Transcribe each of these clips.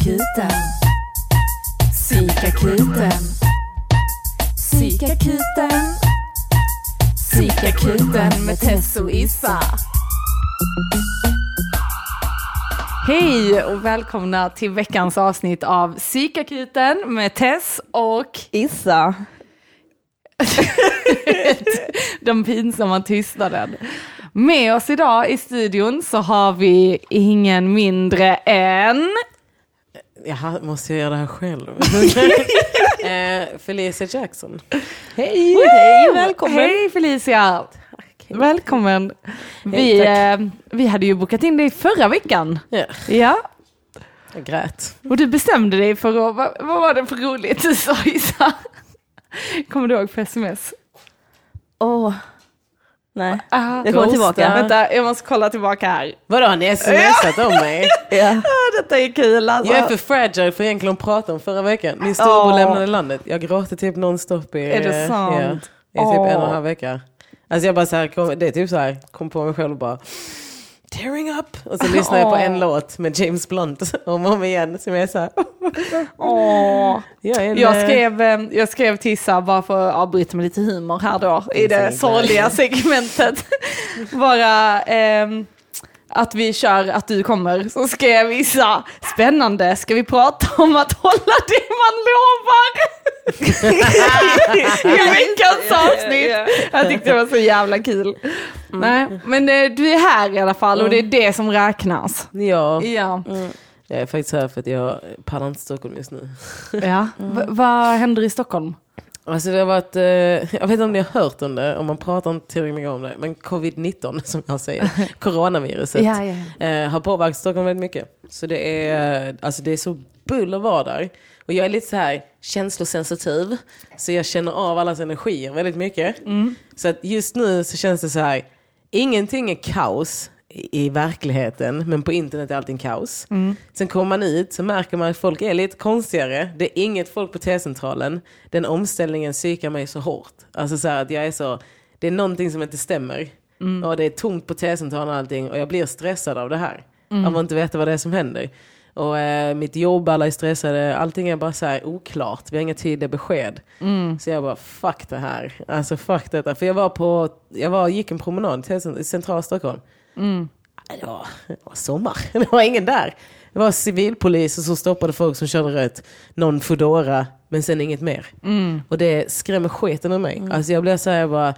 Psykakuten. Psykakuten. Psykakuten. Psykakuten med Tess och Issa. Hej och välkomna till veckans avsnitt av Psykakuten med Tess och Issa. den pinsamma tystnaden. Med oss idag i studion så har vi ingen mindre än... Jaha, måste jag göra det här själv? eh, Felicia Jackson. Hej, hej, välkommen. Hej Felicia! Välkommen. Vi, eh, vi hade ju bokat in dig förra veckan. Ja, Ja, jag grät. och du bestämde dig för att, vad, vad var det för roligt du sa Isa? Kommer du ihåg på sms? Åh, nej. Ah, Jag kommer tillbaka. Vänta, jag måste kolla tillbaka här. Vadå, har ni smsat om mig? Ja. Detta är kul alltså. Jag är för fragile för egentligen att prata om förra veckan. Min storbror Åh. lämnade landet. Jag gråter typ nonstop i, Är det eh, sant? Ja, i typ en och en halv vecka. Alltså jag bara så här, kom, det är typ så här, kom på mig själv och bara tearing up. Och så lyssnar jag på en låt med James Blunt om och om igen som jag är så här. Åh. Jag, en, Jag eh, skrev, eh, jag skrev till Issa bara för att avbryta med lite humor här då i det sorgliga segmentet. Bara ehm, att vi kör att du kommer. Så skrev Issa, spännande, ska vi prata om att hålla det man lovar? I veckans avsnitt. Jag tyckte det var så jävla kul. Nej, men eh, du är här i alla fall och det är det som räknas. Ja, Ja. jag är faktiskt här för att jag pallar inte Stockholm just nu. ja. V- vad händer i Stockholm? Alltså det har varit, eh, jag vet inte om ni har hört om det, om man pratar inte tillräckligt mycket om det, men covid-19 som jag säger, coronaviruset, Ja, ja, eh, har påverkat Stockholm väldigt mycket. Så det är, alltså det är så buller var där. Och jag är lite så här känslosensitiv, så jag känner av allas energier väldigt mycket. Så att just nu så känns det så här, ingenting är kaos i, verkligheten, men på internet är allting kaos. Sen kommer man ut så märker man att folk är lite konstigare. Det är inget folk på T-centralen. Den omställningen psykar mig så hårt. Alltså så att jag är så, det är någonting som inte stämmer. Och det är tomt på T-centralen och allting och jag blir stressad av det här. Av att inte veta vad det är som händer. Och eh, mitt jobb, alla är stressade, allting är bara så här oklart. Vi har inga tydliga besked. Så jag bara, fuck det här. Alltså fuck detta. För jag var på, jag var, gick en promenad till i centrala Stockholm. Det var, det var sommar, det var ingen där. Det var civilpoliser som stoppade folk som körde rött. Någon Foodora, men sen inget mer. Och det skrämmer skiten ur mig. Alltså jag blir så här bara,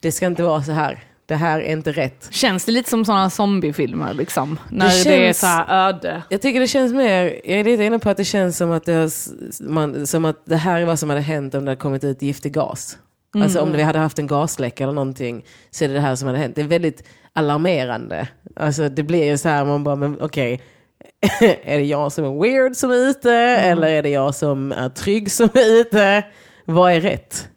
det ska inte vara så här. Det här är inte rätt. Känns det lite som sådana zombiefilmer liksom? När det, känns- är så här öde. Jag tycker det känns mer, jag är lite inne på att det känns som att det, har, man, som att det här är vad som hade hänt om det hade kommit ut giftig gas. Alltså om vi hade haft en gasläcka eller någonting så är det det här som hade hänt. Det är väldigt alarmerande. Alltså det blir ju så här, man bara, men okej. är det jag som är weird som är ute? Eller är det jag som är trygg som är ute? Vad är rätt?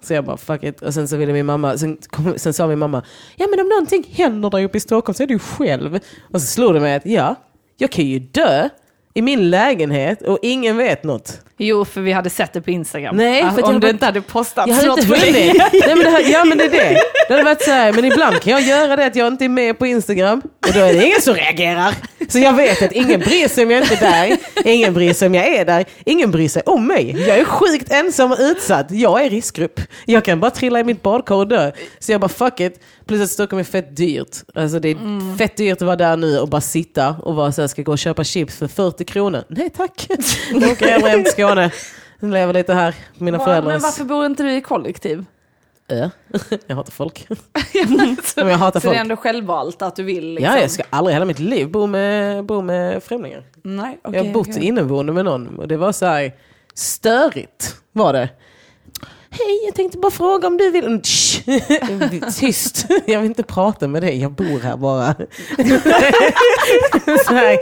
Så jag bara fuck it. Och sen så ville min mamma, sen, kom, sen sa min mamma, ja men om någonting händer där uppe i Stockholm så är du själv. Och så slog det mig att ja, jag kan ju dö i min lägenhet och ingen vet något. Jo, för vi hade sett det på Instagram. Nej, Ah, för att om du inte hade postat Jag hade något inte hunnit. Nej, men det här, ja men det är det. Det hade varit så här, men ibland kan jag göra det att jag inte är med på Instagram och då är det ingen som reagerar. Så jag vet att ingen bryr sig om jag inte är där, ingen bryr sig om jag är där, ingen bryr sig om mig. Jag är sjukt ensam och utsatt, jag är riskgrupp. Jag kan bara trilla i mitt badkar och dö. Så jag bara fuck it. Plus att Stockholm är fett dyrt. Alltså det är fett dyrt att vara där nu och bara sitta och vara så här, ska gå och köpa chips för 40 kronor. Nej tack. Hellre hem till Skåne. Lever lite här på mina föräldrars Men varför bor inte du i kollektiv? ö. Jag hatar folk. så, jag hatar så det är folk. ändå självvalt att du vill? Liksom. Ja, jag ska aldrig i hela mitt liv bo med, bo med främlingar. Nej, jag har bott okej. inneboende med någon och det var så här störigt var det. Hej, jag tänkte bara fråga om du vill... Mm. Tyst, jag vill inte prata med dig, jag bor här bara. så här,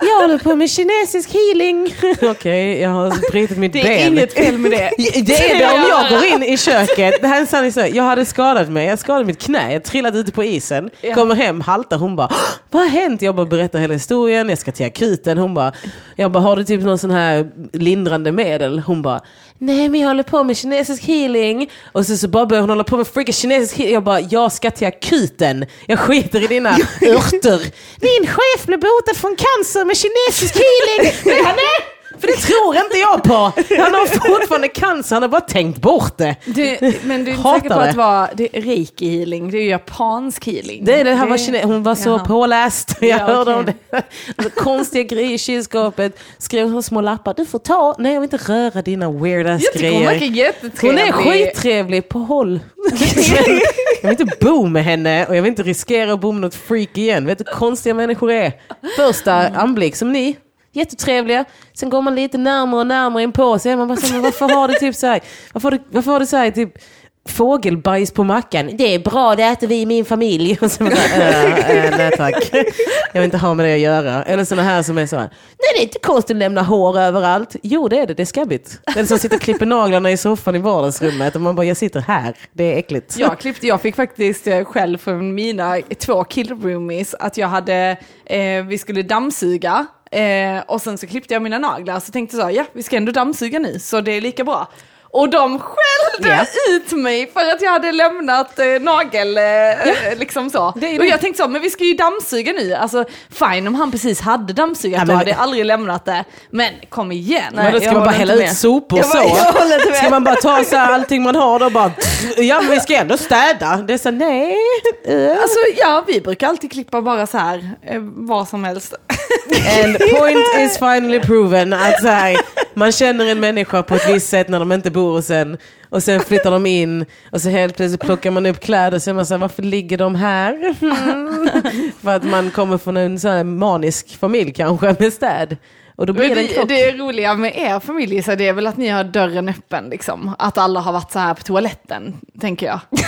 jag håller på med kinesisk healing. Okej, jag har brutit mitt Det ben. är inget fel med det. Det är det om jag går in i köket. Det här är en sann historia. Jag hade skadat mig. Jag skadade mitt knä. Jag trillade ute på isen. Ja. Kommer hem, haltar. Hon bara, vad har hänt? Jag bara berättar hela historien. Jag ska till akuten. Hon bara, jag bara, har du typ någon sån här lindrande medel? Hon bara, nej men jag håller på med kinesisk healing. Och så, så bara börjar hon hålla på med freaking kinesisk healing. Jag bara, jag ska till akuten. Jag skiter i dina örter. Min chef blev botad från cancer med kinesisk healing. Nej, han är, för det tror inte jag på. Han har fortfarande cancer, han har bara tänkt bort det. Det, men du är inte säker på det. att det var det är reiki healing, det är ju japansk healing. Det är det, han var kine- hon var så Jaha. påläst. Jag Ja, hörde om okej. det. Alltså, konstiga grejer i kylskåpet. Skrev hon små lappar. Du får ta. Nej, jag vill inte röra dina weird ass Jag tycker hon verkar grejer. jättetrevlig. Hon är skittrevlig på håll. jag vill inte bo med henne och jag vill inte riskera att bo med något freak igen. Vet du hur konstiga människor är? Första anblick som ni. Jättetrevliga. Sen går man lite närmare och närmare in på sig. Man bara så, men varför har du typ så här, varför har du, varför har du så här, typ fågelbajs på mackan? Det är bra, det äter vi i min familj. Och så bara, äh, äh, nej tack. Jag vill inte ha med det att göra. Eller såna här som är så här, nej det är inte konstigt att lämna hår överallt. Jo det är det, det är skabbigt. Den som sitter och klipper naglarna i soffan i vardagsrummet och man bara, jag sitter här, det är äckligt. Jag klippte, jag fick faktiskt eh, själv från mina två killroomies att jag hade, eh, vi skulle dammsuga eh, och sen så klippte jag mina naglar så tänkte jag så, ja vi ska ändå dammsuga nu så det är lika bra. Och de skällde Ja. ut mig för att jag hade lämnat eh, nagel, eh, liksom så. Det är och det. jag tänkte så, men vi ska ju dammsuga nu. Alltså fine om han precis hade dammsugat, Ja, då hade jag aldrig lämnat det. Men kom igen. Men då ska man bara hälla ut sopor Jag så? bara-. Ska man bara ta så här allting man har då bara, ja men vi ska ändå städa. Det är så nej. Alltså ja, vi brukar alltid klippa bara så här, eh, vad som helst. And point is finally proven att så här, man känner en människa på ett visst sätt när de inte bor hos en. Och sen flyttar de in och så helt plötsligt plockar man upp kläder och så är man så här, varför ligger de här? Mm. För att man kommer från en så manisk familj kanske med städ. Och då blir det det, det roliga med er familj så det är väl att ni har dörren öppen liksom. Att alla har varit så här på toaletten, tänker jag.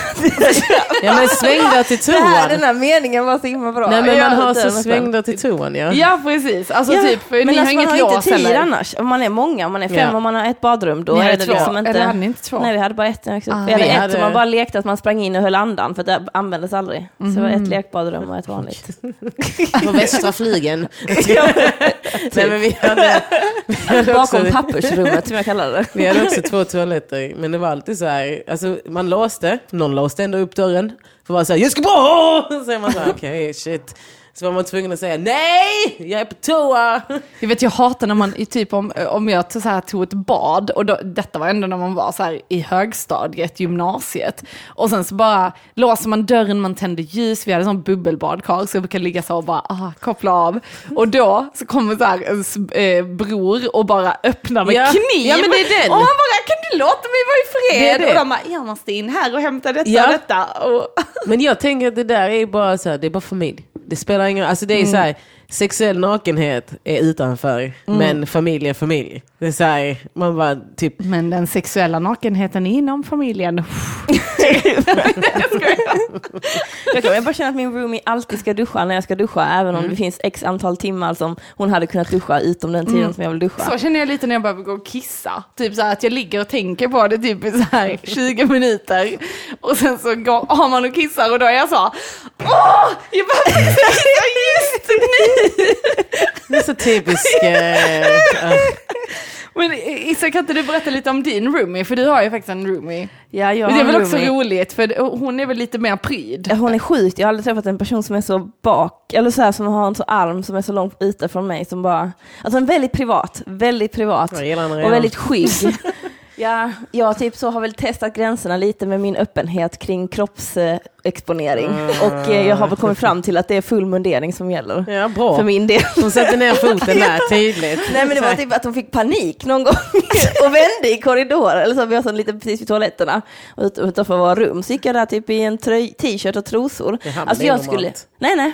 Ja men svängdörr till Det här, den toan. här meningen var så himla bra. Nej men man har dör så svängdörr till toan ja. Ja precis, alltså Ja, typ, men ni alltså, har inget man har lås inte tid heller. annars. Om man är många, om man är fem Ja. och man har ett badrum, då Ni är hade det två, liksom inte... eller hade ni inte två? Nej, vi hade bara ett. Också. Ah. vi hade Vi ett hade- som man bara lekte att man sprang in och höll andan, för det användes aldrig. Så det var ett lekbadrum och ett vanligt. På västra flygen. Nej men vi hade, hade också, Bakom pappersrummet som jag kallade det. vi hade också två toaletter. Men det var alltid så här, alltså man låste, någon låste ändå upp dörren. För man såhär, jag ska på! Så är man såhär, okej shit. Så var man tvungen att säga, nej, jag är på toa. Jag vet jag hatar när man, typ om, om jag så här, tog ett bad, och då, detta var ändå när man var så här, i högstadiet, gymnasiet. Och sen så bara låser man dörren, man tänder ljus, vi hade sån bubbelbadkar så jag brukar ligga så och bara ah, koppla av. Och då så kommer så här, en s- eh, bror och bara öppnar med Ja. kniv. Ja, men det är den. Och man bara, kan du låta mig vara i fred? Det det. Och de bara, jag måste in här och hämta detta Ja. och detta. Och, Men jag tänker att det där är bara så här, det är bara familj. Det spelar ingen alltså det är så här, sexuell nakenhet är utanför, men familj är familj. Det är så här, man bara typ, men den sexuella nakenheten inom familjen. Jag, kan, bara känner att min roomie alltid ska duscha när jag ska duscha, även Mm. om det finns x antal timmar som hon hade kunnat duscha utom den tiden som jag vill duscha. Så känner jag lite när jag behöver gå och kissa. Typ så här att jag ligger och tänker på det typ i så här 20 minuter. Och sen så går, har man och kissar och då är jag så, åh, jag behöver kissa just nu. det är så typisk, eh, Men Issa, kan inte du berätta lite om din roomie? För du har ju faktiskt en roomie. Ja, jag det är har väl en också roomie. roligt, för hon är väl lite mer pryd. Ja, Hon är sjukt, jag har aldrig träffat en person som är så bak, eller så här som har en så arm som är så långt ute från mig som bara, alltså en väldigt privat, väldigt privat Jag gillar henne och väldigt skygg. Ja, jag typ så har väl testat gränserna lite med min öppenhet kring kroppsexponering och eh, jag har väl kommit fram till att det är full mundering som gäller ja bra. för min del. Hon sätter ner foten där tydligt. Nej men det var typ att hon fick panik någon gång och vände i korridoren, eller så vi har sån lite precis vid toaletterna ut, utanför våra rum, så gick jag där typ i en t-shirt och trosor. Alltså det är jag normalt. skulle, nej nej.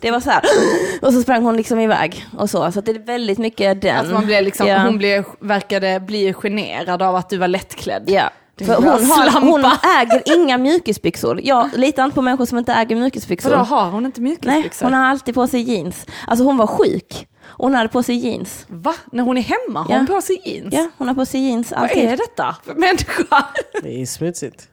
Det var så här, och så sprang hon liksom iväg och så, så det är väldigt mycket den. Att man blev liksom, ja. hon blev, verkade bli generad av att du var lättklädd. Ja. För hon, har, hon äger inga mjukisbyxor. Jag litar inte på människor som inte äger mjukisbyxor. Vadå, har hon inte Nej, mjukisbyxor? hon har alltid på sig jeans. Alltså hon var sjuk. Och hon hade på sig jeans. Va? När hon är hemma har Ja. hon på sig jeans? Ja, hon har på sig jeans Vad alltid. är detta för människa? Det är smutsigt.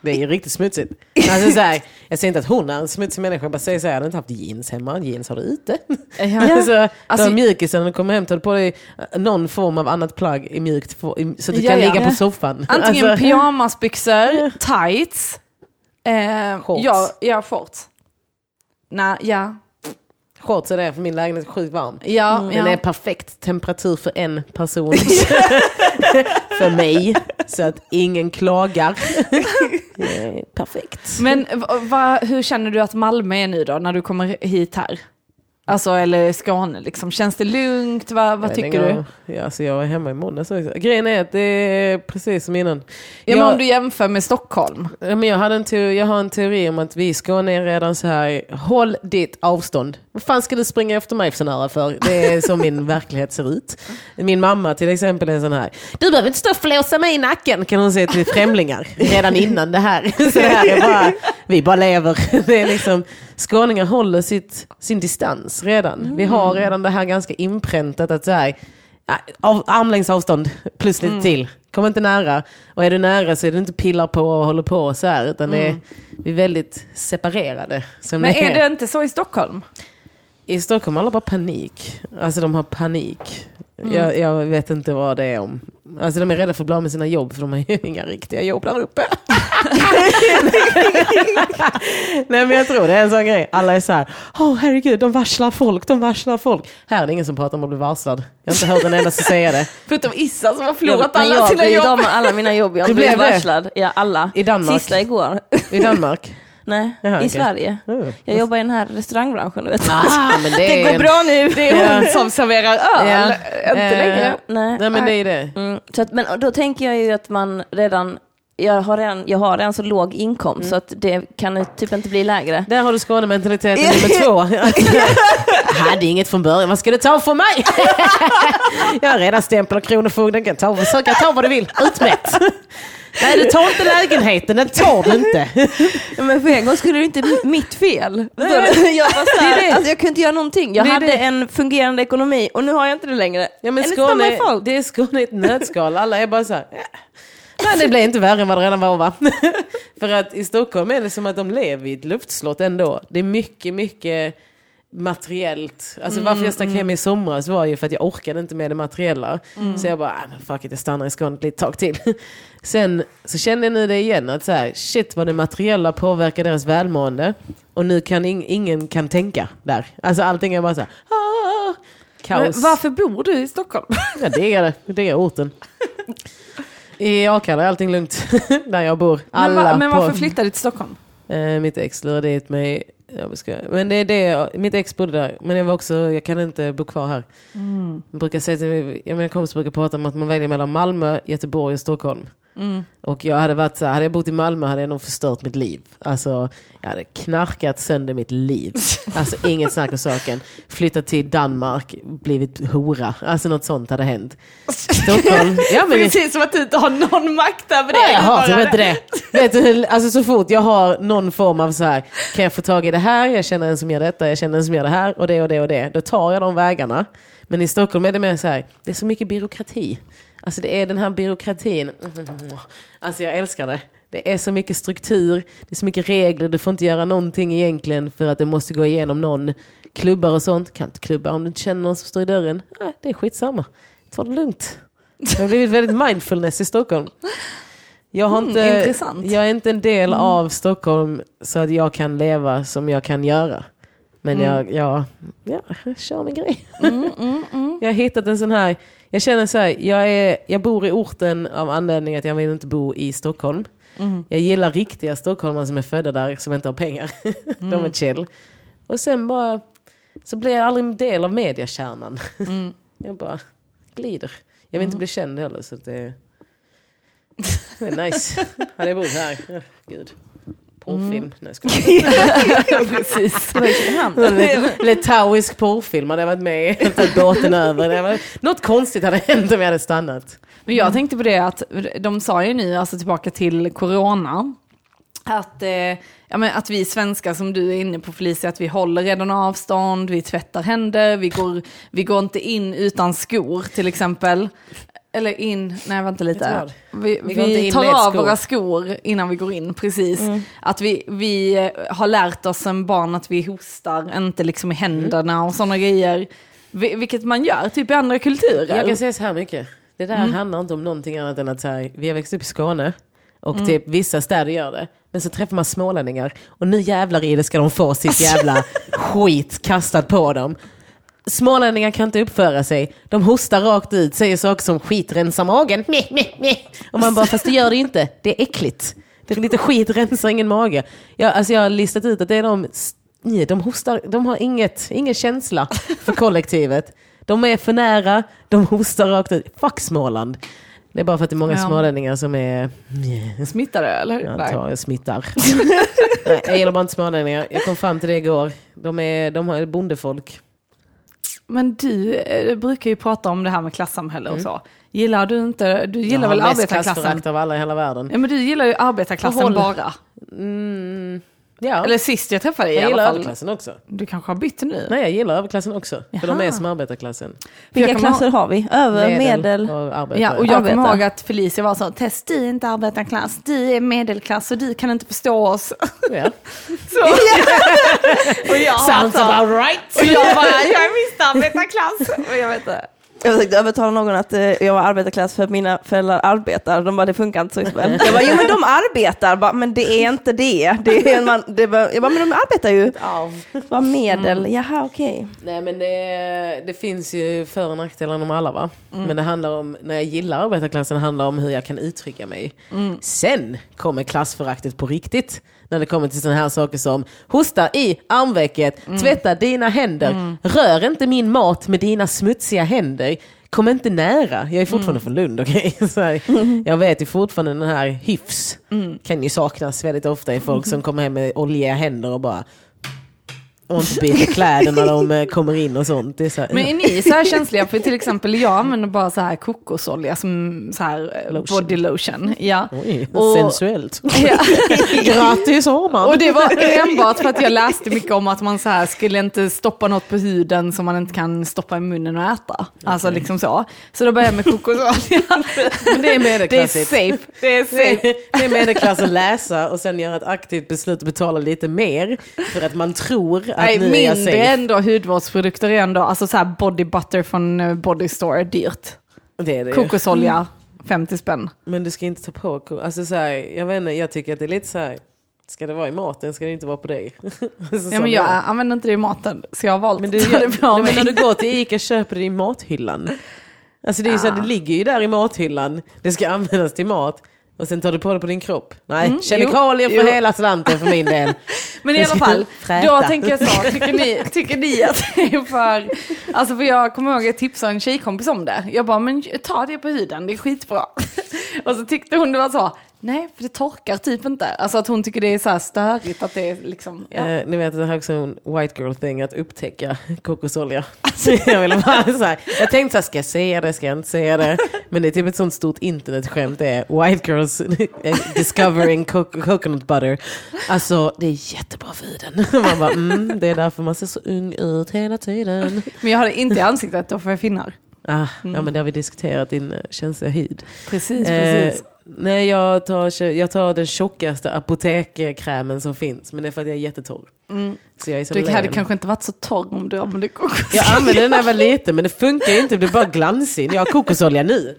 Det är ju riktigt smutsigt. Alltså, så här, jag säger inte att hon är en smutsig människa, jag bara säger så här, jag hade inte haft jeans hemma, jeans har du ute. Ja. Alltså, Alltså- mjukisen, när du kommer hem, tar du på dig någon form av annat plagg i mjukt, så att du Ja, kan ja. ligga på soffan. Antingen Alltså, pyjamasbyxor, tights, eh, Shorts. ja, ja, shorts. Nej, ja. Shorts är för min lägenhet är sjukt varm. Ja, Den ja. är perfekt temperatur för en person. för mig. Så att ingen klagar. Perfekt. Men va, hur känner du att Malmö är nu då, när du kommer hit här? Alltså, eller Skåne liksom. Känns det lugnt? Va, vad tycker du? Ja, alltså jag var hemma i måndags också. Grejen är att det är precis som innan. Ja, men jag, om du jämför med Stockholm. ja, men jag, hade en teori, jag har en teori om att vi i Skåne är redan så här, håll ditt avstånd. Vad fan ska du springa efter mig så nära för? Det är så min verklighet ser ut. Min mamma till exempel är sån här, du behöver inte stå och flåsa mig i nacken kan hon säga till främlingar redan innan det här. Så det här är bara, vi bara lever. Det är liksom, skåningar håller sitt, sin distans redan. Vi har redan det här ganska inpräntat att så här, av, armlängds avstånd plus lite till. Kom inte nära. Och är du nära så är det inte pillar på och håller på så här. Utan det är, vi är väldigt separerade. Men är det inte så i Stockholm? I Stockholm alla bara panik. Alltså de har panik. Jag, jag vet inte vad det är om. Alltså de är rädda för att bli av med sina jobb för de har ju inga riktiga jobb där uppe. Nej men jag tror det är en sån grej. Alla är så här, åh herregud de varslar folk, de varslar folk. Här är det ingen som pratar om att bli varslad. Jag har inte hört en enda som säger det. Förutom Issa som har Jag, förlorat alla jag sina jobb. med alla mina jobb. Jag blev varslad. Ja, alla. I Danmark? Sista igår. I Danmark? Nej, Jaha, i okej. Sverige. Mm. Jag jobbar i den här restaurangbranschen. Vet. Ah, men det, Det går en- bra nu, det är hon som serverar öl. Ja. Inte längre. Nej. Nej men det är det. Mm, så att, men då tänker jag ju att man redan, jag har redan, jag har redan så låg inkomst Mm. så att det kan typ inte bli lägre. Där har du Skånementaliteten nummer två. Jag hade inget från början, vad ska du ta för mig? Jag har redan stämpel och kronofogden, kan ta, försöka ta vad du vill, utmätt. Nej du tar inte lägenheten, den tar du inte. Men för en gång skulle det inte bli mitt fel. Jag, var så Det här, det. alltså, jag kunde inte göra någonting. Jag Det hade en fungerande ekonomi och nu har jag inte det längre. Ja, men Skåne, det är Skåne i ett nötskal, alla är bara så här. Men det blir inte värre än vad det redan var va? För att i Stockholm är det som att de lever i ett luftslott ändå. Det är mycket, mycket materiellt. Alltså varför jag stack hem i somras var ju för att jag orkade inte med det materiella. Så jag bara, "Ah, men fuck it, jag stannar i Skåne ett litet tag till. Sen så känner jag nu det igen, att så här, shit vad det materiella påverkar deras välmående. Och nu kan ing- ingen kan tänka där. Alltså allting är bara så här, ah, Men kaos. varför bor du i Stockholm? Ja, det är det. Det är orten. I Akalla är allting lugnt. Där jag bor. Men, Alla va, men varför på... flyttade du till Stockholm? Eh, mitt ex lurade dit mig. Jag ska... Men det är det, mitt ex bodde där. Men jag var också, jag kan inte bo kvar här. Jag brukar säga till mina kompisar brukar prata om att man väljer mellan Malmö, Göteborg och Stockholm. Och jag hade varit så här, hade jag bott i Malmö hade jag nog förstört mitt liv. Alltså, jag hade knarkat sönder mitt liv. Alltså inget snack om saken. Flyttat till Danmark, blivit hora. Alltså något sånt hade hänt. Stockholm, ja men Precis som att du inte har någon makt över det. Nej, jag har typ inte det. Vet du, alltså så fort jag har någon form av så här, kan jag få tag i det här, jag känner en som gör detta, jag känner en som gör det här och det och det och det. Då tar jag de vägarna. Men i Stockholm är det mer så här, det är så mycket byråkrati. Alltså det är den här byråkratin. Alltså jag älskar det. Det är så mycket struktur, det är så mycket regler, du får inte göra någonting egentligen för att det måste gå igenom någon. Klubbar och sånt, kan inte klubba om du inte känner någon som står i dörren. Nej, det är skitsamma. Ta det lugnt. Jag har blivit väldigt mindfulness i Stockholm. Jag, har inte, intressant. jag är inte en del av Stockholm så att jag kan leva som jag kan göra. Men jag, jag, ja, jag kör min grej. Jag har hittat en sån här, jag känner så här, jag, är, jag bor i orten av anledning att jag vill inte bo i Stockholm. Jag gillar riktiga stockholmare som är födda där, som inte har pengar. De är chill. Och sen bara, så blir jag aldrig en del av mediakärnan. Jag bara glider. Jag vill inte bli känd heller så det, det är nice. Hade jag bott här, gud. Porrfilm. Nej, jag skojar. Precis. Litauisk porrfilm hade jag varit med i. Båten över. Var, något konstigt hade hänt om jag hade stannat. Men jag tänkte på det att de sa ju nu, alltså tillbaka till corona, att, eh, ja, men att vi svenskar som du är inne på Felicia, att vi håller redan avstånd, vi tvättar händer, vi går, vi går inte in utan skor till exempel. Eller in, nej vänta lite. Vi, Vi vi tar av våra skor innan vi går in, precis. Att vi, vi eh, har lärt oss som barn att vi hostar, inte liksom i händerna och sådana grejer. Vi- Vilket man gör typ i andra kulturer. Jag kan säga så här mycket. Det där handlar inte om någonting annat än att så här, vi har växt upp i Skåne. Och Mm. typ vissa städer gör det. Men så träffar man smålänningar och nu jävlar i det ska de få sitt jävla skit kastat på dem. Smålänningar kan inte uppföra sig. De hostar rakt ut, säger saker som skit rensar magen. Meh, meh, meh. Och man bara, fast det gör det inte. Det är äckligt. Det är lite skit rensar ingen mage. Jag, alltså jag har listat ut att det är de, nej, de hostar, de har inget, ingen känsla för kollektivet. De är för nära, de hostar rakt ut. Fuck Småland. Det är bara för att det är många Ja. smålänningar som är Smittar det eller? jag antar jag smittar. Nej, jag gillar bara inte smålänningar. Jag kom fram till det igår. De är, de har bondefolk. Men du eh, brukar ju prata om det här med klassamhälle och så. Gillar du inte, du gillar jag väl har mest arbetarklassen? klassförakt av alla i hela världen. Ja men du gillar ju arbetarklassen bara. Mm, ja, Eller sist jag träffade dig i jag alla gillar fall. överklassen också. Du kanske har bytt nu? Nej, jag gillar överklassen också. För de är Jaha. som arbetarklassen. Vilka jag klasser har vi? Över, medel? och arbetare. Ja, och jag kommer ihåg att Felicia var så, Tess du är inte arbetarklass, du är medelklass och du kan inte förstå oss. Ja. Så. och jag Sounds var så, about right! och jag bara, jag är visst arbetarklass. Och jag vet inte. Jag försökte övertala någon att eh, jag var arbetarklass för att mina föräldrar arbetar. De bara, det funkar inte så väl. Jag bara, jo men de arbetar, bara, men det är inte det. det, är en man, det var, jag bara, men de arbetar ju. Vad medel, jaha okej. Nej men det, det finns ju för och nackdelar om alla va. Men det handlar om, när jag gillar arbetarklassen, handlar om hur jag kan uttrycka mig. Sen kommer klassföraktet på riktigt. När det kommer till sådana här saker som hosta i armvecket, tvätta dina händer, rör inte min mat med dina smutsiga händer. Kom inte nära, jag är fortfarande från Lund. Så här, Jag vet ju fortfarande den här hyfs kan ju saknas väldigt ofta i folk som kommer hem med oljiga händer och bara och inte byter kläder när de eh, kommer in och sånt. Är så här, Men är ni så här känsliga? För till exempel jag använder bara så här kokosolja som så här eh, Lotion. body lotion. Ja. Oj, Och- sensuellt. Ja. Grattis Arman! Och det var enbart för att jag läste mycket om att man så här skulle inte stoppa något på huden som man inte kan stoppa i munnen och äta. Alltså liksom så. Så då började jag med kokosolja. Men det är Det är medelklassigt. safe. Det är safe. Det är medelklass att läsa och sen göra ett aktivt beslut att betala lite mer för att man tror Nej, jag mindre ändå hudvårdsprodukter är ändå, alltså så här body butter från eh, Body Store, dyrt. Det är det. Kokosolja, 50 spänn. Men du ska inte ta på alltså så här, jag vet inte, jag tycker att det är lite så här. Ska det vara i maten ska det inte vara på dig. Alltså, Ja, men jag jag. använder inte det i maten, så jag har valt Men, att du, ta det på nej, men när mig. du går till Ica köper det i mathyllan. Alltså det, är ju så här, det ligger ju där i mathyllan, det ska användas till mat. Och sen tar du på det på din kropp. Nej, kemikalier jo, för jo. hela slanten för min del. Men i alla fall, då tänker jag så, tycker ni, tycker ni att det är för... Alltså för jag kommer ihåg att jag tipsade en tjejkompis om det. Jag bara, men ta det på huden, det är skitbra. Och så tyckte hon det var så, nej för det torkar typ inte. Alltså att hon tycker det är så här störigt att det är liksom... Ja. Eh, ni vet det här är också en white girl thing att upptäcka kokosolja. Så jag, ville bara, så här, jag tänkte så här, ska jag säga det, ska jag inte säga det? Men det är typ ett sånt stort internetskämt det är white girls eh, discovering co- coconut butter. Alltså det är jättebra för huden. Man bara, mm, det är därför man ser så ung ut hela tiden. Men jag har det inte i ansiktet, då får jag finnar. Ah, Ja men det har vi diskuterat, din eh, känsliga hud. Precis, Eh, nej, jag tar, jag tar den tjockaste apotekkrämen som finns, men det är för att jag är jättetorr. Så jag är så Du hade len. kanske inte varit så torr om du använde kokosolja. Jag använde den när jag var liten, men det funkar inte, det blir bara glansig. Jag har kokosolja nu.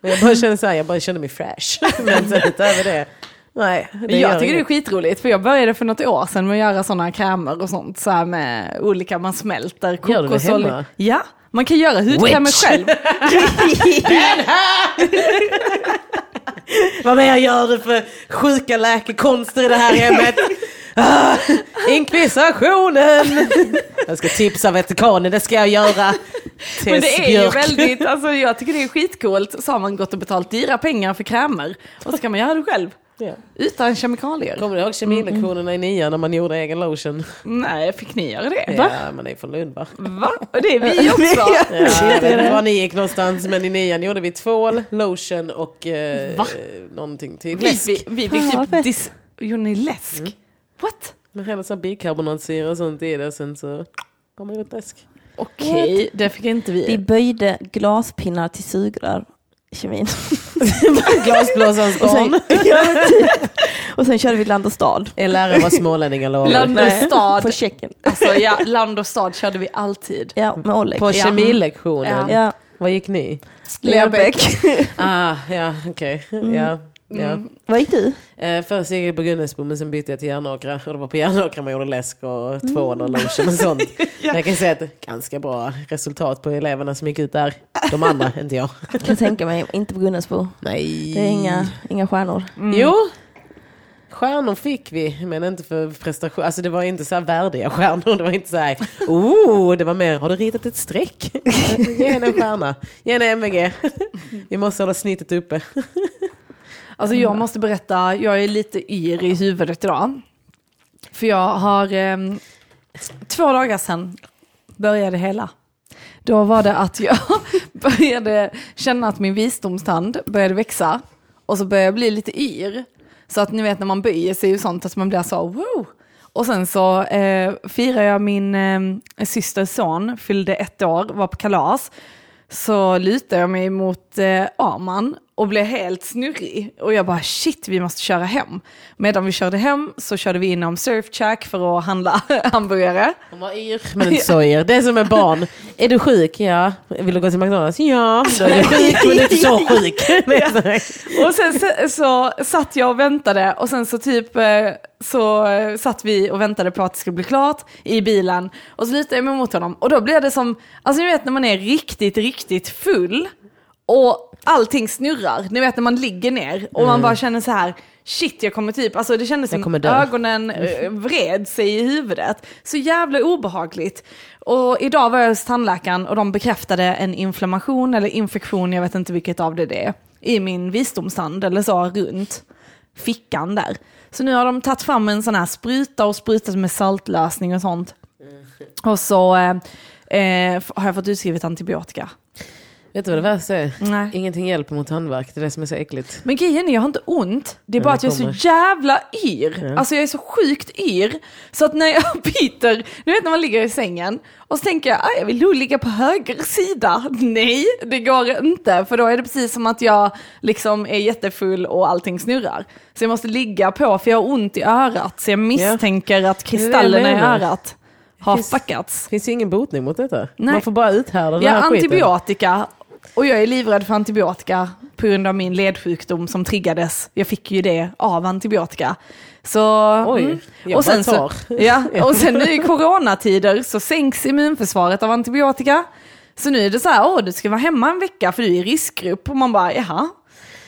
Men jag bara känner så här, jag bara känner mig fresh. Men sen utöver det, nej. Det jag tycker det är inget. skitroligt, för jag började för något år sedan med att göra sådana krämer och sånt, så här med olika, man smälter kokosolja. Ja, man kan göra hudkrämer själv. Vad mer gör du för sjuka läkekonster i det här hemmet? Ah, inkvisationen! Jag ska tipsa Vatikanen, det ska jag göra. Men det är ju väldigt, alltså jag tycker det är skitcoolt, så har man gått och betalt dyra pengar för krämer, och så kan man göra det själv. Ja. Utan kemikalier. Kommer du ihåg kemilektionerna i nian när man gjorde egen lotion? Nej, fick ni göra det? Ja, man är från Lund va? Va? Och det är vi också. Ja, jag vet inte var ni gick någonstans, men i nian gjorde vi tvål, lotion och eh, Va? någonting till. Vi, Läsk. vi, vi fick Ja, typ fett. dis... Gjorde ni läsk? What? Med hela bikarbonatsyra och sånt i det, och sen så kommer det ut läsk. Okej, det fick inte vi. Vi böjde glaspinnar till sugrör. Kemin. Glasblåsarens Och sen, ja, typ. och sen körde vi land och stad. En lärare var smålänningar lovar. Land och stad. På checken. Alltså ja, land och stad körde vi alltid. Ja, med Oleg. På Ja. kemilektionen. Ja. Ja, Vad gick ni? Lerbäck. Ah, ja, okej. Ja. Ja. Vad gick du? Eh, först gick jag på Gunnesbo men sen bytte jag till Järnåkra. Och det var på Järnåkra man gjorde läsk och tvål och lotion och sånt. Men jag kan säga att det är ganska bra resultat på eleverna som gick ut där. De andra, inte jag. Kan jag tänka mig, inte på Gunnarsbo. Nej. Det är inga, inga stjärnor. Jo, stjärnor fick vi, men inte för prestation. Alltså det var inte så här värdiga stjärnor. Det var inte så här, oh, det var mer, har du ritat ett streck? Ge henne en stjärna. Ge henne MVG. Vi måste hålla snittet uppe. Alltså jag måste berätta, jag är lite yr i huvudet idag. För jag har, eh, två dagar sedan började hela. Då var det att jag började känna att min visdomstand började växa. Och så började jag bli lite yr. Så att ni vet när man böjer sig och sånt att man blir så wow. Och sen så eh, firade jag min eh, systers son, fyllde ett år, var på kalas. Så lutade jag mig mot eh, Arman och blev helt snurrig. Och jag bara shit, vi måste köra hem. Medan vi körde hem så körde vi inom Surfcheck för att handla hamburgare. Hon var yr, men inte så yr. Det är som med barn. Är du sjuk? Ja. Vill du gå till McDonalds? Ja. Då är du sjuk, men du är inte så sjuk. Och sen så, så satt jag och väntade och sen så typ eh, så satt vi och väntade på att det skulle bli klart i bilen. Och så lutade jag mig mot honom och då blev det som, alltså ni vet när man är riktigt, riktigt full och allting snurrar. Ni vet när man ligger ner och man bara känner så här, shit jag kommer typ, alltså det kändes Jag som ögonen eh, vred sig i huvudet. Så jävla obehagligt. Och idag var jag hos tandläkaren och de bekräftade en inflammation eller infektion, jag vet inte vilket av det det är, i min visdomstand eller så runt fickan där. Så nu har de tagit fram en sån här spruta och sprutat med saltlösning och sånt. Och så eh, eh, har jag fått utskrivet antibiotika. Vet du vad det värsta är? Nej. Ingenting hjälper mot tandvärk. Det är det som är så äckligt. Men grejen är, jag har inte ont. Det är bara att jag är så jävla yr. Alltså jag är så sjukt yr. Så att när jag byter, du vet när man ligger i sängen och så tänker jag, "Aj, jag vill nog ligga på höger sida. Nej, det går inte. För då är det precis som att jag liksom är jättefull och allting snurrar. Så jag måste ligga på, för jag har ont i örat. Så jag misstänker att kristallerna i örat har Finns- fuckats. Finns ju ingen botning mot detta. Nej. Man får bara uthärda den Jag här har skiten. Och jag är livrädd för antibiotika på grund av min ledsjukdom som triggades. Jag fick ju det av antibiotika. Så, Oj, mm. jag och, sen så, ja, och sen nu i coronatider så sänks immunförsvaret av antibiotika. Så nu är det så här, åh du ska vara hemma en vecka för du är i riskgrupp. Och man bara, jaha,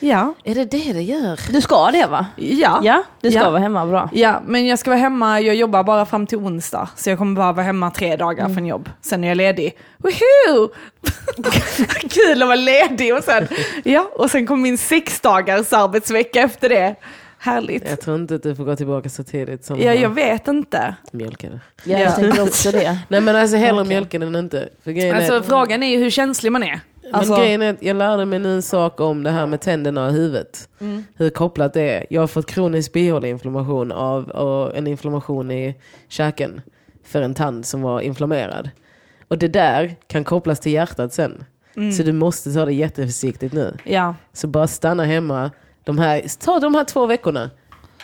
ja, Är det det det gör? Du ska det va? ja. Ja, du ska Ja. vara hemma, bra. Ja, men jag ska vara hemma, jag jobbar bara fram till onsdag. Så jag kommer bara vara hemma tre dagar från jobb. Sen är jag ledig. Woho! Kul att vara ledig och sen, ja, och sen kommer min sex dagars arbetsvecka efter det. Härligt. Jag tror inte att du får gå tillbaka så tidigt som Ja, jag vet inte. mjölkade. Ja, Ja. jag tänker också det. Nej men alltså hellre mjölken än inte. För Alltså är, frågan är ju hur känslig man är. Alltså, men grejen är att jag lärde mig nu en sak om det här med tänderna och huvudet. Mm. Hur kopplat det är. Jag har fått kronisk bihåleinflammation av och en inflammation i käken. För en tand som var inflammerad. Och det där kan kopplas till hjärtat sen. Mm. Så du måste ta det jätteförsiktigt nu. ja. Så bara stanna hemma. De här, ta de här två veckorna.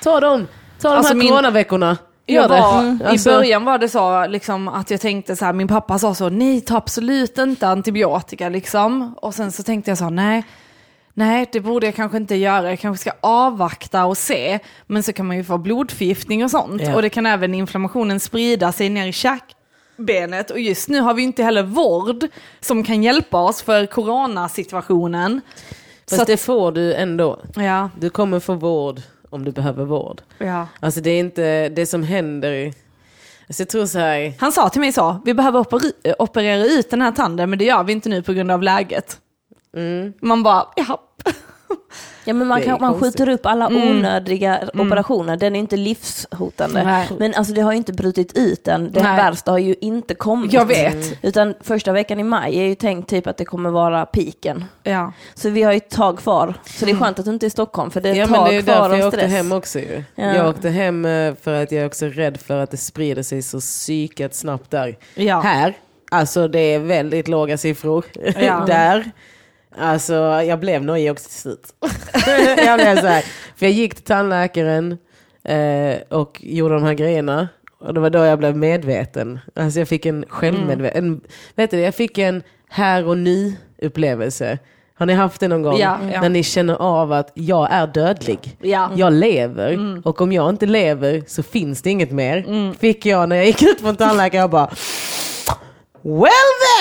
Ta dem. Ta de Alltså här min- coronaveckorna. Jag var, Mm. I Alltså- början var det så liksom, att jag tänkte så här, min pappa sa så, nej ta absolut inte antibiotika liksom. Och sen så tänkte jag så, nej, nej det borde jag kanske inte göra, jag kanske ska avvakta och se. Men så kan man ju få blodförgiftning och sånt. Ja. Och det kan även inflammationen sprida sig ner i käkbenet. Och just nu har vi inte heller vård som kan hjälpa oss för coronasituationen. Fast Så att, det får du ändå. ja, Du kommer få vård om du behöver vård. ja. Alltså det är inte det som händer. Alltså jag tror så här. Han sa till mig så, vi behöver oper- operera ut den här tanden men det gör vi inte nu på grund av läget. Mm, Man bara, ja. Ja, men man, kan, man konstigt. skjuter upp alla Mm. onödiga operationer. Den är inte livshotande. Nej. Men alltså, det har ju inte brutit ut än. Det värsta har ju inte kommit. Jag vet. Utan första veckan i maj är ju tänkt typ att det kommer vara piken. ja. Så vi har ju ett tag kvar. Så det är skönt att du inte är i Stockholm för det är Ja ett men tag det är kvar därför av jag åkte stress. hem också ju. Ja. Jag åkte hem eh, för att jag är också rädd för att det sprider sig så psykat snabbt där. Ja. Här, alltså det är väldigt låga siffror. Ja. där. Alltså jag blev nojig också till slut. jag blev så här. För jag gick till tandläkaren eh, och gjorde de här grejerna. Och det var då jag blev medveten. Alltså jag fick en självmedveten, en, vet du, det, jag fick en här och nu upplevelse. Har ni haft det någon gång? Ja, ja. När ni känner av att jag är dödlig. Ja. Jag lever Mm. och om jag inte lever så finns det inget mer. Fick jag när jag gick ut från tandläkaren, jag bara Well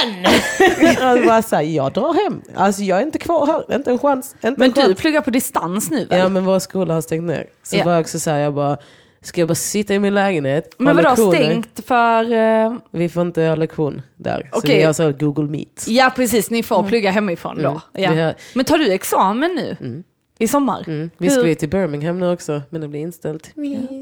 then! jag bara så här, jag drar hem. Alltså jag är inte kvar här, inte en chans. Inte Men en chans. du pluggar på distans nu väl? Ja men vår skola har stängt ner. Så Ja. var jag också så här, jag bara, ska jag bara sitta i min lägenhet, Men vadå stängt för... eh, Vi får inte ha lektion där. Så Okej. vi har så Google Meet. Ja precis, ni får plugga hemifrån då. Mm. Ja. Har- Men tar du examen nu? I sommar? Mm. Vi skulle ju till Birmingham nu också, men det blir inställt.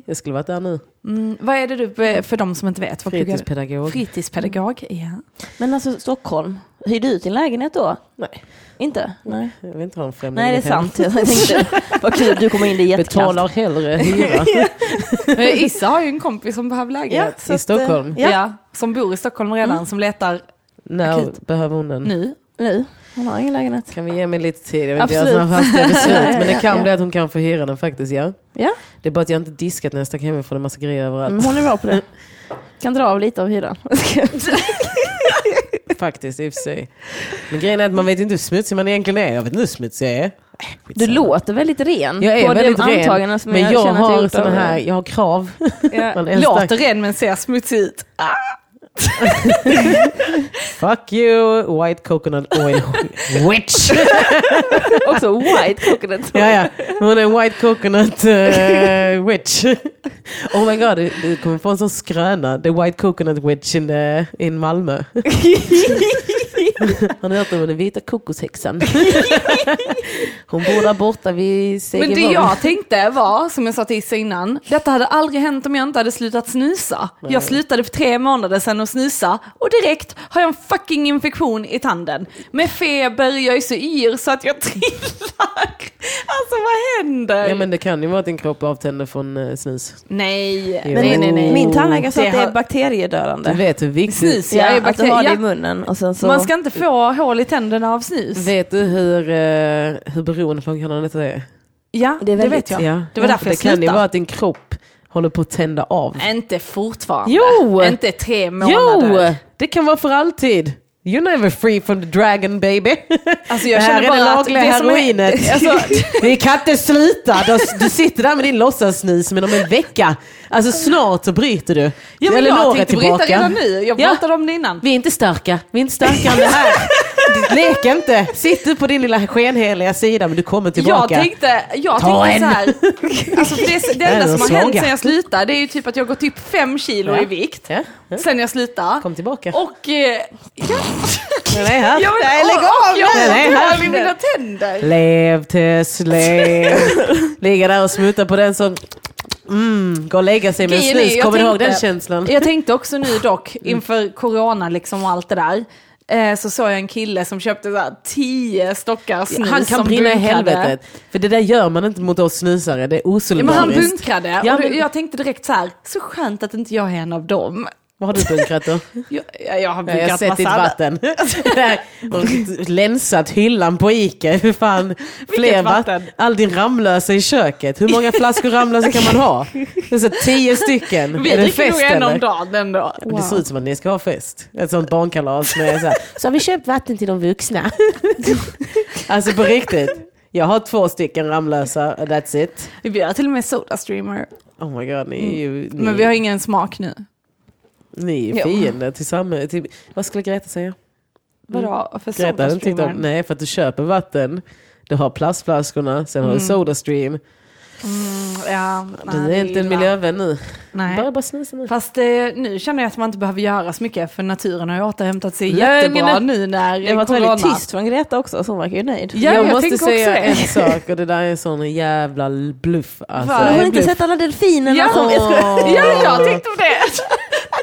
Jag skulle varit där nu. Mm, vad är det du, för de som inte vet, vad? Fritidspedagog. Fritidspedagog, ja. Men alltså Stockholm, hyr du ut din lägenhet då? Nej, Inte? Nej. jag vill inte ha en främling Nej det är sant. Jag tänkte, vad kul, du kommer in, det jättekallt. Betalar hellre hyra Issa har ju en kompis som behöver lägenhet. så i Stockholm. Ja. Ja. som bor i Stockholm redan, som letar När behöver hon den? nu. Nu, hon har ingen lägenhet. Kan vi ge mig lite tid? Jag inte Absolut. sådana fasta beslut. Men det kan bli att hon kan få hyra den faktiskt, ja. Ja, Det är bara att jag inte diskat när jag stack hemifrån. Det är massa grejer överallt. mm, hon är bra på det. Kan dra av lite av hyran. Faktiskt, i och för sig. Men grejen är att man vet inte hur smutsig man egentligen är. Jag vet inte hur smutsig jag är. Du låter väldigt ren. Jag är på väldigt de ren. Men jag, jag, jag har såna här, jag har krav. Ja. Låter ren men ser smutsig ut. Fuck you, white coconut oil witch. Också white coconut. ja, ja. Hon är en white coconut eh, witch. oh my god, du, du kommer få en sån skröna. The white coconut witch in, uh, in Malmö. Har ni hört om den vita kokoshäxan? Hon bor där borta vid Men Segervång. det jag tänkte var, som jag sa till Issa innan, detta hade aldrig hänt om jag inte hade slutat snusa. Jag slutade för tre månader sedan att snusa och direkt har jag en fucking infektion i tanden. Med feber, jag är så yr så att jag trillar. Alltså vad händer? Ja men det kan ju vara att din kropp avtänder från eh, snus. Nej, Jo. nej, nej, nej. Min tandläkare sa att det är har- Du bakteriedödande. vet hur viktigt... Snus, Ja, ja, att du har det i bakterier. munnen och sen så... Man ska inte få hål i tänderna av snus. Vet du hur, uh, hur beroendeframkallande detta är? Ja, Det är det, vet jag. Det var därför det jag kan ju slutade. vara att din kropp håller på att tända av. Inte fortfarande. Jo! Inte tre månader. Jo! Det kan vara för alltid. You're never free from the dragon baby. Alltså jag det här känner är det lagliga det som är- heroinet. alltså- Vi kan inte sluta. Du, du sitter där med din låtsassnus men om en vecka, alltså snart så bryter du. Ja, men Eleanor jag är tänkte bryta tillbaka. redan nu. Jag Ja. pratade om det innan. Vi är inte starka. Vi är inte starkare än det här. Lek inte. Sitt du på din lilla skenheliga sida men du kommer tillbaka. Jag tänkte, jag Ta tänkte en. så här, alltså det, det är enda som har hänt svaga. sen jag slutade det är ju typ att jag har gått upp fem kilo Ja. i vikt Ja, ja. sen jag slutade. Kom tillbaka. Och, eh, ja, Den är här. Nej, lägg av jag den. inte här. i mina tänder. Lev Tess, lev. Ligga där och smutta på den som mm, går och lägga sig med en snus. Kommer du ihåg tänkte- den känslan? Jag tänkte också nu dock, inför corona liksom och allt det där, eh, så såg jag en kille som köpte så tio stockar snus Han kan brinna i bunkrade. helvetet. För det där gör man inte mot oss snusare. Det är Ja, men han osolidariskt. bunkrade Ja, och jag tänkte direkt så här, så skönt att inte jag är en av dem. Vad har du bunkrat då? Jag, jag, har Ja, jag har bunkrat sett ditt vatten. Och länsat hyllan på Ica. Hur fan, fler vatten? All din Ramlösa i köket. Hur många flaskor Ramlösa kan man ha? Det är så tio stycken. Vi är det dricker nog fest en om dagen ändå. Det ser ut som att ni ska ha fest. Ett sånt barnkalas med så här. Så har vi köpt vatten till de vuxna. alltså på riktigt. Jag har två stycken Ramlösa, that's it. Vi har till och med Sodastreamer. Oh my god, ni är ju, ni, Men vi har ingen smak nu. Ni är fiender till samhället. Till, vad skulle Greta säga? Vadå för Greta hade inte om, nej för att du köper vatten, du har plastflaskorna, sen har du Sodastream. Ja, Du nej, är inte en miljövän nu. Nej. Bara, bara snusa nu. Fast eh, nu känner jag att man inte behöver göra så mycket för naturen har ju återhämtat sig Lögn! jättebra nu när Det var väldigt tyst från Greta också, så hon verkar ju nöjd. Ja, jag, jag måste säga en sak och det där är en sån jävla bluff. Alltså. Har hon inte bluff. sett alla delfinerna Ja. som... Jag. Ja, jag tänkte på det.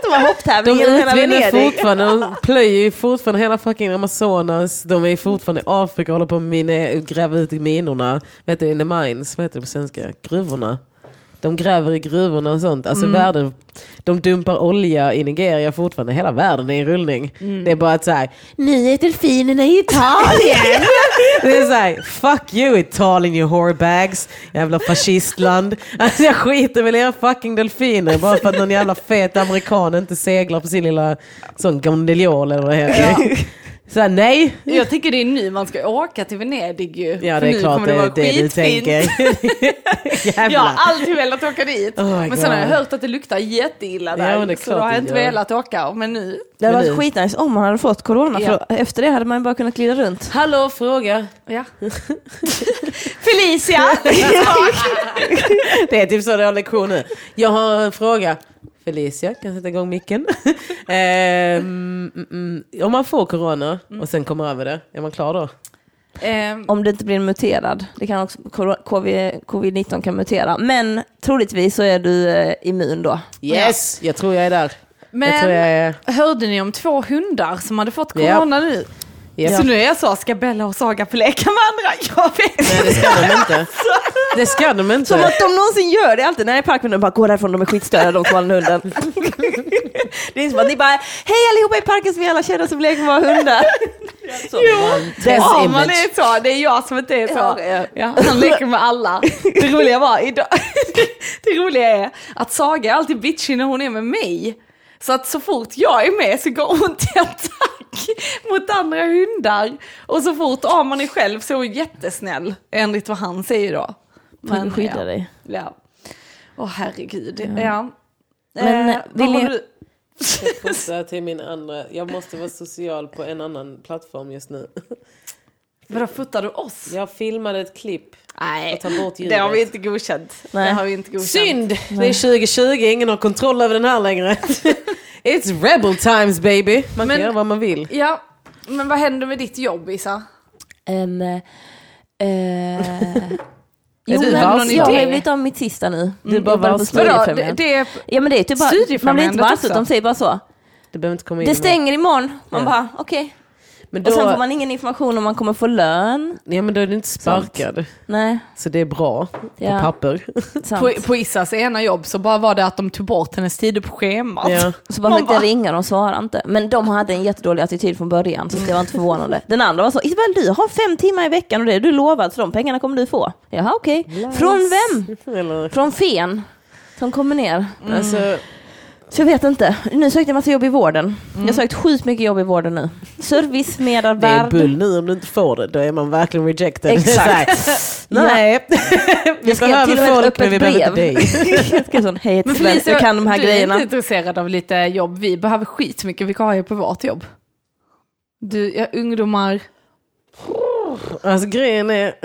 De har De hopptävling hela utvinner fortfarande, de plöjer ju fortfarande hela fucking Amazonas. De är fortfarande i Afrika och håller på att gräva ut i minorna. Vet du, in the mines, vad heter det på svenska? Gruvorna. De gräver i gruvorna och sånt. Alltså världen, de dumpar olja i Nigeria fortfarande. Hela världen är i rullning. Det är bara att säga, nu är delfinerna i Italien. det är såhär, fuck you Italien you whorebags. Jävla fascistland. Alltså jag skiter väl i era fucking delfiner bara för att någon jävla fet amerikan inte seglar på sin lilla sån gondoliol eller vad det heter. Så här, nej. Jag tycker det är nu man ska åka till Venedig ju. Ja det är klart det det du skitfint. tänker. Jag har alltid velat åka dit. Oh men sen har jag hört att det luktar jätteilla där. Ja, det så då har jag det inte gör. velat åka. Men nu. Det hade varit skitnice om man hade fått corona, Ja. för efter det hade man bara kunnat glida runt. Hallå fråga. Ja. Felicia! Det är typ så det har lektion nu. Jag har en fråga. Felicia, kan jag sätta igång micken? Ehm, mm, mm, om man får corona och sen kommer över det, är man klar då? Ehm, Om det inte blir muterad. Det kan också, covid- covid-19 kan mutera. Men troligtvis så är du eh, immun då. Yes, jag tror jag är där. jag men jag är... hörde ni om två hundar som hade fått Ja. corona nu? Ja. Så nu är jag så, ska Bella och Saga få leka med andra? Jag vet Nej det ska de inte. Det ska de Som inte. att de någonsin gör det alltid parken och bara går därifrån, de är skitstöriga de som den hunden. Det är som att ni bara, hej allihopa i parken som vi alla känner som leker med våra hundar. Så. Dess Ja, man är så. Det är jag som inte är så. Ja, han leker med alla. Det roliga var idag, det roliga är att Saga är alltid bitchig när hon är med mig. Så att så fort jag är med så går hon till attack mot andra hundar. Och så fort Arman är själv så är hon jättesnäll, enligt vad han säger då. Men, skydda ja. dig. Ja. Åh herregud. Ja. Men, eh, vill vad ni- har du? Pussa till min andra. Jag måste vara social på en annan plattform just nu. Vadå, fotar du oss? Jag filmade ett klipp. Nej, det har vi inte godkänt. Nej. Det har vi inte godkänt. Synd! Det är 2020, ingen har kontroll över den här längre. It's rebel times baby. Man Men- kan göra vad man vill. Ja, men vad händer med ditt jobb Isa? Um, uh, jo, men jag har blivit av mitt sista nu. Du bara Jobbade var- på Vadå, det, det är... Ja men det är typ bara, man blir inte varslad, de säger bara så. Du behöver inte komma in Det stänger imorgon. Man Ja. bara okej. Men då, Och sen får man ingen information om man kommer få lön. ja, men då är du inte sparkad. Nej, Så det är bra på Ja. papper. sant. På, på Isas ena jobb så bara var det att de tog bort hennes tider på schemat. Ja. Så bara fick jag bara- ringa, de svarade inte. Men de hade en jättedålig attityd från början, så det var inte förvånande. Den andra var så, Isabel du har fem timmar i veckan och det är du lovad, så de pengarna kommer du få. Jaha okej. Från vem? Från Fen. Som kommer ner. alltså, Så jag vet inte. Nu sökte jag massa jobb i vården. Jag Mm. har sökt sjukt mycket jobb i vården nu. Service, det är medarbetare. bull nu om du inte får det. Då är man verkligen rejected. Exakt. Nej, vi Jag skrev till och med behöver folk men vi behöver inte dig. jag skrev sån, hej Men Felicia, jag kan de här du är grejerna. inte intresserad av lite jobb. Vi behöver skitmycket vikarier på vårt jobb. Du, ja, ungdomar. Alltså grejen är...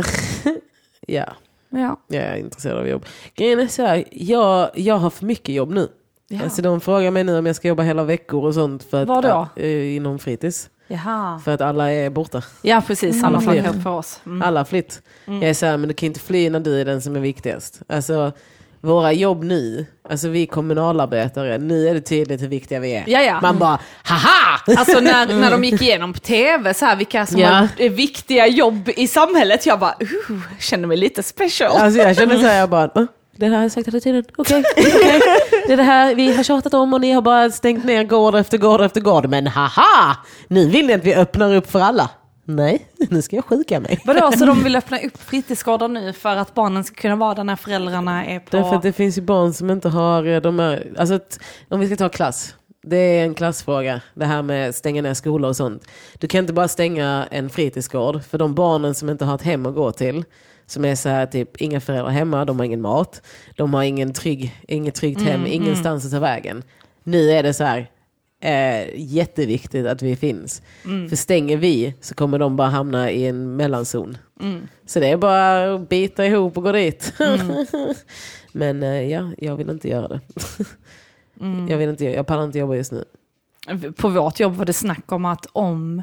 ja, Ja. jag är intresserad av jobb. Grejen är så här, jag, jag har för mycket jobb nu. Ja. Alltså de frågar mig nu om jag ska jobba hela veckor och sånt. För att, Var då? eh, inom fritids. Jaha. För att alla är borta. Ja, precis. Alla för oss. Mm. Alla flytt. Jag är så här, men du kan inte fly när du är den som är viktigast. Alltså, våra jobb nu, alltså vi kommunalarbetare, nu är det tydligt hur viktiga vi är. Ja, ja. Man bara, haha! Alltså när, när de gick igenom på tv, så här, vilka som Ja. har viktiga jobb i samhället. Jag bara, uh, känner mig lite special. Alltså jag känner så här, jag bara, "Åh, det här har jag sagt hela tiden, okej, okej. Det är det här vi har tjatat om och ni har bara stängt ner gård efter gård efter gård. Men haha! Nu vill ni att vi öppnar upp för alla. Nej, nu ska jag sjuka mig. Vadå, så de vill öppna upp fritidsgårdar nu för att barnen ska kunna vara där när föräldrarna är på... Därför att det finns ju barn som inte har eh, de här, alltså att, om vi ska ta klass. Det är en klassfråga, det här med stänga ner skolor och sånt. Du kan inte bara stänga en fritidsgård för de barnen som inte har ett hem att gå till. Som är så här typ, inga föräldrar hemma, de har ingen mat. De har ingen trygg, inget tryggt hem, ingenstans att ta vägen. Nu är det så här, eh, jätteviktigt att vi finns. För stänger vi så kommer de bara hamna i en mellanzon. Så det är bara att bita ihop och gå dit. Men eh, ja, jag vill inte göra det. jag, vill inte, jag pallar inte jobba just nu. På vårt jobb var det snack om att om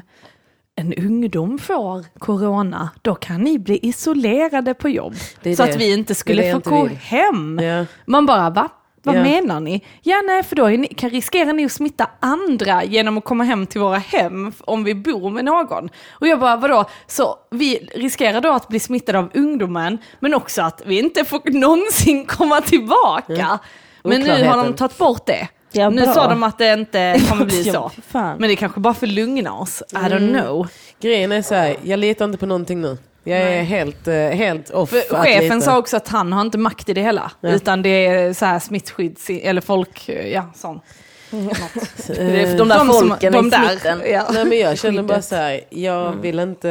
en ungdom får corona, då kan ni bli isolerade på jobb. Det Så det. att vi inte skulle få inte gå vill. hem. Ja. Man bara, va? Vad Ja. menar ni? Ja, nej, för då ni, kan riskera ni att smitta andra genom att komma hem till våra hem om vi bor med någon. Och jag bara, vadå? Så vi riskerar då att bli smittade av ungdomen, men också att vi inte får någonsin komma tillbaka. Men nu har de tagit bort det. Ja, nu bra. sa de att det inte kommer bli så. Ja. Men det är kanske bara för att lugna oss. I Mm. don't know. Grejen är så här, jag litar inte på någonting nu. Jag är helt, eh, helt off För chefen sa också att han har inte makt i det hela. Ja. Utan det är så här smittskydds... Eller folk... Ja, sånt. Det är de där De som- folken de i där, mitten. ja. Nej men jag känner bara så här, jag Mm. vill inte,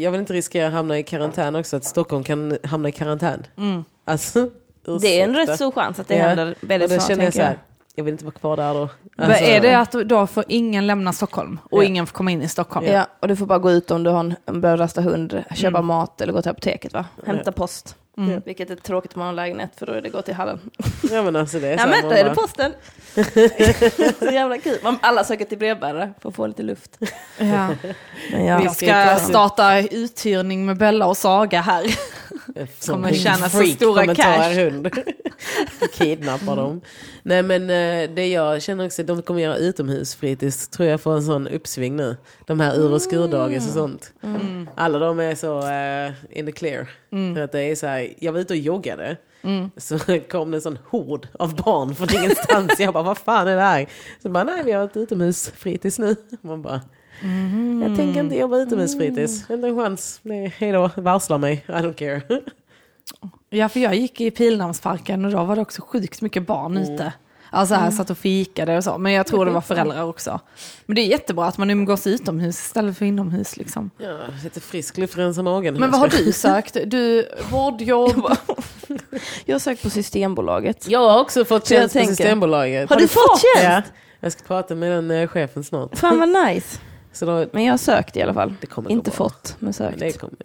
jag vill inte riskera att hamna i karantän också, att Stockholm kan hamna i karantän. Alltså, Det är en rätt stor chans att det Ja. händer Och väldigt snart. jag så här, jag vill inte vara kvar där då. Men Alltså, är det att då får ingen lämna Stockholm och Ja. ingen får komma in i Stockholm? Ja, och du får bara gå ut om du har en, en börjar rasta hund, köpa Mm. mat eller gå till apoteket va? Hämta post. Mm. Vilket är tråkigt om man har lägenhet för då är det gå till hallen. Ja men alltså det är så här, men då är det posten. så jävla kul. Man, alla söker till brevbärare för att få lite luft. Ja. Men ja. Jag ska starta uthyrning med Bella och Saga här. Kommer tjäna så stora cash. hund. Kidnappa dem. Nej men eh, det jag känner också, de kommer göra utomhusfritids, tror jag får en sån uppsving nu. De här ur och skurdagis och sånt. Mm. Alla de är så eh, in the clear. För att det är så här, jag var ute och joggade. Mm. Så kom det en sån hord av barn från ingenstans. jag bara, vad fan är det här? Så bara, nej vi har ett utomhusfritids nu. Man bara, jag tänker inte jobba utomhusfritids. Inte en chans. Nej, hej då, varsla mig. I don't care. Ja, för jag gick i Pildammsparken och då var det också sjukt mycket barn Mm. ute. Alltså här satt och fikade och så, men jag tror det var föräldrar också. Men det är jättebra att man umgås utomhus istället för inomhus liksom. Ja, lite frisk luft rensa magen. Men vad har du sökt? Du, vårdjobb? Jag har sökt på Systembolaget. Jag har också fått tjänst på Systembolaget. Har du fått Ja. tjänst? Jag ska prata med den eh, chefen snart. Fan vad nice. Så då, Men jag har sökt i alla fall. Inte fått, men sökt. kommer.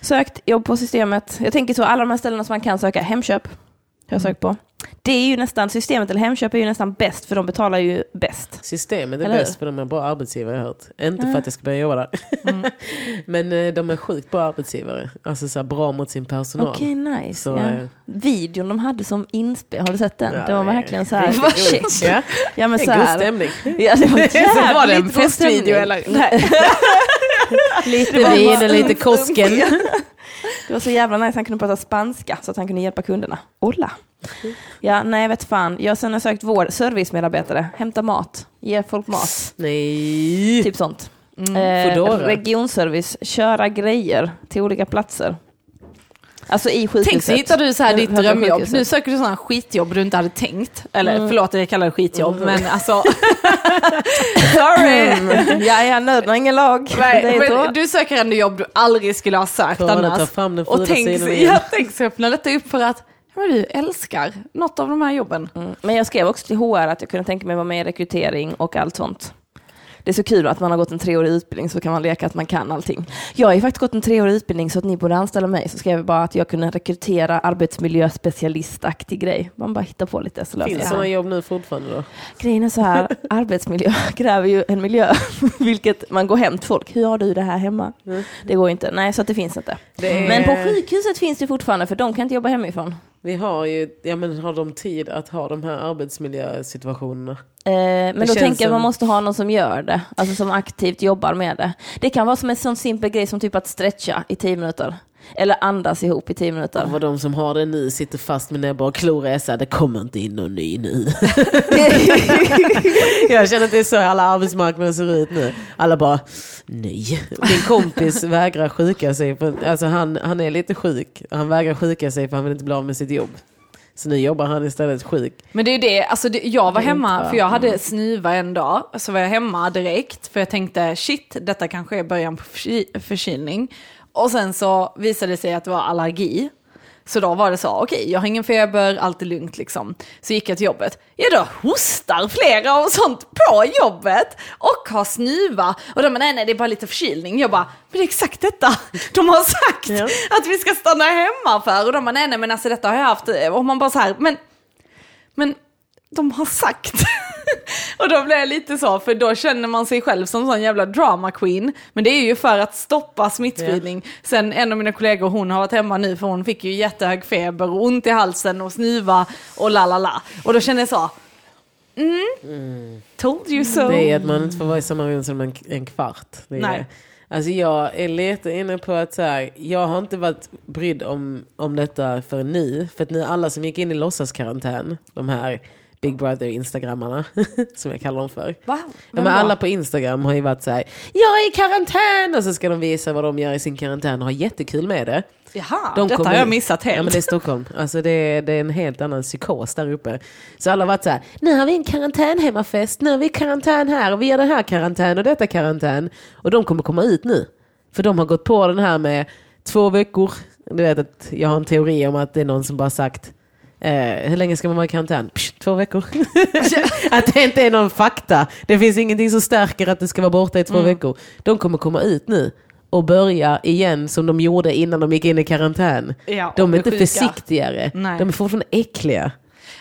Sökt jobb på systemet. Jag tänker så, alla de här ställena som man kan söka. Hemköp jag sökt på. Det är ju nästan, systemet eller Hemköp är ju nästan bäst för de betalar ju bäst. Systemet är Eller hur? bäst för de är bra arbetsgivare jag har hört. Inte för att jag ska börja jobba där. Mm. Men eh, de är sjukt bra arbetsgivare. Alltså så bra mot sin personal. Okej, nice. Så, ja. eh, Videon de hade som inspel, har du sett den? Ja, det var verkligen så här, roligt. Ja, Ja men en så god här. stämning. Ja, det var, Så var det en jävligt god festvideo, eller? Lite vin och lite Kosken. Det var så jävla nice, han kunde prata spanska så att han kunde hjälpa kunderna. Hola. Ja, nej vet fan. Jag har sen har sökt vår servicemedarbetare, hämta mat, ge folk mat, Nej. typ sånt. Mm. Eh, regionservice, köra grejer till olika platser. Alltså i sjukhuset. Tänk så hittar du så här ditt drömjobb. Nu söker du sådana skitjobb du inte hade tänkt. Eller förlåt att jag kallar det skitjobb, men alltså... Sorry! Mm. Ja, ja, nöden har ingen lag. Nej, det är men du söker ändå jobb du aldrig skulle ha sökt Kolla, ta annars. fram den Och tänk, så- jag tänk så öppna detta upp för att ja, men du älskar något av de här jobben. Mm. Men jag skrev också till HR att jag kunde tänka mig vara med i rekrytering och allt sånt. Det är så kul att man har gått en treårig utbildning så kan man leka att man kan allting. Jag har ju faktiskt gått en treårig utbildning så att ni borde anställa mig. Så skrev jag bara att jag kunde rekrytera arbetsmiljöspecialistaktig grej. Man bara hittar på lite så löser Finns det. sådana jobb nu fortfarande då? Grejen är så här, arbetsmiljö kräver ju en miljö, vilket man går hem till folk. Hur har du det här hemma? Mm. Det går inte. Nej, så att det finns inte. Det är- Men på sjukhuset finns det fortfarande, för de kan inte jobba hemifrån. Vi har ju, ja men har de tid att ha de här arbetsmiljösituationerna? Eh, men då känns tänker jag som- man måste ha någon som gör det, alltså som aktivt jobbar med det. Det kan vara som en sån simpel grej som typ att stretcha i tio minuter. Eller andas ihop i tio minuter. Vad de som har det nu sitter fast med näbbar och klor är så här, det kommer inte in någon ny nu. jag känner att det är så alla arbetsmarknaden ser ut nu. Alla bara, nej. Min kompis vägrar sjuka sig, för, alltså han, han är lite sjuk. Han vägrar sjuka sig för han vill inte bli av med sitt jobb. Så nu jobbar han istället sjuk. Men det är det, alltså det, jag var hemma, för jag hade snuva en dag, så var jag hemma direkt, för jag tänkte shit, detta kanske är början på förky- förkylning. Och sen så visade det sig att det var allergi. Så då var det så, okej, jag har ingen feber, allt är lugnt liksom. Så gick jag till jobbet. Ja, då hostar flera och sånt på jobbet och har snuva. Och de bara, nej, nej, det är bara lite förkylning. Jag bara, men det är exakt detta de har sagt Ja. att vi ska stanna hemma för. Och de bara, nej, nej, men alltså detta har jag haft. Och man bara så här, men men de har sagt. och då blev jag lite så, för då känner man sig själv som sån jävla drama queen. Men det är ju för att stoppa smittspridning. Sen en av mina kollegor, hon har varit hemma nu för hon fick ju jättehög feber och ont i halsen och snuva och la la la. Och då kände jag så, mm, told you so. Det är att man inte får vara i samma rum som en, en kvart. Det är, Nej. Alltså jag är lite inne på att så här, jag har inte varit brydd om, om detta för nu. För att nu alla som gick in i låtsaskarantän, de här Big Brother Instagrammarna, som jag kallar dem för. Va? Ja, men alla på Instagram har ju varit så här, jag är i karantän! Och så ska de visa vad de gör i sin karantän och ha jättekul med det. Jaha, De detta har jag missat helt. Ja men det är Stockholm. Alltså det är, det är en helt annan psykos där uppe. Så alla har varit så här, nu har vi en karantänhemmafest, nu har vi karantän här och vi gör den här karantän och detta karantän. Och de kommer komma ut nu. För de har gått på den här med två veckor. Du vet att jag har en teori om att det är någon som bara sagt Eh, hur länge ska man vara i karantän? Psh, två veckor. att det inte är någon fakta. Det finns ingenting som stärker att det ska vara borta i två veckor. De kommer komma ut nu och börja igen som de gjorde innan de gick in i karantän. Ja, de är inte sjuka. försiktigare. Nej. De är fortfarande äckliga.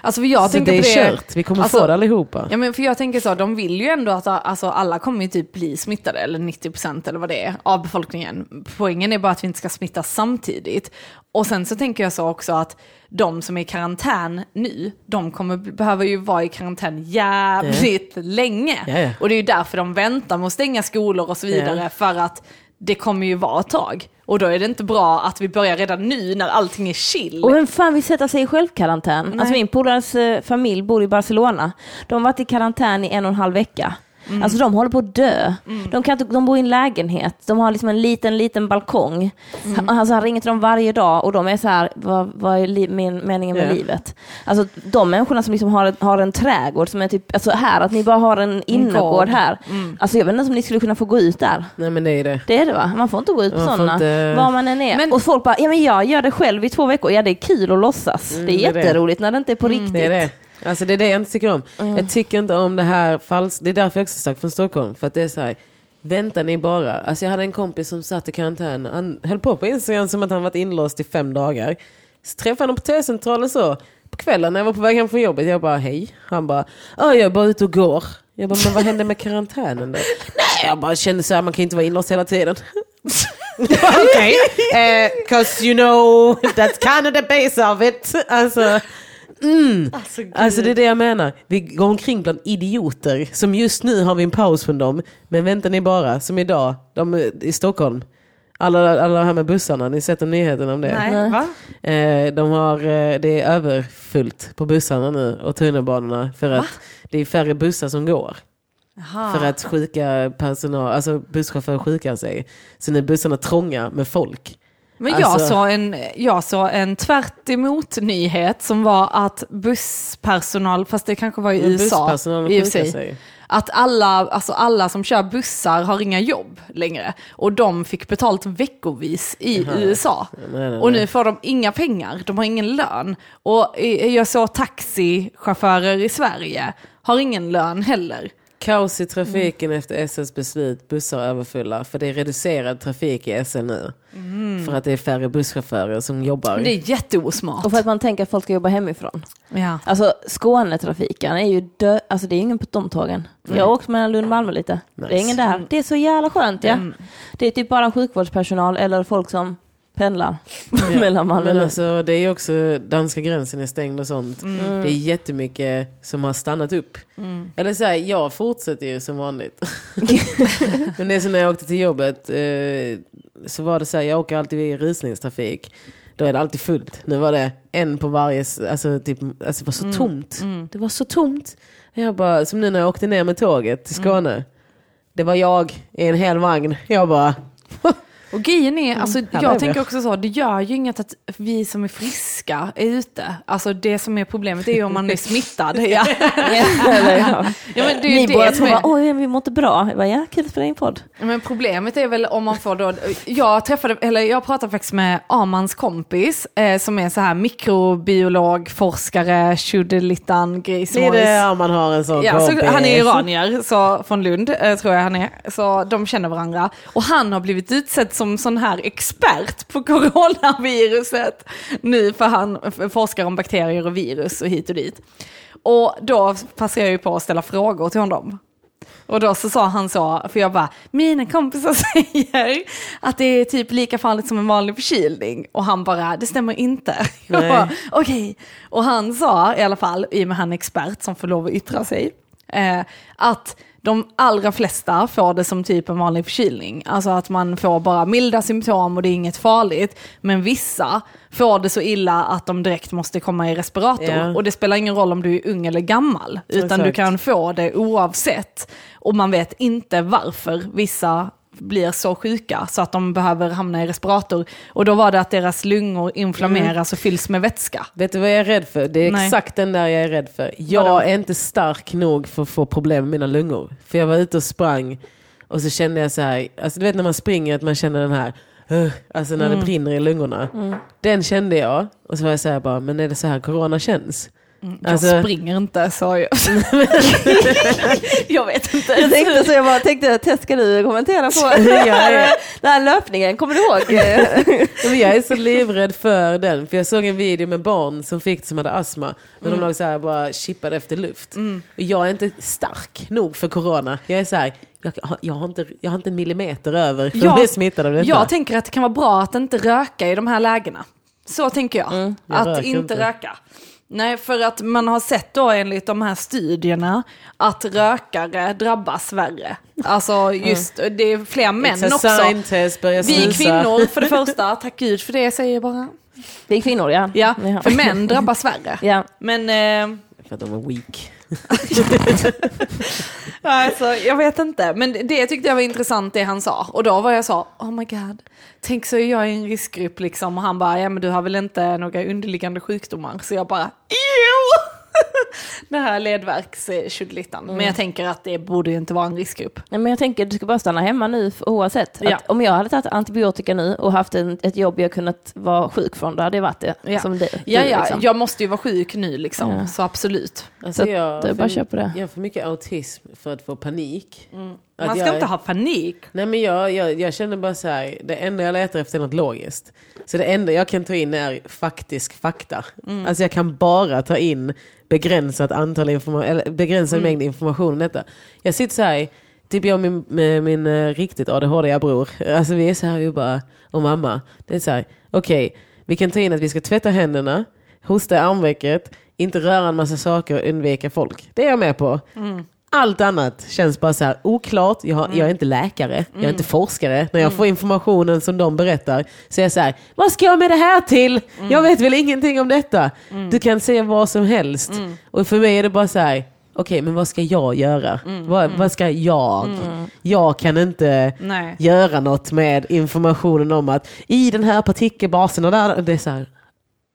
Alltså för jag så tänker det är på det, kört. Vi kommer alltså, få det allihopa. Ja men för jag tänker så, de vill ju ändå att alltså, alla kommer ju typ bli smittade, eller 90% eller vad det är, av befolkningen. Poängen är bara att vi inte ska smittas samtidigt. Och sen så tänker jag så också att de som är i karantän nu, de kommer behöva ju vara i karantän jävligt länge. Ja, ja. Och det är ju därför de väntar med att stänga skolor och så vidare, Ja. för att det kommer ju vara ett tag. Och då är det inte bra att vi börjar redan nu när allting är chill. Och vem fan vill sätta sig i självkarantän? Alltså min polares eh, familj bor i Barcelona. De har varit i karantän i en och en halv vecka. Mm. Alltså de håller på att dö. De, kan inte, de bor i en lägenhet, de har liksom en liten, liten balkong. Mm. Han, alltså han ringer till dem varje dag och de är så här, vad, vad är li, min, meningen med Ja. livet? Alltså de människorna som liksom har, har en trädgård som är typ, alltså här, att ni bara har en innergård gård. här. Mm. Alltså jag vet inte om ni skulle kunna få gå ut där. Nej men det är det. Det är det va? Man får inte gå ut på sådana, inte- var man än är. Men- och folk bara, ja men jag gör det själv i två veckor. Ja det är kul att låtsas. det är det är det. jätteroligt när det inte är på riktigt. Det är det. Alltså det är det jag inte tycker om. Jag tycker inte om det här falskt. Det är därför jag också sagt från Stockholm. För att det är så här. Väntar ni bara? Alltså jag hade en kompis som satt i karantän. Han höll på på Instagram som att han varit inlåst i fem dagar. Så träffade honom på T-centralen så. På kvällen när jag var på väg hem från jobbet. Jag bara hej. Han bara, "Ja, jag är bara ute och går. Jag bara, men vad hände med karantänen då? Nej, jag bara kände så här, man kan inte vara inlåst hela tiden. Okej, Eh, 'cause you know that's kind of the base of it. Alltså, mm. alltså det är det jag menar. Vi går omkring bland idioter. Som just nu har vi en paus från dem. Men väntar ni bara, som idag, de är i Stockholm. Alla, alla här med bussarna, ni sett nyheterna om det? Nej, va? Eh, de har, eh, det är överfullt på bussarna nu och tunnelbanorna för att det är färre bussar som går. Jaha. För att sjuka personal, alltså busschaufförer sjukar sig. Så nu är bussarna trånga med folk. Men jag, Alltså- såg en, jag såg en tvärt emot nyhet som var att busspersonal, fast det kanske var i Men USA, i och sig, att alla, alltså alla som kör bussar har inga jobb längre. Och de fick betalt veckovis i USA. nej, nej, Och nej. nu får de inga pengar, de har ingen lön. Och jag såg taxichaufförer i Sverige har ingen lön heller. Kaos i trafiken efter SLs beslut, bussar överfulla. För det är reducerad trafik i SL nu. För att det är färre busschaufförer som jobbar. Det är jätteosmart. Och för att man tänker att folk ska jobba hemifrån. Ja. Alltså Skånetrafiken är ju dö- alltså det är ingen på de tågen. Jag har åkt mellan Lund och Malmö lite. Det är Nice. ingen där. Det är så jävla skönt ja. Mm. Det är typ bara sjukvårdspersonal eller folk som pendlar mellan Malmö och Men alltså, det är också, danska gränsen är stängd och sånt. Mm. Det är jättemycket som har stannat upp. Eller så här, jag fortsätter ju som vanligt. Men det är som när jag åkte till jobbet, eh, så var det så här, jag åker alltid i rusningstrafik. Då är det alltid fullt. Nu var det en på varje, alltså, typ, alltså det var så tomt. Det var så tomt. Jag bara, som nu när jag åkte ner med tåget till Skåne. Det var jag i en hel vagn. Jag bara, Och grejen är, alltså, här är jag tänker också så, det gör ju inget att vi som är friska är ute. Alltså det som är problemet är ju om man är smittad. Ja. Eller, ja. Ja, men det Ni det båda två bara, oj vi mår inte bra. Jag bara, ja, kul att spela in podd. Men problemet är väl om man får då, jag träffade, eller jag pratade faktiskt med Amans kompis eh, som är så här mikrobiolog, forskare, tjudelittan, det är grismojs. det om man har en sån Ja, så han är iranier, så, från Lund eh, tror jag han är. Så de känner varandra. Och han har blivit utsedd som sån här expert på coronaviruset. Nu för han forskar om bakterier och virus och hit och dit. Och då passar jag ju på att ställa frågor till honom. Och då så sa han så, för jag bara, mina kompisar säger att det är typ lika farligt som en vanlig förkylning. Och han bara, det stämmer inte. Okej. Och han sa i alla fall, i och med han är expert som får lov att yttra sig, eh, att de allra flesta får det som typ en vanlig förkylning. Alltså att man får bara milda symptom och det är inget farligt. Men vissa får det så illa att de direkt måste komma i respirator. Ja. Och det spelar ingen roll om du är ung eller gammal, utan Exakt. du kan få det oavsett. Och man vet inte varför vissa blir så sjuka så att de behöver hamna i respirator. Och då var det att deras lungor inflammeras och fylls med vätska. Vet du vad jag är rädd för? Det är Nej. exakt den där jag är rädd för. Jag är inte stark nog för att få problem med mina lungor. För jag var ute och sprang och så kände jag så här, alltså du vet när man springer att man känner den här, uh, alltså när det brinner i lungorna. Den kände jag och så var jag så här bara, men är det så här corona känns? Alltså- Jag springer inte så jag... jag vet inte. Jag tänkte så jag bara tänkte, Tess ska du kommentera på den här löpningen, kommer du ihåg? Ja, men jag är så livrädd för den. För jag såg en video med barn som fick som hade astma. När de låg så här bara chippade efter luft. Och jag är inte stark nog för corona. Jag är så här, jag, jag, har, inte, jag har inte en millimeter över för att bli smittad av detta. Jag tänker att det kan vara bra att inte röka i de här lägena. Så tänker jag. jag att inte. röka. Nej, för att man har sett då enligt de här studierna att rökare drabbas värre. Alltså just, det är fler män It's också. test, Vi kvinnor för det första, tack gud för det säger jag bara. Är kvinnor ja. Ja, för män drabbas värre. Ja. Men eh, För att de är weak. Alltså, jag vet inte, men det tyckte jag var intressant det han sa. Och då var jag så, oh my god, tänk så är jag i en riskgrupp liksom. Och han bara, ja men du har väl inte några underliggande sjukdomar? Så jag bara, jo! Det här ledvärkstjugolittan. Mm. Men jag tänker att det borde ju inte vara en riskgrupp. Nej, men jag tänker du ska bara stanna hemma nu för- oavsett. Ja. Att om jag hade tagit antibiotika nu och haft en, ett jobb jag kunnat vara sjuk från, då hade det varit det. Ja, Som det, ja, du, ja liksom. jag måste ju vara sjuk nu liksom. Ja. Så absolut. Alltså, Så jag, är bara att köpa det. Jag har för mycket autism för att få panik. Att Man ska jag- inte ha panik. Nej men jag, jag, jag känner bara så här, det enda jag letar efter är något logiskt. Så det enda jag kan ta in är faktisk fakta. Mm. Alltså jag kan bara ta in begränsat antal information, eller begränsad Mm. mängd information om detta. Jag sitter så här, typ jag och min, med min eh, riktigt ADHD bror, alltså vi är så här, vi bara, och mamma, det är så här, okej, vi kan ta in att vi ska tvätta händerna, hosta i armvecket, inte röra en massa saker och undvika folk. Det är jag med på. Allt annat känns bara så här oklart. Jag, har, jag är inte läkare, jag är inte forskare. När jag får informationen som de berättar så är jag så här, vad ska jag med det här till? Jag vet väl ingenting om detta. Du kan säga vad som helst. Och för mig är det bara så här, okej men vad ska jag göra? Vad, vad ska jag? Jag kan inte Nej. göra något med informationen om att i den här partikelbasen och där, det är så här,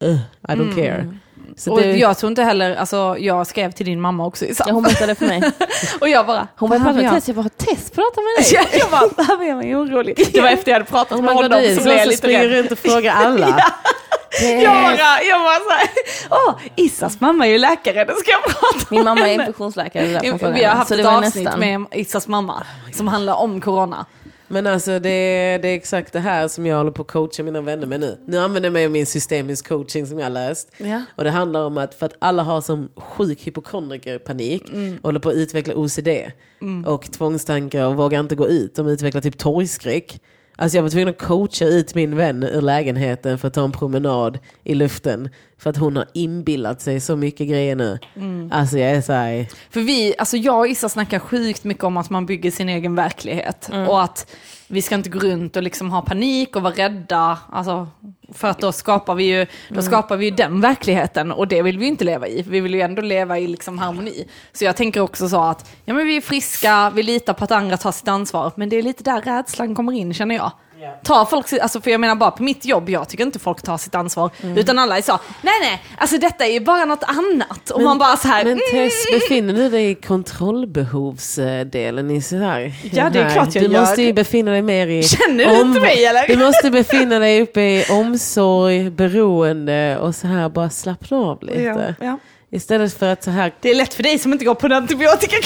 "Ugh, I don't care. Så Och det, jag tror inte heller, alltså jag skrev till din mamma också i Ja, hon berättade för mig. Och jag bara, Hon bara, prata med Tess, jag bara, Tess prata med dig. Jag, jag bara, behöver jag mig orolig? Det var efter jag hade pratat med honom så så blev jag lite rädd. runt och frågar alla. Jag bara, jag bara såhär, åh, Issas mamma är ju läkare, det ska jag prata med Min mamma är henne." infektionsläkare. det är därför Vi har haft Så ett avsnitt nästan- med Issas mamma som handlar om corona. Men alltså det är, det är exakt det här som jag håller på att coacha mina vänner med nu. Nu använder jag mig av min systemisk coaching som jag har läst. Ja. Och det handlar om att för att alla har som sjuk hypokondrikerpanik, och håller på att utveckla OCD och tvångstankar och vågar inte gå ut. De utvecklar typ torgskräck. Alltså jag var tvungen att coacha ut min vän ur lägenheten för att ta en promenad i luften. För att hon har inbillat sig så mycket grejer nu. Alltså jag är så här, För vi, alltså jag och Issa snackar sjukt mycket om att man bygger sin egen verklighet. Och att vi ska inte gå runt och liksom ha panik och vara rädda. Alltså, för att då skapar vi ju då skapar vi ju den verkligheten och det vill vi inte leva i. Vi vill ju ändå leva i liksom harmoni. Så jag tänker också så att ja, men vi är friska, vi litar på att andra tar sitt ansvar. Men det är lite där rädslan kommer in känner jag. Tar folk, alltså för jag menar bara på mitt jobb, jag tycker inte folk tar sitt ansvar. Utan alla är så, nej nej, alltså detta är ju bara något annat. Och man bara så här, Men mm, Tess, befinner du dig i kontrollbehovsdelen i så här? Ja, det är klart jag Du gör. måste ju befinna dig mer i... Känner du inte mig, eller? Du måste befinna dig uppe i omsorg, beroende och så här bara slappna av lite. Ja, ja. Istället för att så här... Det är lätt för dig som inte går på en antibiotika.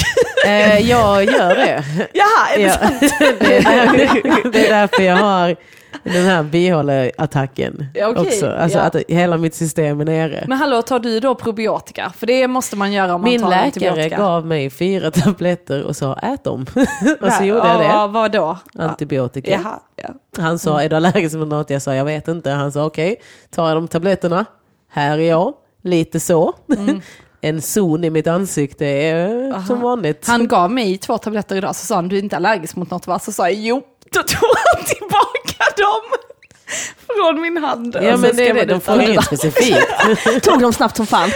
Eh, jag gör det. Jaha, är det Ja. sant? det, är därför, det är därför jag har den här bihåleattacken Ja, okej. också. Alltså Ja. att hela mitt system är nere. Men hallå, tar du då probiotika? För det måste man göra om man Min tar läkare antibiotika. gav mig fyra tabletter och sa ät dem. och så gjorde jag det. Ja, vad då? Antibiotika. Jaha, ja. Han sa, är du allergisk mot något? Jag sa, jag vet inte. Han sa, okej, tar jag de tabletterna? Här är jag. Lite så. en zon i mitt ansikte är som vanligt. Han gav mig två tabletter idag, så sa han du är inte allergisk mot något va? Så sa jag jo, då tog han tillbaka dem från min hand. ja Och så men det är det, de får inget specifikt. Tog dem snabbt som fan.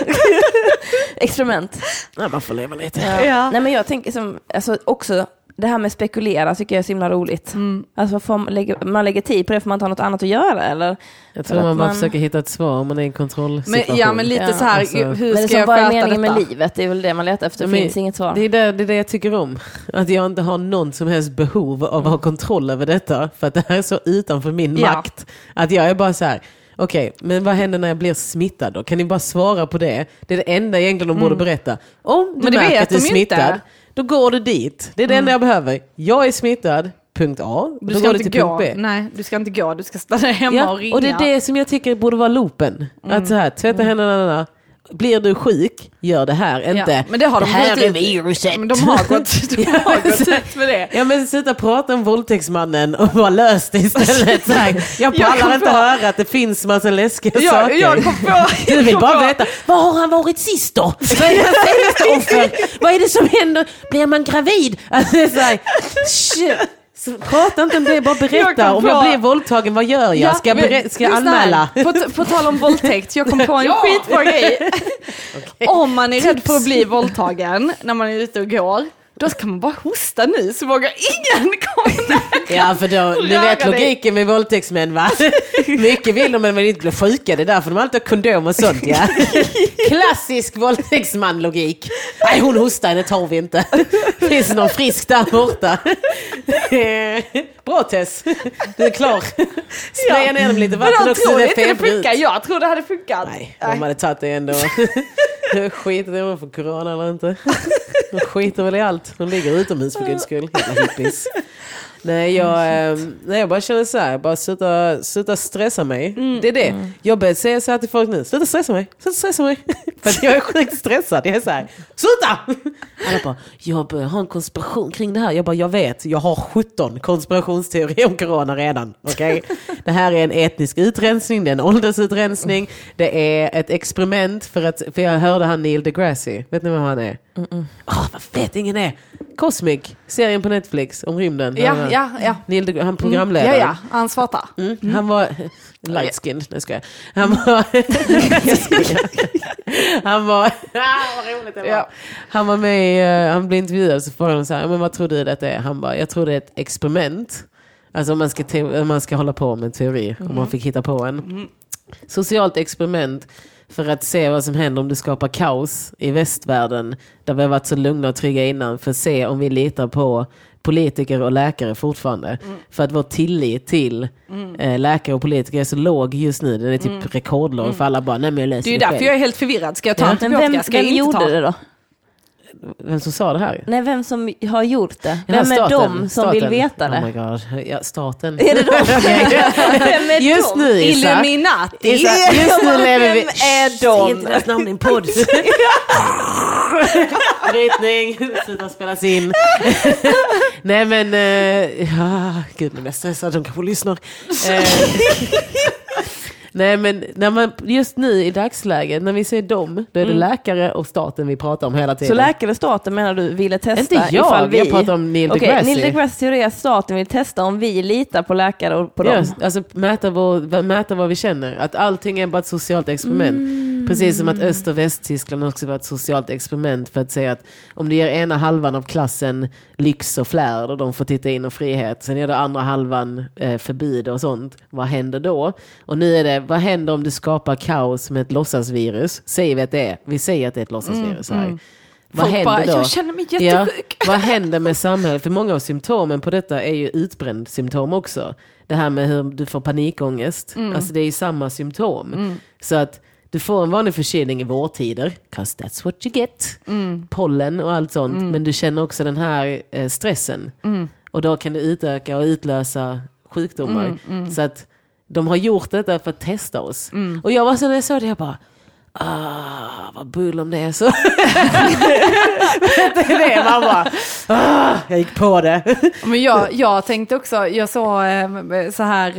Experiment. Ja, man får leva lite. Ja. Nej men jag tänker som, alltså också det här med spekulera tycker jag är så himla roligt. Alltså får man, lägger, man lägger tid på det för man inte har något annat att göra eller? Jag tror att man bara man- försöker hitta ett svar om man är i en Men, kontrollsituation. ja men lite Ja, så här, alltså. hur ska jag vad är sköta meningen detta? med livet? Det är väl det man letar efter, det Men finns inget svar. Det är det, det är det jag tycker om. Att jag inte har någon som helst behov av att ha kontroll över detta. För att det här är så utanför min Ja. makt. Att jag är bara så här. Okej, men vad händer när jag blir smittad då? Kan ni bara svara på det? Det är det enda egentligen de borde berätta. Om du Men det märker vet att du är smittad, inte. Då går du dit. Det är det enda jag behöver. Jag är smittad, punkt A. Du då ska går du inte till gå, punkt B. nej du ska inte gå, du ska stanna hemma Ja, och ringa. och det är det som jag tycker borde vara loopen. Att så här, tvätta händerna, na, na, na. Blir du sjuk, gör det här. Inte, Ja, men det har de här gått är ut- viruset. Men de har gått, de har gått ut med det. Ja men sluta prata om våldtäktsmannen och bara lös det istället. Så här, jag pallar inte på- höra att det finns massa läskiga Jag, saker. jag kom på... du vill bara på- veta, var har han varit sist då? Vad är hans senaste offer? Vad är det som händer? Blir man gravid? Alltså, så här, shit. Så prata inte om det, bara Jag berätta. kom Om jag blir våldtagen, vad gör jag? Ja, Ska jag, berä- ska jag anmäla? På, på tal om våldtäkt, jag kom på en skitbra grej. Om man är rädd för att bli våldtagen när man är ute och går, då ska man bara hosta nu så vågar ingen komma nära. Ja, för då, Röra vet logiken med våldtäktsmän va? Mycket vill de men vill inte bli sjuka, det är därför de alltid har kondom och sånt ja. Klassisk våldtäktsman-logik. Nej, hon hostar, det tar vi inte. Finns det någon frisk där borta? Bra Tess, du är klar. Spraya ner dem lite Men vatten också, tror det är inte det funkar, jag tror det hade funkat. Nej, de hade tagit det ändå. Skiter i om de får corona eller inte. De skiter väl i allt. De ligger utomhus för guds skull. Jävla hippies. Nej jag, eh, nej, jag bara känner så här, bara sluta, sluta stressa mig. Det är det. Jag börjar säga så här till folk nu, sluta stressa mig, sluta stressa mig. för att jag är sjukt stressad. Jag är så här, sluta! Alla bara, jag börjar ha en konspiration kring det här. Jag bara, jag vet, jag har 17 konspirationsteorier om corona redan. Okej? Det här är en etnisk utrensning, det är en åldersutrensning, det är ett experiment för att, för jag hörde han Neil deGrasse, vet ni vem han är? Åh, vad vet ingen är? Cosmic, serien på Netflix om rymden. Ja, Ja, ja. Neil de, han Ja, programledare. ja, han svartar. Mm. Han var light skinned, nej ska jag. Han var... han var... Ah, vad roligt det var. Ja. Han var med eh, han blev intervjuad så frågade de så här, men vad tror du detta är? Han bara, jag tror det är ett experiment. Alltså om man ska, om man ska hålla på med en teori, om man fick hitta på en. Socialt experiment för att se vad som händer om du skapar kaos i västvärlden, där vi har varit så lugna och trygga innan, för att se om vi litar på politiker och läkare fortfarande. För att vår tillit till eh, läkare och politiker är så låg just nu, den är typ rekordlåg, för alla bara, nej men jag läser Det är ju därför själv. jag är helt förvirrad. Ska jag ta Ja. Men antibiotika? vem, Ska jag vem inte gjorde ta? det då? Vem som sa det här? Nej, vem som har gjort det? Ja, Vem är staten. de som Staten. vill veta det? Oh my god, ja, staten. Är det de? Vem är Just de? nu Isa, Illuminati. Isa just nu lever vi... Vem är de? inte deras namn i en podd. Brytning, sluta spelas in. Nej men, eh, ja, gud nu är jag stressad, de kanske lyssnar. Nej men när man, just nu i dagsläget, när vi ser dem, då är det läkare och staten vi pratar om hela tiden. Så läkare staten menar du ville testa Inte jag, ifall vi... jag pratar om Neil Okej, deGrasse. Neil deGrasse teori är att staten vill testa om vi litar på läkare och på dem. Ja, alltså mäta, vår, mäta vad vi känner. Att allting är bara ett socialt experiment. Precis som att Öst och Västtyskland också var ett socialt experiment för att säga att om du ger ena halvan av klassen lyx och flärd och de får titta in och frihet, sen ger du andra halvan eh, förbud och sånt. Vad händer då? Och nu är det, vad händer om du skapar kaos med ett låtsasvirus? Säger vi att det är? Vi säger att det är ett låtsasvirus här. Vad Folk händer bara, då? jag känner mig jättesjuk. Ja, vad händer med samhället? För många av symptomen på detta är ju utbränd symptom också. Det här med hur du får panikångest. Alltså det är ju samma symptom. Så att du får en vanlig förkylning i vårtider, 'cause that's what you get. Pollen och allt sånt. Men du känner också den här eh, stressen. Och då kan det utöka och utlösa sjukdomar. Så att de har gjort detta för att testa oss. Och jag var så när jag såg det, jag bara ah, vad bull om det är så. det är det, man bara, ah, jag gick på det. Men jag, jag tänkte också, jag såg eh, så här,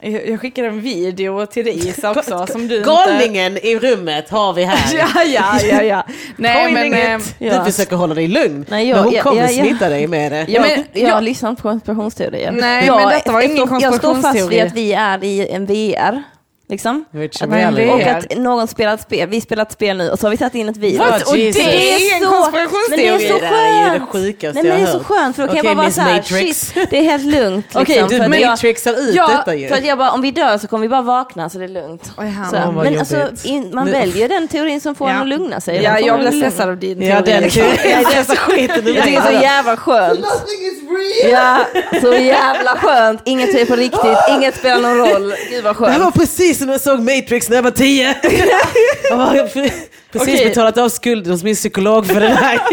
eh, jag skickade en video till dig Isa också som du inte... Galningen i rummet har vi här. Ja, ja, ja, ja. Nej, men... Inget. ja. Du försöker hålla dig lugn, Nej, jag- men hon jag- kommer jag- smitta dig med det. Jag, men jag, jag- lyssnar inte på konspirationsteorier. Nej, jag, men detta var ingen jag, jag står fast vid konspirationsteori. att vi är i en VR. Liksom. Men reality. det Och att någon spelar ett spel. Vi spelar ett spel nu och så har vi satt in ett video. What? Och det är en Men konspirationsteori. det är så Det är det skönt. Nej, men det är så skönt för då kan Okej, jag bara vara så här, shit, det är helt lugnt. Liksom, Okej, du för att jag- matrixar ut ja, detta ju. för att jag bara, om vi dör så kommer vi bara vakna så det är lugnt. Oj, Så, men alltså, in, man Nu- väljer den teorin som får Ja. en att lugna sig. Ja, Den jag att lugna. stressad av din Ja, teori. den liksom. jag så skiten ur Jag tycker det är så jävla skönt. Ja, så jävla skönt. Inget är på riktigt, inget spelar någon roll. Gud vad Det här var skönt. precis som jag såg Matrix när jag var tio. jag precis Okej. betalat av skulden hos min psykolog för det här.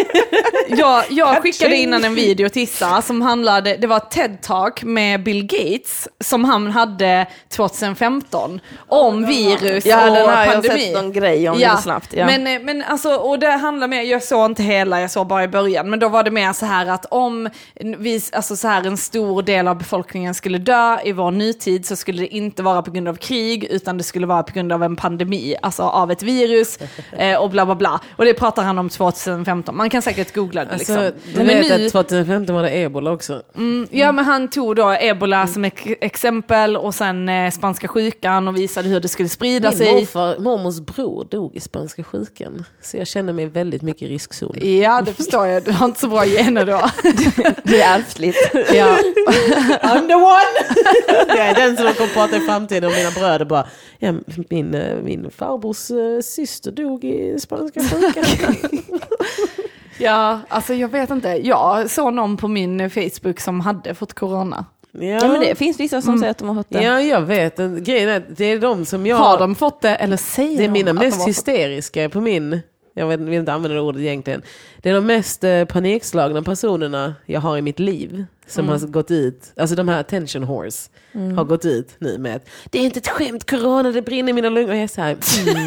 Jag, jag skickade innan en video till Issa som handlade, det var ett TED-talk med Bill Gates som han hade 2015 om virus Ja, och den har jag pandemi. sett någon grej om det snabbt. Ja. Men, eh, men alltså, och det handlar mer, jag såg inte hela, jag såg bara i början, men då var det mer så här att om vi, alltså så här en stor del av befolkningen skulle dö i vår nutid så skulle det inte vara på grund av krig utan det skulle vara på grund av en pandemi, alltså av ett virus eh, och bla bla bla. Och det pratar han om 2015, man kan säkert googla det Alltså, liksom. du Men vet nu- att 2015 var det ebola också. Mm, ja men han tog då ebola som ett exempel och sen eh, spanska sjukan och visade hur det skulle sprida Min sig. morfar, mormors bror dog i spanska sjukan. Så jag känner mig väldigt mycket i riskzon. Ja det förstår jag, du har inte så bra gener då. Det är ärftligt. ja. I'm the one! jag är den som kommer prata i framtiden och mina bröder bara, ja, min, eh, min farbors eh, syster dog i spanska sjukan. ja, alltså jag vet inte. Jag såg någon på min Facebook som hade fått corona. Ja, men det finns vissa som säger att de har fått det. Ja, jag vet. En- Grejen är att det är de som jag... Har de fått det eller säger Det är de mina de mest hysteriska på min... Jag vill inte använda det ordet egentligen. Det är de mest eh, panikslagna personerna jag har i mitt liv. Som har gått ut, alltså de här attention horse, har gått ut nu med att det är inte ett skämt, corona, det brinner i mina lungor. Och jag är så här,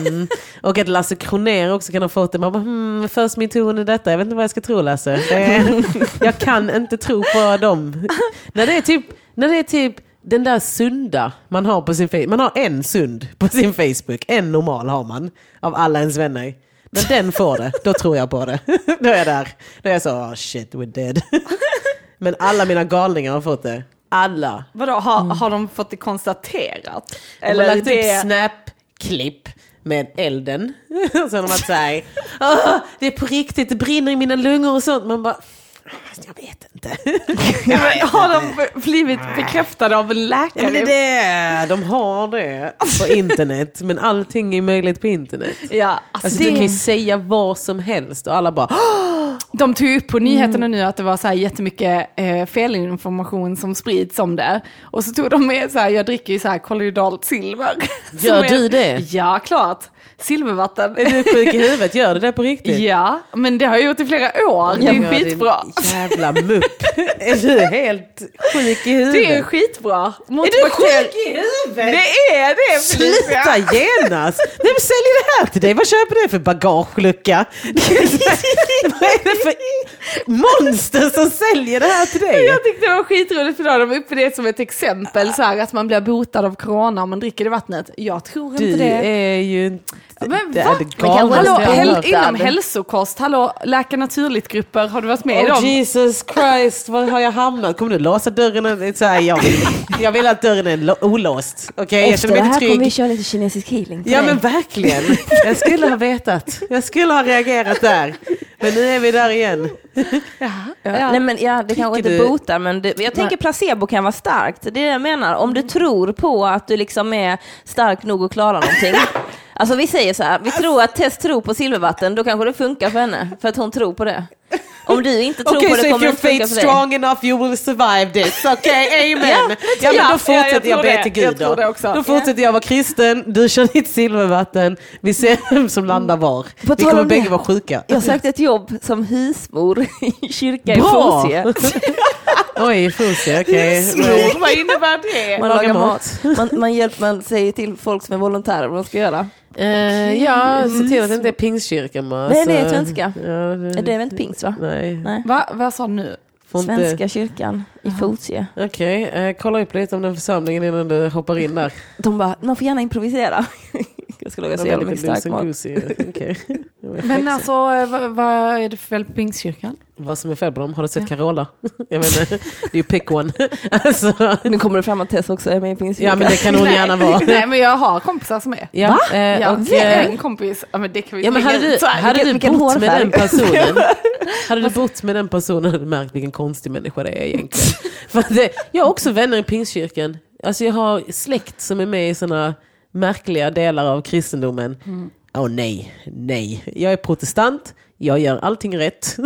mm. Och att Lasse Kronér också kan ha fått det. Man bara, hmm, först min ton är detta, jag vet inte vad jag ska tro Lasse. Är, jag kan inte tro på dem. när det är typ, när det är typ den där sunda man har på sin Facebook. Man har en sund på sin Facebook. En normal har man av alla ens vänner. När den får det, då tror jag på det. Då är jag där. Då är jag så, oh shit, we're dead. Men alla mina galningar har fått det. Alla. Vadå, har, har de fått det konstaterat? Eller Eller lagt det... upp snap-klipp med elden. Så har de varit såhär, "Åh, det är på riktigt, det brinner i mina lungor och sånt. Man bara, jag vet inte. har de blivit bekräftade av en läkare? Ja, men det är det, de har det på internet. Men allting är möjligt på internet. Ja, alltså Alltså, det... Du kan ju säga vad som helst och alla bara De tog upp på nyheterna nu att det var så här jättemycket eh, felinformation som sprids om det. Och så tog de med så här, jag dricker ju så här kollodalt silver. Gör Som är- du det? Ja, klart. Silvervatten. Är du sjuk i huvudet? Gör du det på riktigt? Ja, men det har jag gjort i flera år. Det är skitbra. Jävla mupp. Är du helt sjuk i huvudet? Det är skitbra. Mot Är du sjuk i huvudet? Det är det Felicia. Sluta genast! Vem säljer det här till dig? Vad köper du för bagagelucka? Vad är det för monster som säljer det här till dig? Jag tyckte det var skitroligt för då har de uppe det som ett exempel, så här, att man blir botad av corona om man dricker det vattnet. Jag tror inte Du det. är ju... Men det va? är det Hallå, jag häl, inom hälsokost, hallå, Läka Naturligt-grupper, har du varit med i Oh dem? Jesus Christ, var har jag hamnat? Kommer du låsa dörren? Så här, jag, vill, jag vill att dörren är olåst. Okej, jag Efter känner det mig här inte kommer vi trygg. köra lite kinesisk healing Ja dig. men verkligen. Jag skulle ha vetat. Jag skulle ha reagerat där. Men nu är vi där igen. Ja. Nej men ja, det kanske inte du- botar men det, jag tänker placebo kan vara starkt. Det är det jag menar. Om du tror på att du liksom är stark nog att klara någonting. Alltså vi säger så här, vi tror att Tess tror på silvervatten, då kanske det funkar för henne. För att hon tror på det. Om du inte tror Okej, på så det if kommer det your funka faith för dig. strong enough you will survive this. Okej, amen. Ja, ja, men då jag fortsätter jag, tror be till Gud Jag då. Då fortsätter jag vara kristen, du kör ditt silvervatten. Vi ser vem som landar var. På Vi kommer om bägge vara sjuka. Jag sökte ett jobb som husmor i kyrka i! Fosie. Oj, Fosie, okej. Snor, vad innebär det? Man Laga lagar mat. mat. Man, man, hjälper, man säger till folk som är volontärer vad de ska göra. Eh, ja, se till att det inte är pingstkyrkan bara. Nej, det är svenska. Ja, det, Det är väl inte pingst va? Nej. Nej. Va? Vad sa du nu? får inte- Svenska kyrkan i Fosie. Okej, eh, kolla upp lite om den församlingen innan du hoppar in där. De bara, man får gärna improvisera. Jag ska laga så jävla mycket stark mat. Okej. Men alltså, eh, vad, vad är det för fel på Pingstkyrkan? Vad som är fel på dem? Har du sett Carola? Jag vet inte, det är ju pick one. Alltså, Nu kommer det fram att Tess också är med i ja Pingstkyrkan. men det kan hon gärna vara. Nej men jag har kompisar som är. Ja, eh, Ja, och, det är eh, en kompis. Ja men det kan vi Ja men hade du, hade du bott med den personen Hade du bott med den personen hade du märkt vilken konstig människa det är egentligen. För det, jag har också vänner i pingstkyrkan. Alltså jag har släkt som är med i sådana märkliga delar av kristendomen. Åh nej, nej. Jag är protestant, jag gör allting rätt.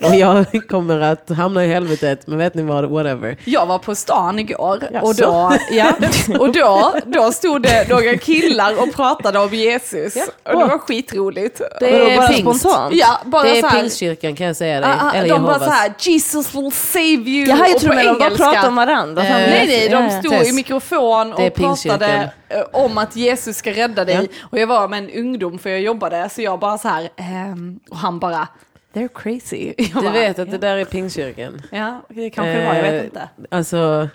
och jag kommer att hamna i helvetet, men vet ni vad, whatever. Jag var på stan igår och, Jaså? då, ja, och då, då stod det några killar och pratade om Jesus. Och det var skitroligt. Det är bara pingst. spontant? Ja, bara Det så är här, pingstkyrkan kan jag säga dig. ah, Eller de bara så här, Jesus will save you. Jaha, jag och tror de bara pratar om varandra. Fan, Nej, nej, ja, de ja. stod i mikrofon och pratade om att Jesus ska rädda dig. Och jag var med en ungdom för jag jobbade, så jag bara så här, ehm, och han bara, they're crazy. Jag Du bara, vet att det ja. där är pingstkyrkan? Ja, det kanske det var, jag vet inte. Alltså,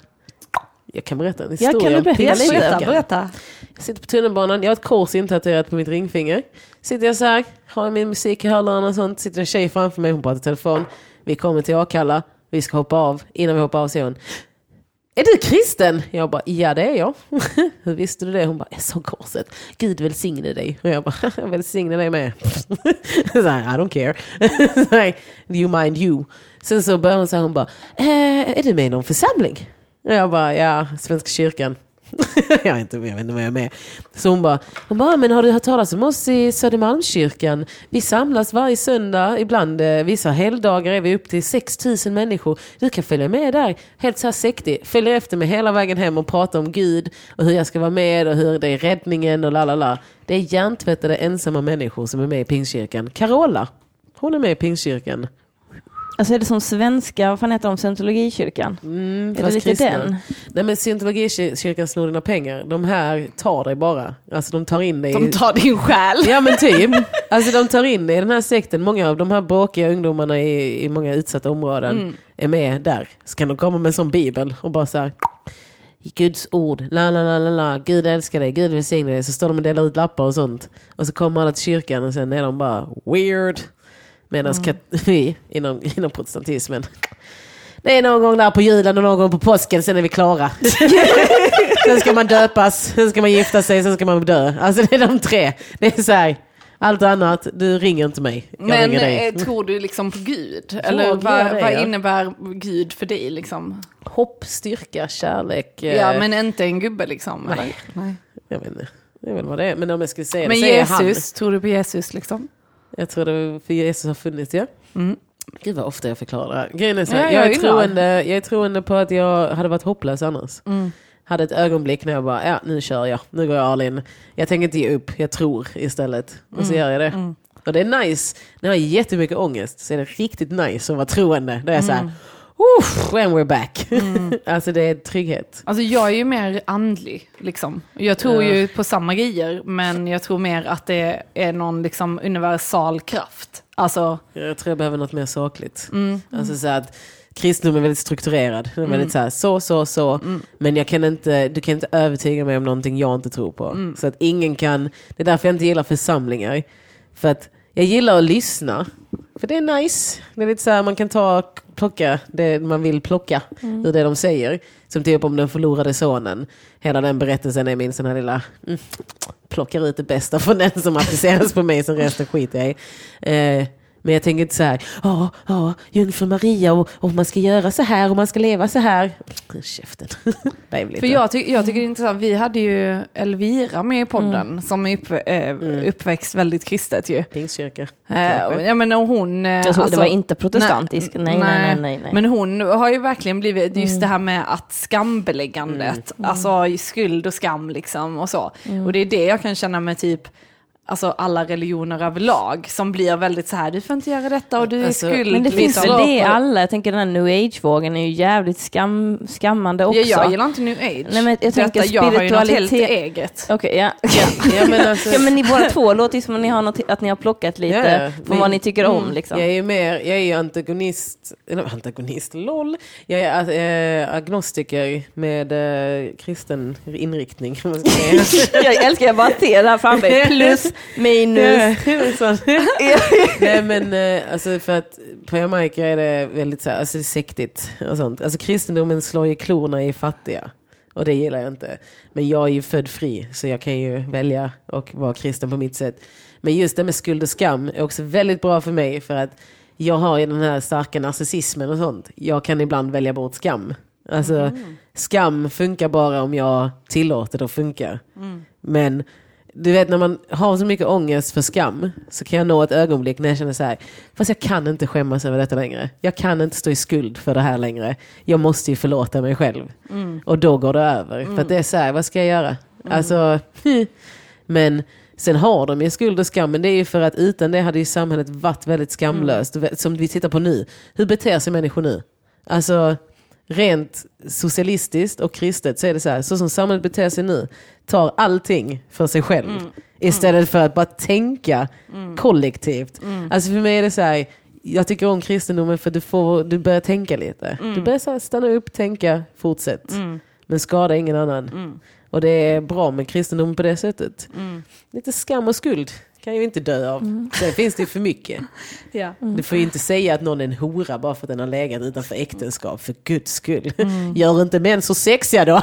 jag kan berätta en Ja, historia kan du berätta? Berätta, berätta. Jag sitter på tunnelbanan, jag har ett kors intatuerat på mitt ringfinger. Sitter jag så här, har min musik i hörlurarna och sånt. Sitter en tjej framför mig, hon pratar i telefon. Vi kommer till Akalla, vi ska hoppa av. Innan vi hoppar av säger hon, är du kristen? Jag bara, ja det är jag. Hur visste du det? Hon bara, jag såg korset. Gud välsigne dig. Och jag bara, jag välsigne dig med. så här, I don't care. så här, you mind you. Sen så började hon säga, hon bara, eh, är du med i någon församling? Och jag bara, ja, Svenska kyrkan. jag, vet inte, jag vet inte vad jag är med. Så hon bara, hon bara, ah, men har du hört talas om oss i Södermalmskyrkan? Vi samlas varje söndag, ibland eh, vissa helgdagar är vi upp till 6000 människor. Du kan följa med där, helt så här sektig. Följer efter mig hela vägen hem och pratar om Gud och hur jag ska vara med och hur det är räddningen och la la la. Det är hjärntvättade ensamma människor som är med i Pingstkyrkan. Carola, hon är med i Pingstkyrkan. Alltså är det som svenska, vad fan heter de, scientologikyrkan? Mm, Är det lite kristna. den? Nej men scientologikyrkan snor dina pengar. De här tar dig bara. Alltså de tar in dig. De tar din själ. Ja men typ. Alltså de tar in dig i den här sekten. Många av de här bråkiga ungdomarna i, i många utsatta områden Mm. är med där. Så kan de komma med en sån bibel och bara så här. Guds ord, la la la la la, Gud älskar dig, Gud välsignar dig. Så står de och delar ut lappar och sånt. Och så kommer alla till kyrkan och sen är de bara weird. Medan Mm. vi inom, inom protestantismen, det är någon gång där på julen och någon gång på påsken, sen är vi klara. sen ska man döpas, sen ska man gifta sig, sen ska man dö. Alltså det är de tre. Det är så här, allt annat, du ringer inte mig. Jag Men ringer dig. eh, tror du liksom på Gud? Eller vad, det, vad ja. innebär Gud för dig liksom? Hopp, styrka, kärlek. eh, Ja, men inte en gubbe liksom? Nej. Nej. Jag vet inte. Det är väl vad det är. Men om jag skulle säga Men det är han. Jesus, tror du på Jesus liksom? Jag tror det för Jesus har funnits, ja. Mm. Gud vad ofta jag förklarar det här. Grejen är så Ja, jag jag, är troende, jag är troende på att jag hade varit hopplös annars. Mm. Hade ett ögonblick när jag bara, ja nu kör jag, nu går jag all in. Jag tänker inte ge upp, jag tror istället. Och så gör jag det. Och det är nice, när jag har jättemycket ångest så är det riktigt nice att vara troende. Då är jag så här, When we're back. alltså det är trygghet. Alltså jag är ju mer andlig liksom. Jag tror Ja. ju på samma grejer, men jag tror mer att det är någon liksom universal kraft. Alltså, Jag tror jag behöver något mer sakligt. Alltså så att kristendom är väldigt strukturerad. Den är väldigt så, här, så, så, så. Men jag kan inte, du kan inte övertyga mig om någonting jag inte tror på. Så att ingen kan, det är därför jag inte gillar församlingar. För att jag gillar att lyssna. För det är nice. Det är lite så här, man kan ta, plocka det man vill plocka ur det de säger. Som typ om den förlorade sonen. Hela den berättelsen är min sån här lilla, mm, plockar ut det bästa från den som appliceras på mig, som resten skiter jag i. Eh, men jag tänker inte så här, ja, ja, jungfru Maria och, och man ska göra så här och man ska leva så här. Käften. För jag, ty- jag tycker det är intressant, vi hade ju Elvira med i podden som är upp, eh, uppväxt väldigt kristet ju. Pingstkyrka. Eh, ja, men och hon... eh, tror det alltså- var inte protestantisk. Nej, nej, nej. nej, nej. Men hon har ju verkligen blivit, just det här med att skambeläggandet, alltså skuld och skam liksom och så. Och det är det jag kan känna med typ alltså alla religioner överlag som blir väldigt så här, du får inte göra detta och du är Alltså, skuld. Men det liksom. finns väl det i alla, jag tänker den här new age-vågen är ju jävligt skam, skammande också. Ja, jag gillar inte new age. Nej, men jag tänker Detta, jag har ju något helt spiritualitet- eget. Okej, ja. Ja, men alltså, ja men ni båda två låter ju som att ni har, något, att ni har plockat lite Ja, ja. från vad ni tycker om liksom. Jag är ju mer, jag är antagonist, eller antagonist, LOL. Jag är äh, agnostiker med äh, kristen inriktning. jag älskar, jag bara ser det här framför. Plus, minus. Nej men eh, alltså för att på Jamaica är det väldigt så här, alltså sektigt och sånt. Alltså kristendomen slår ju klorna i fattiga. Och det gillar jag inte. Men jag är ju född fri så jag kan ju välja och vara kristen på mitt sätt. Men just det med skuld och skam är också väldigt bra för mig för att jag har ju den här starka narcissismen och sånt. Jag kan ibland välja bort skam. Alltså skam funkar bara om jag tillåter det att funka. Men du vet när man har så mycket ångest för skam så kan jag nå ett ögonblick när jag känner så här, fast jag kan inte skämmas över detta längre. Jag kan inte stå i skuld för det här längre. Jag måste ju förlåta mig själv. Och då går det över. För att det är så här, vad ska jag göra? Alltså, men sen har de ju skuld och skam, men det är ju för att utan det hade ju samhället varit väldigt skamlöst. Som vi tittar på nu. Hur beter sig människor nu? Alltså, rent socialistiskt och kristet så är det så här, så som samhället beter sig nu, tar allting för sig själv. Istället för att bara tänka kollektivt. Alltså för mig är det så här, jag tycker om kristendomen för du, får, du börjar tänka lite. Du börjar så här stanna upp, tänka, fortsätt. Men skada ingen annan. Och det är bra med kristendom på det sättet. Lite skam och skuld kan ju inte dö av. Sen finns det ju för mycket. Ja. Du får ju inte säga att någon är en hora bara för att den har legat utanför äktenskap, för guds skull. Gör inte män så sexiga då?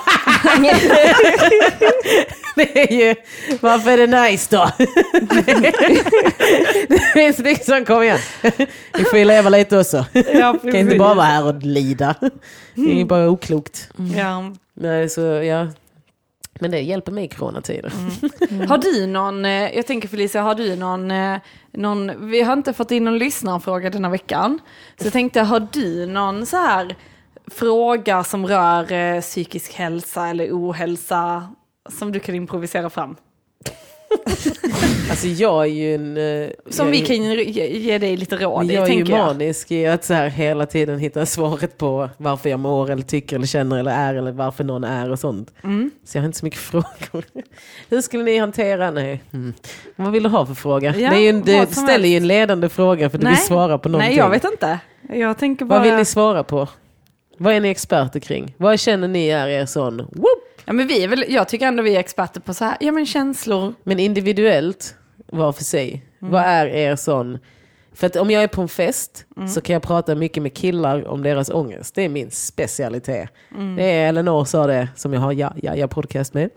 det är ju, varför är det nice då? det finns liksom, kom igen. Vi får ju leva lite också. Ja, kan inte bara vara här och lida. Det är ju bara oklokt. Ja. Nej, så, ja. Men det hjälper mig i coronatider. Har du någon, eh, jag tänker Felicia, har du någon, eh, någon, vi har inte fått in någon lyssnarfråga denna veckan. Så jag tänkte, har du någon så här fråga som rör eh, psykisk hälsa eller ohälsa som du kan improvisera fram? Alltså jag är ju en... eh, Som vi kan ge, ge dig lite råd i, jag är ju tänker jag. manisk i att så här hela tiden hitta svaret på varför jag mår eller tycker eller känner eller är eller varför någon är och sånt. Mm. Så jag har inte så mycket frågor. Hur skulle ni hantera? Nej. Mm. Vad vill du ha för fråga? Ja, ju du ställer ju en ledande fråga för du vill svara på någonting. Nej, jag vet inte. Jag tänker bara... Vad vill ni svara på? Vad är ni experter kring? Vad känner ni är er sån? Whoop! Ja, men vi är väl, jag tycker ändå vi är experter på så här, ja men känslor. Men individuellt, var för sig. Vad är er sån? För att om jag är på en fest så kan jag prata mycket med killar om deras ångest. Det är min specialitet. Det är Elinor sa det, som jag har ja, ja, ja podcast med.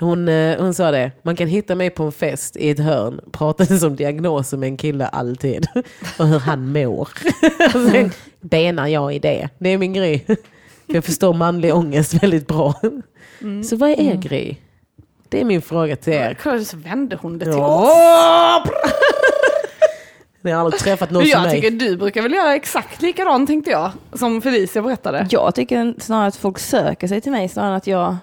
Hon, eh, hon sa det, man kan hitta mig på en fest i ett hörn, pratade som diagnoser med en kille alltid. Och hur han mår. Sen benar jag i det. Det är min grej. Jag förstår manlig ångest väldigt bra. Så vad är er grej? Det är min fråga till er. Kolla, så vände hon det till oss. Ja. Ni har aldrig träffat någon Men som jag mig. tycker du brukar väl göra exakt likadant tänkte jag, som Felicia berättade. Jag tycker snarare att folk söker sig till mig snarare än att jag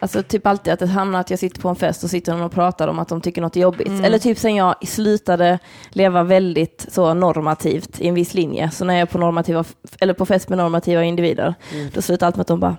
Alltså typ alltid att det hamnar att jag sitter på en fest och sitter någon och pratar om att de tycker något är jobbigt. Eller typ sen jag slutade leva väldigt så normativt i en viss linje. Så när jag är på, normativa, eller på fest med normativa individer, då slutar allt med att de bara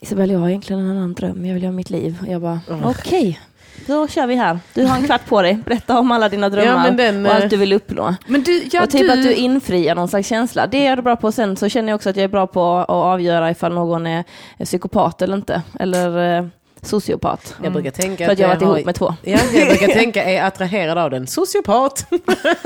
Isabel, jag har egentligen en annan dröm, jag vill ha mitt liv. Och jag bara, okej, då kör vi här. Du har en kvart på dig, berätta om alla dina drömmar men den, och eh, allt du vill uppnå. Du, ja, och typ du, att du infriar någon slags känsla. Det är du bra på. Sen så känner jag också att jag är bra på att avgöra ifall någon är är psykopat eller inte. Eller eh, sociopat. Jag brukar tänka För att jag har varit ihop med två. Ja, jag brukar tänka, är attraherad av den? Sociopat! Ja,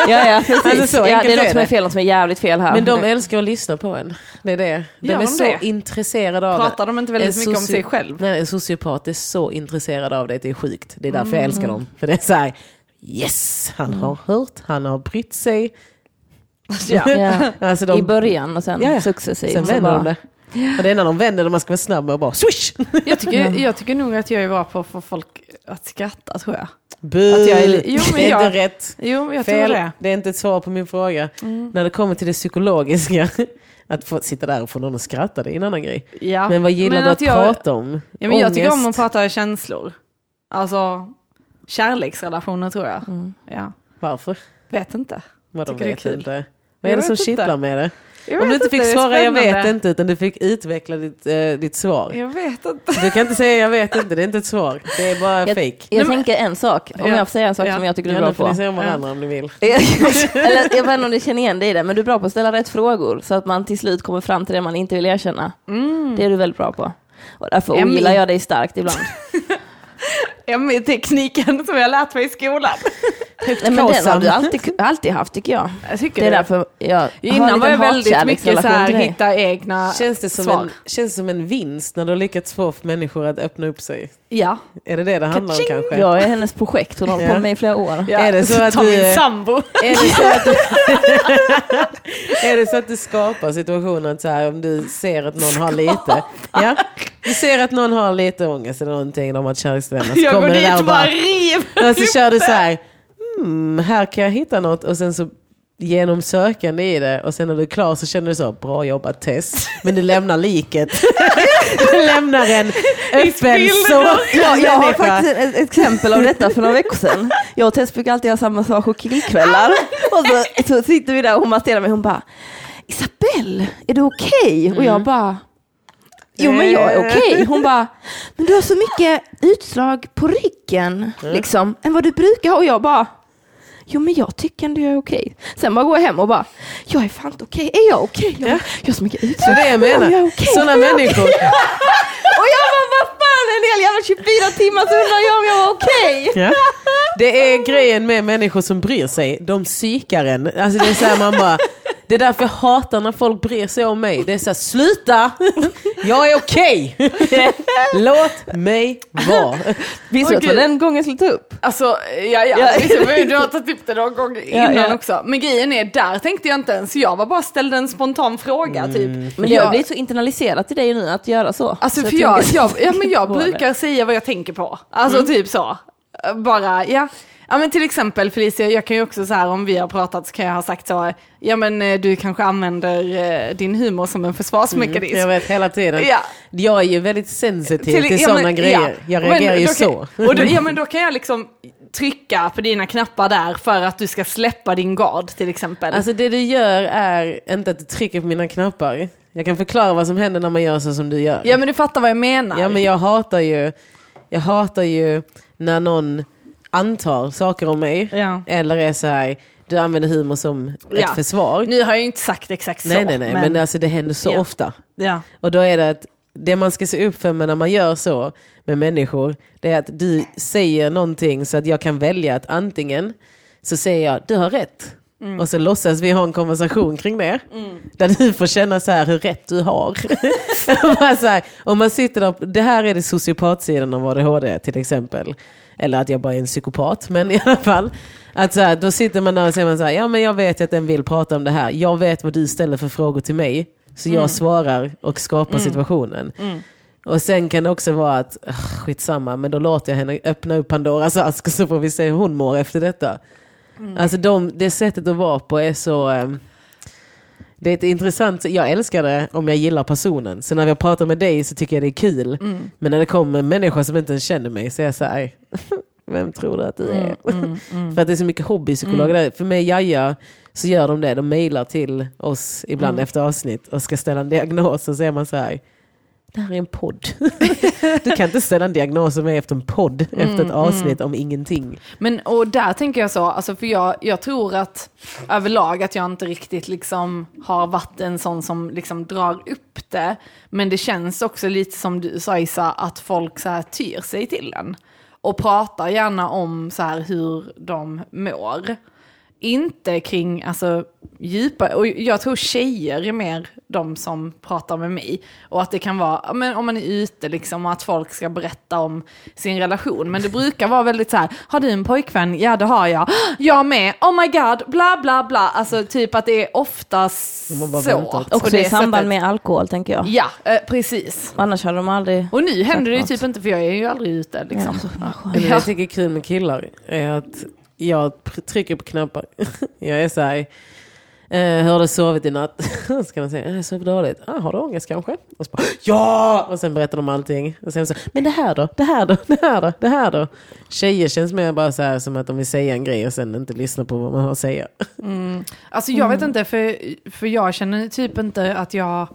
ja, precis. Alltså, så ja, det är något är som är fel, något som är jävligt fel här. Men de älskar att lyssna på en. Det är det. De Gör är de så det? intresserade av pratar de inte väldigt mycket om sig själv? Nej, en sociopat är så intresserad av det, det är sjukt. Det är därför jag älskar dem. För det är så här, yes, han har hört, han har brytt sig. Ja. ja. Alltså I de, början och sen Ja, ja. successivt. sen vänder de det. Och det är när de vänder det man ska vara snabb och bara swish! Jag, tycker, jag tycker nog att jag är bra på att få folk att skratta tror jag. Bu! Att jag är- jo, men det är jag- inte rätt. Jo, jag Fel. tror det. Det är inte ett svar på min fråga. När det kommer till det psykologiska, att få sitta där och få någon att skratta, det är en annan grej. Ja. Men vad gillar Men du att, jag, prata om? Ja, men jag tycker om att prata känslor. Alltså, kärleksrelationer tror jag. Ja, Varför? vet inte. Det är vet kul. inte? Vad är Jag det som kittlar med det? Om du inte fick är svara jag vet inte utan du fick utveckla ditt, eh, ditt svar. Jag vet inte. Du kan inte säga jag vet inte, det är inte ett svar. Det är bara Jag, fake. jag tänker en sak, om Ja. jag får säga en sak Ja. som jag tycker du är Ja, bra på. ni se om varandra om ni vill. Eller jag vet inte om du känner igen dig i det, men du är bra på att ställa rätt frågor så att man till slut kommer fram till det man inte vill erkänna. Det är du väldigt bra på. Och därför ogillar jag dig starkt ibland. MI-tekniken som jag lärt mig i skolan. Nej, men den har du alltid, alltid haft tycker jag. Jag tycker Det är det. därför jag Innan var jag väldigt mycket så här, hitta egna Känns det som svar. en, känns som en vinst när du har lyckats få människor att öppna upp sig? Ja. Är det det det handlar om kanske? Jag är hennes projekt, hon har hållit på med i flera år. ja. Är det så att Ta du- min sambo. Är det, så att du, är det så att du skapar situationen så här, om du ser att någon har lite, ja, du ser att någon har lite ångest eller någonting, de har ett kärleksvänner, går kommer det där och och bara bara, river och så kör du så här, hmm, här kan jag hitta något och sen så genom sökande i det och sen när du är klar så känner du så, bra jobbat Tess, men du lämnar liket. du lämnar en öppen så. Ja, jag har faktiskt ett exempel av detta för några veckor sedan. Jag och Tess brukar alltid ha samma sak och killkvällar. Och så, så sitter vi där och hon masserar mig hon bara Isabelle, är du okej? Och jag bara Jo men jag är okej. Hon bara, men du har så mycket utslag på ryggen liksom, än vad du brukar ha. Och jag bara, jo men jag tycker ändå jag är okej. Sen bara går jag hem och bara, jag är fan inte okej. Är jag okej? Jag, jag har så mycket utslag. det jag Ja, jag är menar, okej. sådana människor, Och jag bara, vad fan en hel jävla 24 timmar så undrar jag om jag var okej. Ja. Det är grejen med människor som bryr sig. De psykar en. Alltså det, är så här, man bara, det är därför jag hatar när folk bryr sig om mig. Det är så här, sluta! Jag är okej! Låt mig vara. Visste du att det var den gången jag skulle ta upp? Alltså, ja, ja, liksom, du har tagit upp det någon gång innan ja. också. Men grejen är, där tänkte jag inte ens, jag var bara ställde en spontan fråga typ. Men det har jag, blivit så internaliserat i dig nu att göra så. Alltså så för jag, tänker- jag, ja, men jag brukar säga vad jag tänker på. Alltså Mm. typ så. Bara, ja. Ja men till exempel Felicia, jag kan ju också så här om vi har pratat så kan jag ha sagt så, ja men eh, du kanske använder eh, din humor som en försvarsmekanism. Jag vet hela tiden. Ja. Jag är ju väldigt sensitiv till, ja, sådana men- grejer. ja. Jag Men reagerar ju då så. Kan, och då, ja men då kan jag liksom trycka på dina knappar där för att du ska släppa din gard till exempel. Alltså det du gör är inte att du trycker på mina knappar. Jag kan förklara vad som händer när man gör så som du gör. ja men du fattar vad jag menar. Ja men jag hatar ju, jag hatar ju när någon antar saker om mig. Ja. Eller är så här, du använder humor som ett Ja. försvar. Nu har jag ju inte sagt exakt så. Nej nej nej, men, alltså det händer så Ja. ofta. ja. Och då är det att det man ska se upp för när man gör så med människor, det är att du säger någonting så att jag kan välja att antingen så säger jag du har rätt. Mm. Och så låtsas vi ha en konversation kring det. Där du får känna så här hur rätt du har. Bara så här, om man sitter där, det här är det sociopatsidan av ADHD till exempel. Eller att jag bara är en psykopat, men i alla fall. Att så här, då sitter man där och säger man så här, ja men jag vet att den vill prata om det här. Jag vet vad du ställer för frågor till mig. Så jag svarar och skapar situationen. Och sen kan det också vara att, uh, skitsamma, men då låter jag henne öppna upp Pandoras ask så får vi se hur hon mår efter detta. Alltså de, det sättet att vara på är så... ehm, det är ett intressant, jag älskar det om jag gillar personen. Så när jag pratar med dig så tycker jag det är kul. Men när det kommer en människa som inte ens känner mig så är jag så här, vem tror du att du är? För att det är så mycket hobbypsykologer där. För mig Jaja så gör de det, de mejlar till oss ibland efter avsnitt och ska ställa en diagnos och så är man så här, det här är en podd. du kan inte ställa en diagnos som är efter en podd, efter ett avsnitt om ingenting. Men och där tänker jag så, alltså för jag, jag tror att överlag att jag inte riktigt liksom har varit en sån som liksom drar upp det. Men det känns också lite som du sa Isa, att folk så här tyr sig till en. Och pratar gärna om så här hur de mår. Inte kring alltså, djupa, och jag tror tjejer är mer de som pratar med mig. Och att det kan vara, ja, men om man är ute liksom, och att folk ska berätta om sin relation. Men det brukar vara väldigt så här, har du en pojkvän? Ja det har jag. Jag med, oh my god, bla bla bla. Alltså typ att det är oftast så. Också det i samband med alkohol tänker jag. Ja, eh, precis. Annars hade de aldrig... Och nu händer det ju typ inte för jag är ju aldrig ute liksom. Ja, så skönt. Men det jag tycker är kul med killar är att jag trycker på knappar. Jag är så här, Eh, hur har du sovit i natt? så kan man säga, jag sov dåligt. Ah, har du ångest kanske? Och så bara, ja! Och sen berättar de allting. Och sen så, men det här då? Det här då? Det här då? Det här då? Tjejer känns mer bara så här som att de vill säga en grej och sen inte lyssna på vad man har att säga. Alltså jag vet inte, för, för jag känner typ inte att jag,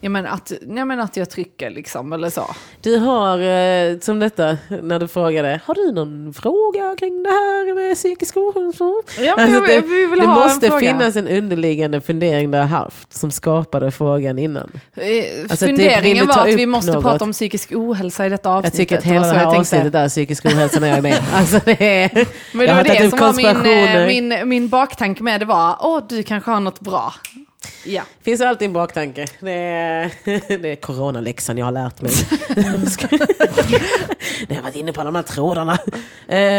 jag menar att, jag menar att jag trycker liksom, eller så. Du har, eh, som detta, när du frågade, har du någon fråga kring det här med psykisk ohälsa? Ja, men jag- det, vi vill det ha en måste fråga. finnas en underliggande fundering du har haft som skapade frågan innan. Eh, Alltså, Funderingen var att vi måste något? prata om psykisk ohälsa i detta avsnittet. Jag tycker att hela det här jag avsnittet är psykisk ohälsa när jag är med. Alltså det är, Men det var det som var min, eh, min, min baktanke med det var, åh du kanske har något bra. Ja. finns alltid en baktanke. Det är, det är coronaläxan jag har lärt mig. Jag varit inne på alla de här trådarna.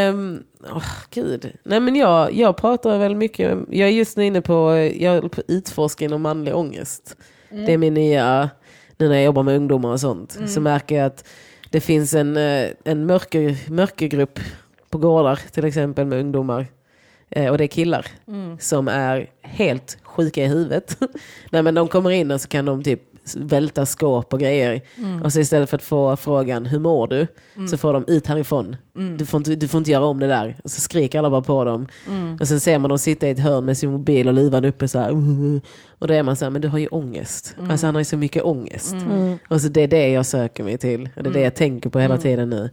Um, oh, gud. Nej men jag, jag pratar väl mycket, jag är just nu inne på, jag på utforska inom manlig ångest. Det är min nya, nu när jag jobbar med ungdomar och sånt, så märker jag att det finns en, eh, en mörker, mörkergrupp på gårdar till exempel med ungdomar. Eh, och det är killar som är helt sjuka i huvudet. Nej, men de kommer in och så kan de typ välta skåp och grejer. Och så istället för att få frågan hur mår du? Så får de ut härifrån. Du, får inte, du får inte göra om det där. Och så skriker alla bara på dem. Och sen ser man dem sitta i ett hörn med sin mobil och luvan uppe så här. Och då är man så här, men du har ju ångest. Alltså han har ju så mycket ångest. Och så det är det jag söker mig till. Och det är det jag tänker på hela tiden nu.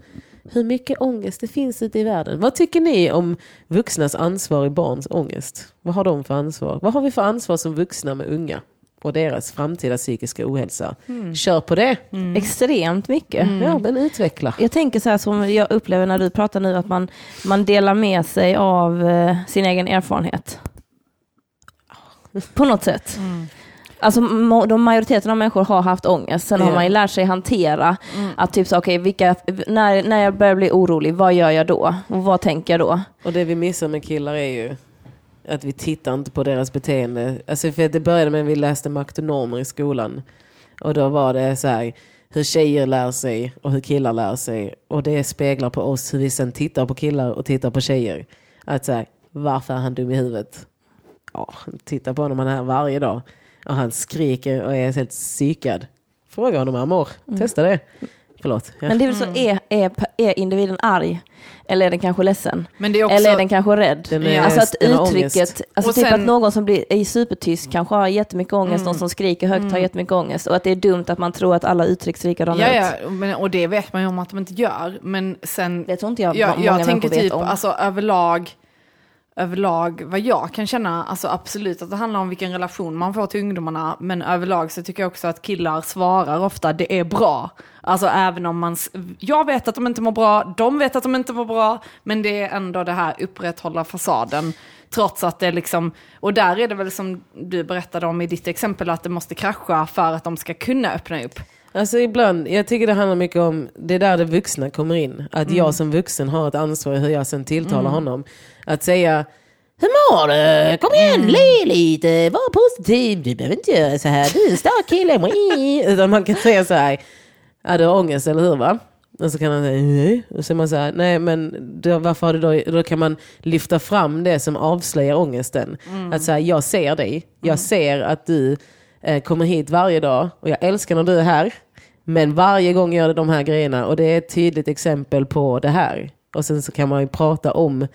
Hur mycket ångest det finns ute i världen. Vad tycker ni om vuxnas ansvar i barns ångest? Vad har de för ansvar? Vad har vi för ansvar som vuxna med unga? Och deras framtida psykiska ohälsa. Kör på det. Extremt mycket. Ja, men utveckla. Jag tänker så här som jag upplever när du pratar nu, att man, man delar med sig av eh, sin egen erfarenhet. På något sätt. Alltså de majoriteten av människor har haft ångest, sen har Ja. man ju lärt sig hantera att typ så, okej, vilka, när, när jag börjar bli orolig, vad gör jag då? Och vad tänker jag då? Och det vi missar med killar är ju att vi tittar inte på deras beteende. Alltså för det började med att vi läste makt och normer i skolan. Och då var det så här hur tjejer lär sig och hur killar lär sig. Och det speglar på oss hur vi sen tittar på killar och tittar på tjejer. Att så här, varför är han dum i huvudet? Ja, titta på honom, han är här varje dag. Och han skriker och är helt psykad. Fråga honom hur han mår. Testa det. Förlåt. Ja. Men det är väl så, är, är, är individen arg? Eller är den kanske ledsen? Men det är också, Eller är den kanske rädd? Den är- alltså att uttrycket, alltså Och typ sen- att någon som blir, är supertyst kanske har jättemycket ångest, någon som skriker högt har jättemycket ångest och att det är dumt att man tror att alla uttrycks likadana ja, ut. ja, men, och det vet man ju om att de inte gör. Men sen, Det tror inte jag, jag, många jag tänker vet typ, om. alltså överlag, överlag vad jag kan känna, alltså absolut att det handlar om vilken relation man får till ungdomarna, men överlag så tycker jag också att killar svarar ofta det är bra. Alltså även om man, jag vet att de inte mår bra, de vet att de inte mår bra, men det är ändå det här upprätthålla fasaden. Trots att det liksom, och där är det väl som du berättade om i ditt exempel, att det måste krascha för att de ska kunna öppna upp. Alltså ibland, jag tycker det handlar mycket om, det är där det vuxna kommer in. Att jag som vuxen har ett ansvar i hur jag sen tilltalar honom. Att säga, hur mår du? Kom igen, le lite, var positiv, du behöver inte göra så här, du är en stark kille. Mwii." Utan man kan säga så här, ja du har ångest eller hur va? Och så kan han säga nej. Och så är man så här, nej men då, varför har du då, då kan man lyfta fram det som avslöjar ångesten. Att säga, jag ser dig, jag ser att du eh, kommer hit varje dag och jag älskar när du är här. Men varje gång gör du de här grejerna och det är ett tydligt exempel på det här. Och sen så kan man ju prata om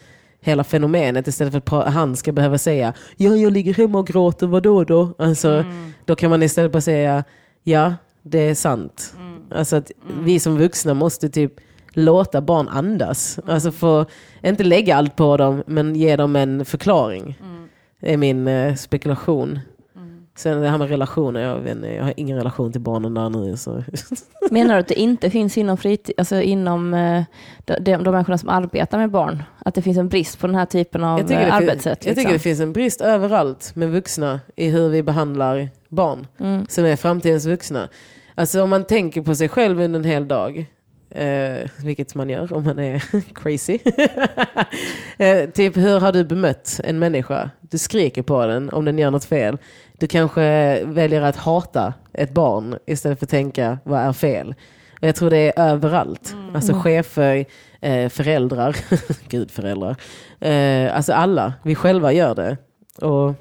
hela fenomenet istället för att han ska behöva säga ja, jag ligger hemma och gråter, vadå då? Alltså, Då kan man istället bara säga ja, det är sant. Alltså att vi som vuxna måste typ låta barn andas. Alltså få, inte lägga allt på dem, men ge dem en förklaring. Det är min eh, spekulation. Sen det här med relationer, jag, vet inte, jag har ingen relation till barnen där nu. Så. Menar du att det inte finns inom fritid, alltså inom eh, de, de, de människorna som arbetar med barn? Att det finns en brist på den här typen av Jag eh, arbetssätt? finns, jag tycker det liksom? finns en brist överallt med vuxna i hur vi behandlar barn Mm. som är framtidens vuxna. Alltså om man tänker på sig själv under en hel dag, eh, vilket man gör om man är crazy. eh, typ hur har du bemött en människa? Du skriker på den om den gör något fel. Du kanske väljer att hata ett barn istället för att tänka vad är fel. Och jag tror det är överallt. Alltså chefer, eh, föräldrar, gud föräldrar. Eh, alltså alla, vi själva gör det. Och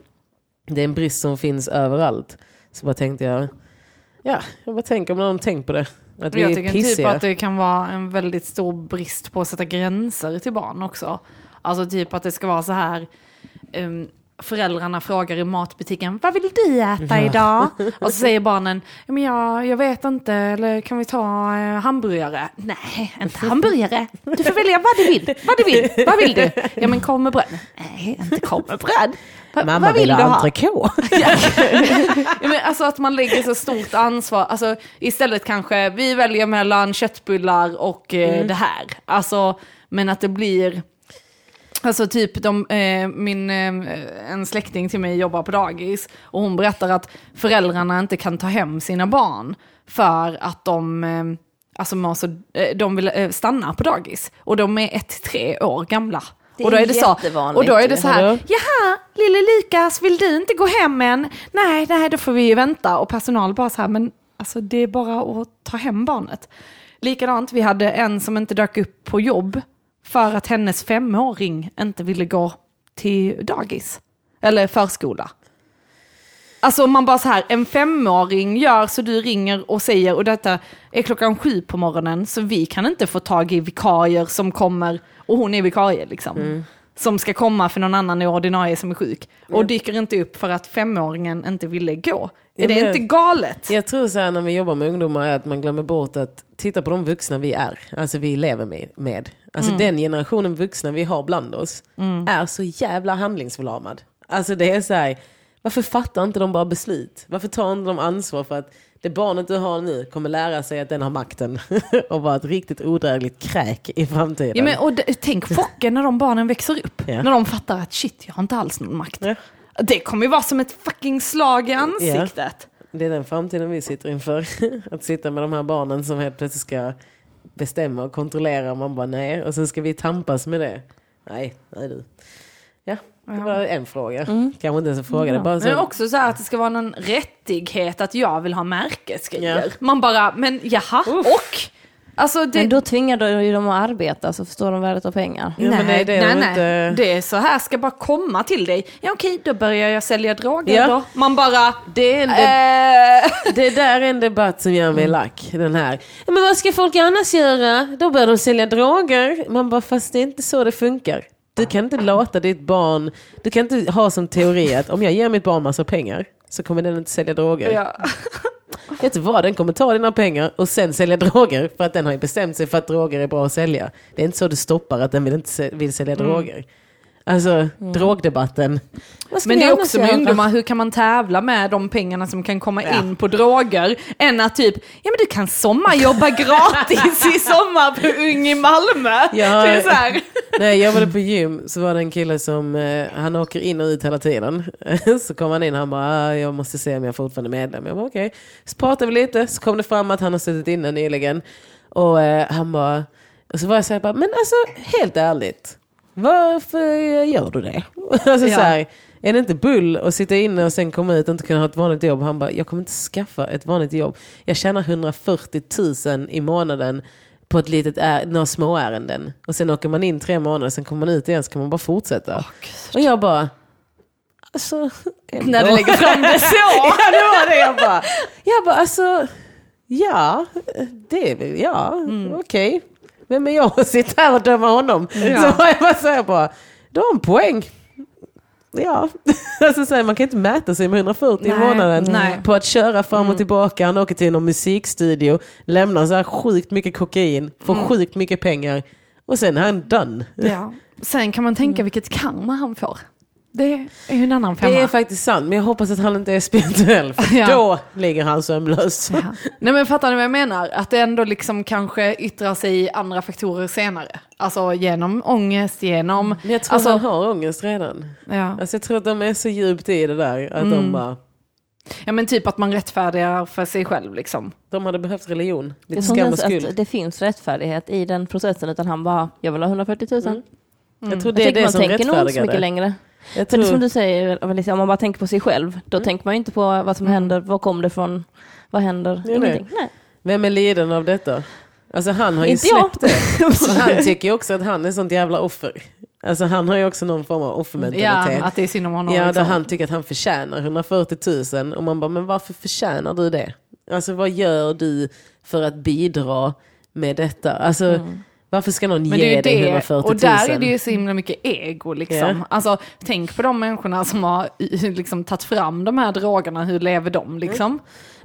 det är en brist som finns överallt. Så bara tänkte jag, ja, jag bara tänker om någon tänkt på det. Att vi Jag tycker typ att det kan vara en väldigt stor brist på att sätta gränser till barn också. Alltså typ att det ska vara så här, um, föräldrarna frågar i matbutiken, vad vill du äta idag? Och så säger barnen, "Ja, men jag, jag vet inte, eller kan vi ta eh, hamburgare? Nej, inte hamburgare. Du får välja vad du vill. Vad du vill. Vad vill du? Ja men korv med bröd. Nej, inte korv med bröd. Va, Mamma vad vill du ha entrecote. Ja, men alltså att man lägger så stort ansvar. Alltså, istället kanske vi väljer mellan köttbullar och eh, det här. Alltså, men att det blir... Alltså typ de, eh, min, eh, en släkting till mig jobbar på dagis och hon berättar att föräldrarna inte kan ta hem sina barn för att de, eh, alltså så, eh, de vill eh, stanna på dagis. Och de är ett till tre år gamla. Det och då är det så, och då är det så här, jaha, lille Lukas, vill du inte gå hem än? Nej, nej, då får vi ju vänta. Och personal bara så här, men alltså det är bara att ta hem barnet. Likadant, vi hade en som inte dök upp på jobb för att hennes femåring inte ville gå till dagis. Eller förskola. Alltså man bara så här, en femåring gör så du ringer och säger, och detta är klockan sju på morgonen, så vi kan inte få tag i vikarier som kommer, och hon är vikarie liksom. Mm. Som ska komma för någon annan ordinarie som är sjuk. Och dyker inte upp för att femåringen inte ville gå. Är det inte galet? Jag tror så här när vi jobbar med ungdomar är att man glömmer bort att titta på de vuxna vi är, alltså vi lever med. med. Alltså den generationen vuxna vi har bland oss är så jävla handlingsförlamad. Alltså det är så här, varför fattar inte de bara beslut? Varför tar inte de ansvar för att det barnet du har nu kommer lära sig att den har makten och vara ett riktigt odrägligt kräk i framtiden. Ja, men, och d- tänk chocken när de barnen växer upp. Ja. När de fattar att shit, jag har inte alls någon makt. Ja. Det kommer ju vara som ett fucking slag i ansiktet. Det är den framtiden vi sitter inför. Att sitta med de här barnen som helt plötsligt ska bestämma och kontrollera. Och man bara nej. Och sen ska vi tampas med det. Nej, nej du. Det var en fråga. Kanske inte ens en fråga. Det är bara så. Men också så här att det ska vara någon rättighet att jag vill ha märkesgrejer. Ja. Man bara, men jaha, och? Alltså det, Men då tvingar du ju dem att arbeta så förstår de värdet av pengar. Ja, men nej, det nej, de nej. inte- Det är så här ska bara komma till dig. Ja okej, då börjar jag sälja droger Ja. då. Man bara, Det är, en de- eh, det där är en debatt som gör mig lack. Den här. "Ja, Men vad ska folk annars göra? Då börjar de sälja droger. Man bara, fast det är inte så det funkar. Du kan inte låta ditt barn, du kan inte ha som teori att om jag ger mitt barn massa pengar så kommer den inte sälja droger. ja. Vet du vad, den kommer ta dina pengar och sen sälja droger för att den har bestämt sig för att droger är bra att sälja. Det är inte så du stoppar att den vill inte vill sälja droger. Alltså, drogdebatten. Vad ska Men det är också med ungdomar, hur kan man tävla med de pengarna som kan komma Ja. in på droger? Än att typ, ja men du kan sommarjobba gratis i sommar på Ung i Malmö. Ja. Det är så här. När jag jobbade på gym så var det en kille som, eh, han åker in och ut hela tiden. så kom han in han bara, ah, jag måste se om jag fortfarande är medlem. Jag bara okej. Så pratade vi lite, så kom det fram att han har suttit inne nyligen. Och eh, han bara, och så var jag så här, bara, men alltså helt ärligt, varför gör du det? alltså Ja. så här, är det inte bull att sitta inne och sen komma ut och inte kunna ha ett vanligt jobb? Han bara, jag kommer inte skaffa ett vanligt jobb. Jag tjänar 140 000 i månaden på ett litet ä- några små ärenden. Och sen åker man in tre månader, sen kommer man ut igen så kan man bara fortsätta. och jag bara, alltså... När du lägger fram det så. ja, det var det jag bara. Jag bara, alltså, ja, det är väl, ja, okej. Vem är jag att sitta här och döma honom? Ja. Så jag bara här bara, du har en poäng. Ja, alltså så här, man kan inte mäta sig med 140 i Nej, månaden nej. på att köra fram och tillbaka. Han åker till någon musikstudio, lämnar så här sjukt mycket kokain, får sjukt mycket pengar och sen är han done. Ja. Sen kan man tänka vilket karma han får. Det är ju en annan femma. Det är faktiskt sant, men jag hoppas att han inte är spirituell, för Ja. då ligger han sömnlös. Ja. Nej men fattar ni vad jag menar? Att det ändå liksom kanske yttrar sig i andra faktorer senare. Alltså genom ångest, genom... Men jag tror alltså, han har ångest redan. ja. Alltså jag tror att de är så djupt i det där att de bara, ja men typ att man rättfärdigar för sig själv liksom. de hade behövt religion. Jag Lite tror skam och skuld. att det finns rättfärdighet i den processen utan han bara, jag vill ha 140 000. Jag tror Jag det är tänker det man som tänker nog inte så mycket det. längre. Jag För det är som tror, du säger, om man bara tänker på sig själv, då tänker man ju inte på vad som händer, var kom det ifrån, vad händer, nej. ingenting. Nej. vem är liden av detta? Alltså han har ju Inte jag. släppt det. Och han tycker ju också att han är sånt jävla offer. Alltså han har ju också någon form av Ja, offermentalitet. att det är synd om honom. Ja, där liksom. han tycker att han förtjänar 140 000 och man bara, men varför förtjänar du det? Alltså vad gör du för att bidra med detta? Alltså varför ska någon Mm. Men ge dig det, 140 000? och där är det ju så himla mycket ego liksom. Ja. Alltså, tänk på de människorna som har liksom, tagit fram de här drogerna, hur lever de liksom?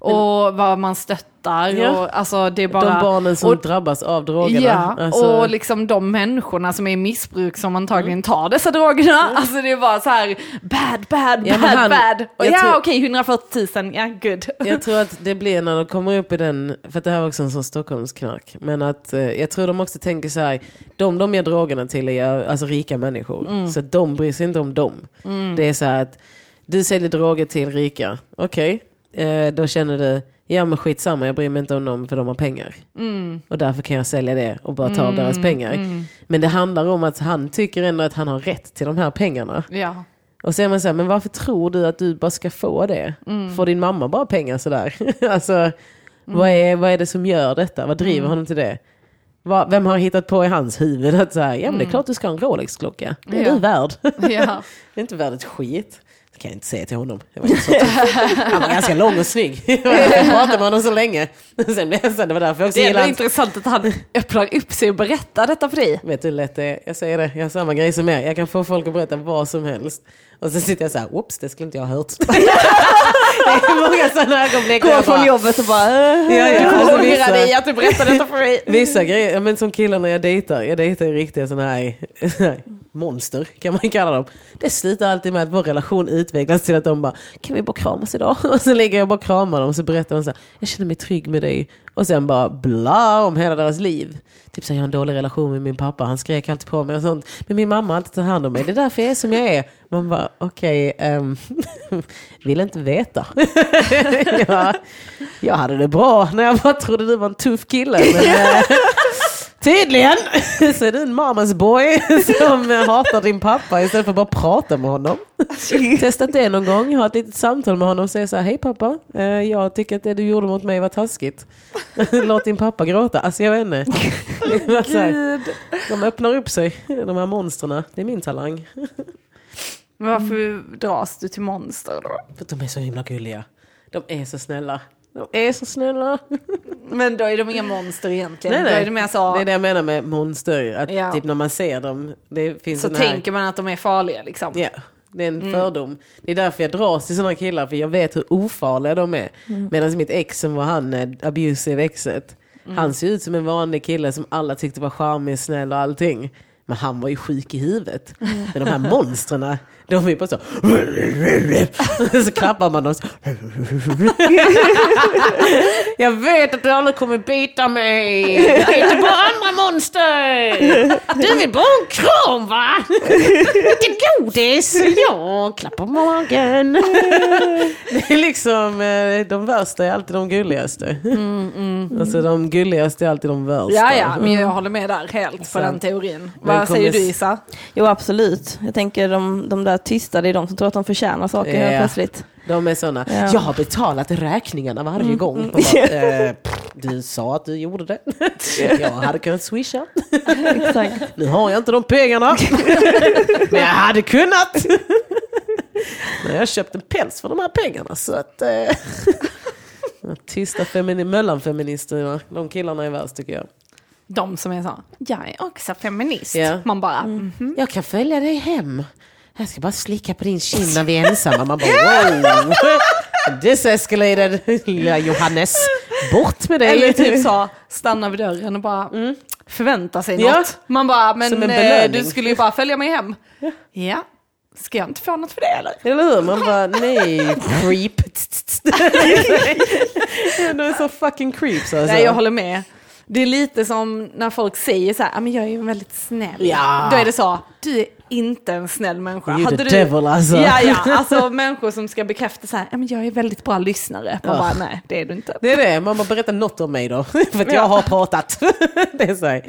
Och vad man stöttar Ja. och alltså det är bara... De barnen som och, drabbas av drogerna. Ja, alltså, och liksom de människorna som är i missbruk som antagligen tar dessa drogerna. Alltså det är bara så här bad, bad, Ja, bad, han- bad. Och ja, tror- okej, 140 000, ja, good. Jag tror att det blir när de kommer upp i den, för det här var också en sån Stockholmsknark, men att eh, jag tror de också tänker så här, de de ger drogerna till är alltså rika människor, Mm. så de bryr sig inte om dem. Det är så här att du säljer droger till rika, okej, eh, då känner du, ja men skitsamma, jag bryr mig inte om dem för de har pengar. Mm. Och därför kan jag sälja det och bara ta av deras pengar. Men det handlar om att han tycker ändå att han har rätt till de här pengarna. Ja. Och så är man så här, men varför tror du att du bara ska få det? Får din mamma bara pengar sådär? alltså, vad, är, vad är det som gör detta? Vad driver honom till det? Vad, vem har hittat på i hans huvud att så här, ja men det är klart du ska ha en Rolex-klocka. Det är Ja. du värd. Ja. det är inte värd ett skit. Det kan jag inte säga till honom. Var Han var ganska lång och snygg. Jag pratade med honom så länge. Sen blev jag det var därför jag också Det är gillade intressant att han öppnar upp sig och berättar detta för dig. Vet du hur lätt det är? Jag säger det, jag har samma grej som er. Jag kan få folk att berätta vad som helst. Och så sitter jag så här, whoops, det skulle inte jag ha hört. det är många sådana ögonblick. Går från bara- jobbet och bara... äh. Ja, ja, alltså, ångrar vissa, dig att du berättade detta för mig. vissa grejer, men som killarna jag dejtar, jag dejtar ju riktiga sådana här monster kan man kalla dem. Det slutar alltid med att vår relation utvecklas till att de bara, kan vi bara kramas idag? Och så ligger jag och bara kramar dem och så berättar de så här, jag känner mig trygg med dig. Och sen bara bla om hela deras liv. Typ så jag har en dålig relation med min pappa, han skrek alltid på mig och sånt. Men min mamma har alltid tagit hand om mig, det är därför jag är som jag är. Man bara, okej, ehm, vill inte veta. ja, jag hade det bra när jag bara trodde du var en tuff kille. Men, eh, Tydligen så är du en mamas boy som hatar din pappa istället för att bara prata med honom. Testat det någon gång, ha ett litet samtal med honom och säga så här, hej pappa, eh, jag tycker att det du gjorde mot mig var taskigt. Låt din pappa gråta. Alltså jag vet inte. Här, De öppnar upp sig, de här monsterna. Det är min talang. Men varför dras du till monster då? För de är så himla gulliga. De är så snälla. De är så snälla. Men då är de inga monster egentligen. Nej, Då nej. är det mer så, Det är det jag menar med monster. Att Ja. typ när man ser dem, det finns så här... tänker man att de är farliga liksom. Ja, det är en fördom. Det är därför jag dras till sådana killar, för jag vet hur ofarliga de är. Medan mitt ex som var han, eh, abusive exet, han ser ut som en vanlig kille som alla tyckte var charmig, snäll och allting. Men han var ju sjuk i huvudet. Men de här monstren, de är bara så... så klappar man dem så. Jag vet att du aldrig kommer bita mig. Jag heter bara andra monster. Du vill bara ha en kram va? Lite godis. Ja, klapp på magen. Det är liksom, eh, de värsta är alltid de gulligaste. Alltså de gulligaste är alltid de värsta. Ja, ja, men jag håller med där helt på den teorin. Vad säger du Isa? Jo absolut. Jag tänker de, de där tysta, det är de som tror att de förtjänar saker Ja. helt plötsligt. De är såna, Ja. jag har betalat räkningarna varje gång. Man Bara, eh, pff, du sa att du gjorde det. Jag hade kunnat swisha. Exakt. Nu har jag inte de pengarna. Men jag hade kunnat. Men jag har köpt en päls för de här pengarna. Så att... Eh, de tysta femini- mellanfeministerna, de killarna är värst tycker jag. De som är så, jag är också feminist. Ja. Man bara, mhm. Jag kan följa dig hem. Jag ska bara slicka på din kind när vi är ensamma. Man bara wow. This escalated, lilla Johannes. Bort med dig. Eller typ så, stanna vid dörren och bara förvänta sig Ja. något. Man bara, men en eh, du skulle ju bara följa mig hem. Ja. Ska jag inte få något för det eller? Eller hur? Man bara, nej, creep. De är så fucking creeps alltså. Nej, jag håller med. Det är lite som när folk säger så här, "Ja, men jag är ju väldigt snäll. Ja. Då är det så, du är inte en snäll människa. You the du... devil alltså. Ja, ja, alltså människor som ska bekräfta så här, "Ja, men jag är väldigt bra lyssnare. Man Ja. bara, nej det är du inte. Det är det, man bara berätta något om mig då. För att jag har pratat. det är så här.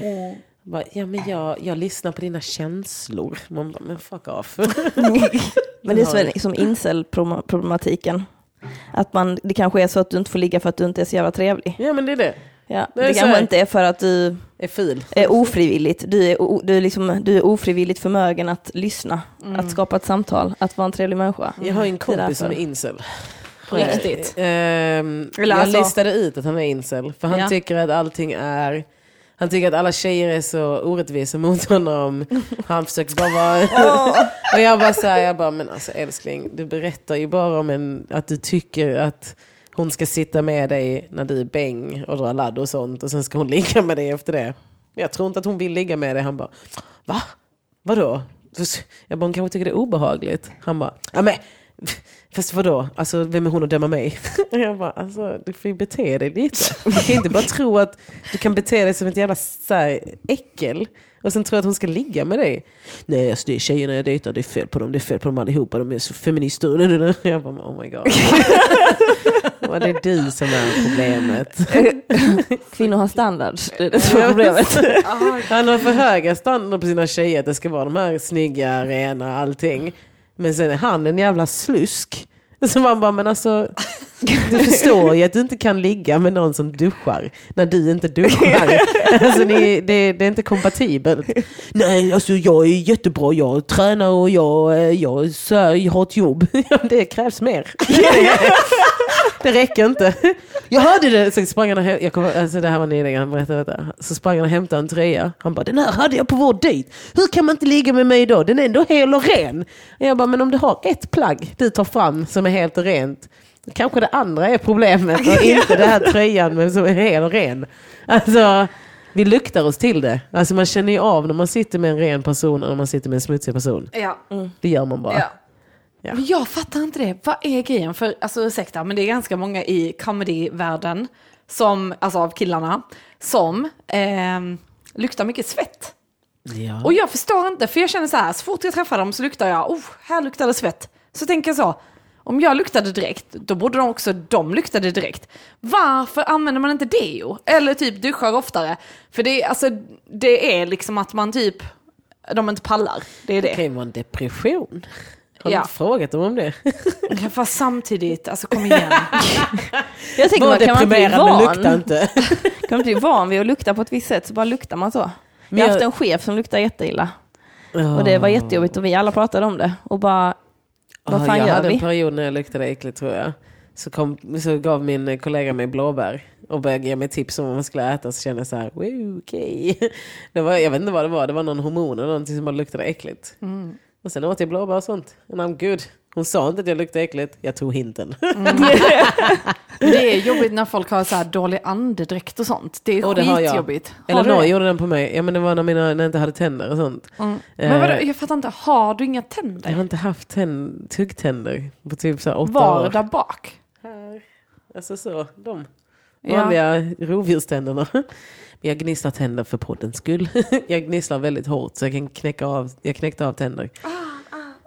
Bara, ja men jag, jag lyssnar på dina känslor. Man bara, men fuck off. Men det är så som incel-problematiken. Att man, det kanske är så att du inte får ligga för att du inte är så jävla trevlig. ja men det är det. Ja, det kanske inte är för att du Är ful. är ofrivilligt. Du är, o, du, är liksom, du är ofrivilligt förmögen att lyssna, att skapa ett samtal, att vara en trevlig människa. Jag har en kompis som är incel. På riktigt. Ehm, Eller jag alltså- listade ut att han är incel. För han Ja. tycker att allting är... Han tycker att alla tjejer är så orättvisa mot honom. Han försöker bara vara... och jag bara så här, jag bara, men alltså älskling, du berättar ju bara om en, att du tycker att hon ska sitta med dig när du är bäng och dra ladd och sånt. Och sen ska hon ligga med dig efter det. Jag tror inte att hon vill ligga med dig. Han bara, va? Vadå? Jag bara, hon kanske tycker det är obehagligt. Han bara, ja men Fast vadå, alltså vem är hon att döma mig? Jag bara, alltså du får ju bete dig lite. Du kan inte bara tro att du kan bete dig som ett jävla så här, äckel. Och sen tro att hon ska ligga med dig. Nej, alltså det är tjejerna jag dejtar, det är fel på dem, det är fel på dem allihopa, de är så feminister. Jag bara, oh my god. Vad det är du som är problemet. Kvinnor har standards, det är det som är problemet. Han har för höga standard på sina tjejer, att det ska vara de här snygga, rena, allting. Men sen är han en jävla slusk. Så man bara, men alltså, du förstår ju att du inte kan ligga med någon som duschar när du inte duschar. Alltså det, det, det är inte kompatibelt. Nej, alltså jag är jättebra, jag tränar och jag, eh, jag, så här, jag har ett jobb. Det krävs mer. Det räcker inte. Jag hörde det, så sprang han och jag kommer, alltså det här var nyligen, han berättade detta. Så sprang han och hämtade en tröja. Han bara, den här hade jag på vår dejt. Hur kan man inte ligga med mig då? Den är ändå hel och ren. Jag bara, men om du har ett plagg du tar fram som är helt och rent. Kanske det andra är problemet och inte den här tröjan men som är hel och ren. Alltså, vi luktar oss till det. Alltså man känner ju av när man sitter med en ren person och när man sitter med en smutsig person. Ja. Det gör man bara. Ja. Ja. Men jag fattar inte det. Vad är grejen? För, alltså ursäkta, men det är ganska många i comedy-världen, som, alltså av killarna, som ehm, luktar mycket svett. Ja. Och jag förstår inte, för jag känner så här, så fort jag träffar dem så luktar jag, oh, här luktar det svett. Så tänker jag så, om jag luktade direkt, då borde de också, de luktade direkt. Varför använder man inte deo? Eller typ duschar oftare? För det, är- alltså, det är liksom att man typ, de inte pallar. Det är Det det. kan ju vara en depression. Har Ja. inte frågat dem om det? Fast samtidigt, alltså kom igen. Jag tänker, man kan man bli men lukta van, inte. kan man bli van vid att lukta på ett visst sätt så bara luktar man så. Men Jag har haft en chef som luktar jätteilla. Och det var jättejobbigt och vi alla pratade om det. Och bara, vad Ja, fan jag gör hade vi? en period när jag luktade äckligt tror jag. Så, kom, så gav min kollega mig blåbär och började ge mig tips om vad man skulle äta. Så kände jag så här, wow, okej. Det var, jag vet inte vad det var, det var någon hormon eller någonting som bara luktade äckligt. Och sen åt jag blåbär och sånt. And I'm good. Hon sa inte att jag luktade äckligt, jag tog hinten. Det är jobbigt när folk har så här dålig andedräkt och sånt. Det är Och det skitjobbigt. Eller någon gjorde den på mig. Ja men det var när, mina, när jag inte hade tänder och sånt. Mm. Eh, Men vadå, jag fattar inte, har du inga Jag har tänder? inte haft tänd, tuggtänder på typ så åtta Var år. där bak? Här. Alltså så, de Ja. vanliga rovdjurständerna. Men jag gnisslar tänder för poddens skull. Jag gnisslar väldigt hårt så jag kan knäcka av, jag knäckte av tänder.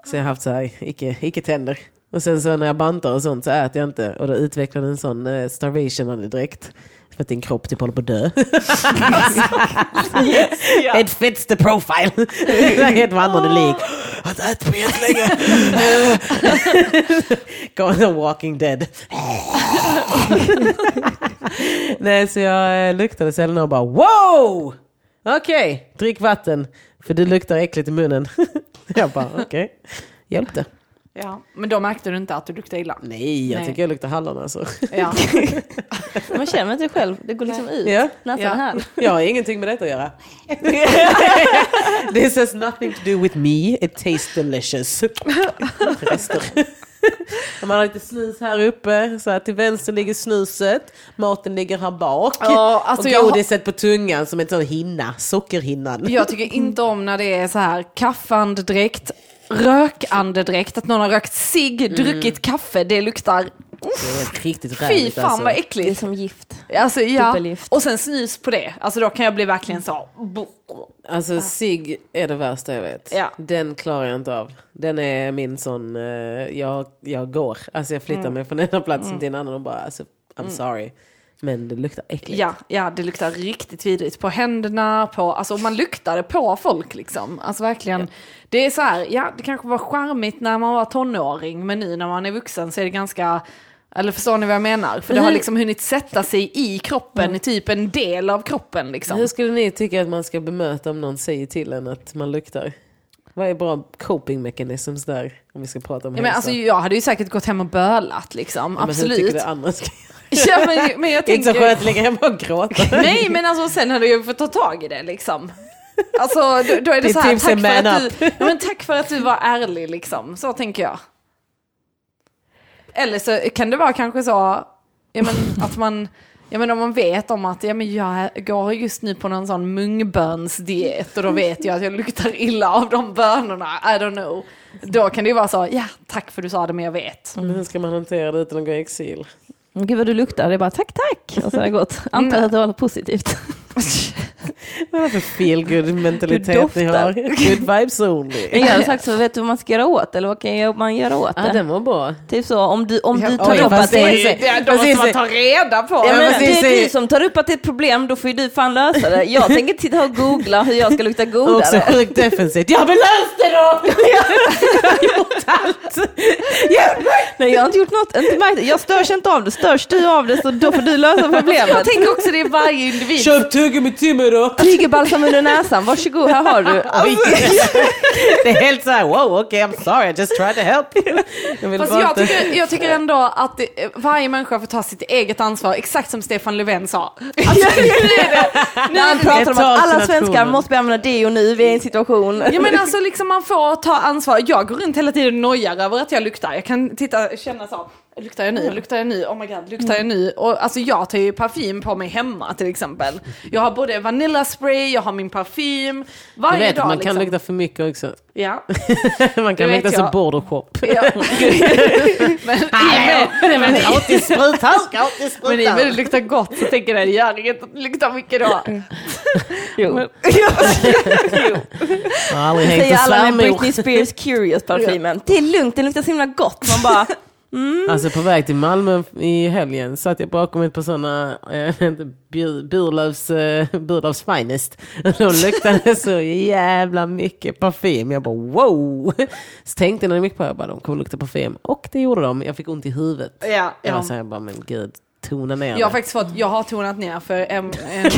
Så jag har haft så här, icke, icke tänder. Och sen så när jag bantar och sånt så äter jag inte. Och då utvecklar en sån eh, starvation direkt. För att din kropp typ håller på att dö. It fits the profile. ett vandrande lik. Jag har inte ätit på jättelänge. On walking dead. Nej, så jag eh, luktade Selena och bara wow! Okej, drick vatten. För du luktar äckligt i munnen. jag bara okej, hjälpte. Ja, men då märkte du inte att du luktade illa? Nej, jag Nej. tycker jag luktar hallon alltså. Ja. Man känner inte själv, det går liksom ut. Ja. Nästan Ja. här. Jag har ingenting med detta att göra. This has nothing to do with me, it tastes delicious. Rester. Man har lite snus här uppe, så här till vänster ligger snuset, maten ligger här bak. Ja, alltså och jag har- godiset på tungan som en sån hinna, sockerhinnan. Jag tycker inte om när det är så här kaffeandedräkt, rökandedräkt, att någon har rökt cigg, druckit kaffe, det luktar, Det är riktigt fy fan alltså. vad Det är äckligt. som gift. Alltså ja, och sen snus på det, alltså då kan jag bli verkligen så, Alltså cigg är det värsta jag vet. Ja. Den klarar jag inte av. Den är min sån, eh, jag, jag går. Alltså jag flyttar mig från ena platsen till en annan och bara, alltså, I'm sorry. Men det luktar äckligt. ja, ja det luktar riktigt vidrigt på händerna, på, alltså man luktar på folk liksom. Alltså verkligen, det är så här, ja det kanske var charmigt när man var tonåring, men nu när man är vuxen så är det ganska Eller förstår ni vad jag menar? För det har liksom hunnit sätta sig i kroppen, i typ en del av kroppen liksom. Hur skulle ni tycka att man ska bemöta om någon säger till en att man luktar? Vad är bra coping mechanisms där? Om vi ska prata om Ja, men alltså, jag hade ju säkert gått hem och bölat liksom, Ja, men Hur absolut. tycker du andra ska Ja, men, men jag Det är inte så tänker... skönt att ligga hemma och gråta. Nej men alltså sen hade jag fått ta tag i det liksom. Alltså då, då är det Ditt så här, tack för, att du, ja, men tack för att du var ärlig liksom. Så tänker jag. Eller så kan det vara kanske så, ja, men, att man, ja, men om man vet om att ja, men jag går just nu på någon sån mungbönsdiet och då vet jag att jag luktar illa av de bönorna, I don't know. Då kan det ju vara så, ja tack för du sa det men jag vet. Men hur ska man hantera det utan att gå i exil? Gud vad du luktar, det är bara tack tack. Och så har det gått. Antar att det var positivt. Vad är det för feel good mentalitet ni har? Good vibes only. Jag hade sagt så, vet du vad man ska göra åt? Eller vad kan man göra åt Ja, det? den var bra. Typ så, om du, om du tar oj, upp att det det är-. Det, det måste man ta reda på. Ja, men det är du som tar upp att det är ett problem, då får ju du fan lösa det. Jag tänker titta och googla hur jag ska lukta Också godare. sjukt defensivt. Ja men lös det då! jag har gjort allt. Nej jag har inte gjort något, inte märkt. jag störs inte av det. Störs du av det så då får du lösa Jag problemet. tänker också det är varje individ. Köp tuggummi till mig då! Tigerbalsam under näsan, varsågod här har du. Det är helt såhär, wow okej I'm sorry I just tried to help. Jag vill Fast jag tycker, jag tycker ändå att det, varje människa får ta sitt eget ansvar, exakt som Stefan Löfven sa. Alltså, nu är det, nu han är det, pratar om att alla svenskar måste använda det och nu, vi är i en situation. ja men alltså liksom man får ta ansvar. Jag går runt hela tiden och nojar över att jag luktar. Jag kan titta, känna så, luktar jag nu, luktar jag nu, oh my god, luktar jag nu? Och alltså jag tar ju parfym på mig hemma till exempel. Jag har både vanillaspray, jag har min parfym, Du varje vet dag man liksom. kan lukta för mycket också. Ja. man kan lukta som border shop. ja. men, men, Gratis sprut här, gratis sprut men i och med det luktar gott så tänker jag det gör inget att det luktar mycket då. Jo. Jag har aldrig hängt Säger alla med svärmor. Britney Spears Curious-parfymen. Det är lugnt, den luktar så himla gott. Man bara, Alltså på väg till Malmö i helgen satt jag bakom ett par sådana, jag Burlövs, eh, Burlövs finest. De luktade så jävla mycket parfym. Jag bara wow! Så tänkte jag jag gick på, jag bara de kommer lukta parfym. Och det gjorde de. Jag fick ont i huvudet. Ja, Jag ja. var så här, bara, men gud, tona ner Jag har faktiskt fått, jag har tonat ner för en, en,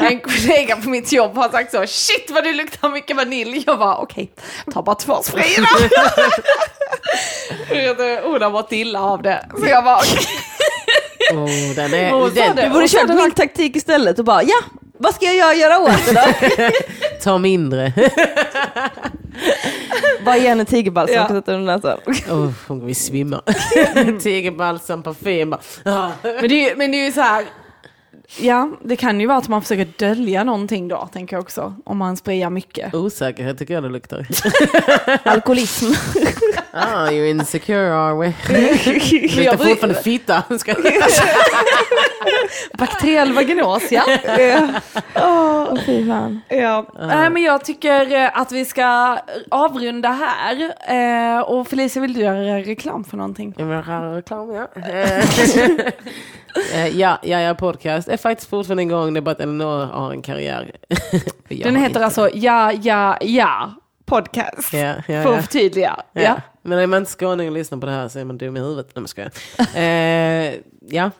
en kollega på mitt jobb har sagt så shit vad du luktar mycket vanilj. Jag bara okej, ta bara två sprayer då." Hon har mått illa av det. Så jag bara okej. Oh, den är, den, du borde kört min taktik istället och bara, ja, vad ska jag göra åt det då? ta mindre. Bara ge henne tigerbalsam Ja. och sätta under näsan. Oh, hon kommer vi svimma. Tigerbalsam, parfym. Ah. Men det, är- men det är ju så här. Ja, det kan ju vara att man försöker dölja någonting då, tänker jag också. Om man sprayar mycket. Osäkerhet tycker jag det luktar. Alkoholism. Ah, you're insecure are we? Luktar fortfarande fitta. Bakteriell vaginos, ja. Åh, fy fan. Ja. Nej, men jag tycker eh, att vi ska avrunda här. Eh, och Felicia, vill du göra reklam för någonting? Jag vill ha reklam, ja. Eh, ja, ja, ja, podcast är faktiskt fortfarande igång. Det är bara att Elinor har en karriär. Den heter inte. alltså Ja, ja, ja podcast. Ja, ja, För ja. att förtydliga. Ja. Men är man inte skåning och lyssnar på det här så är man dum i huvudet. Nej, men ska jag. Eh, ja,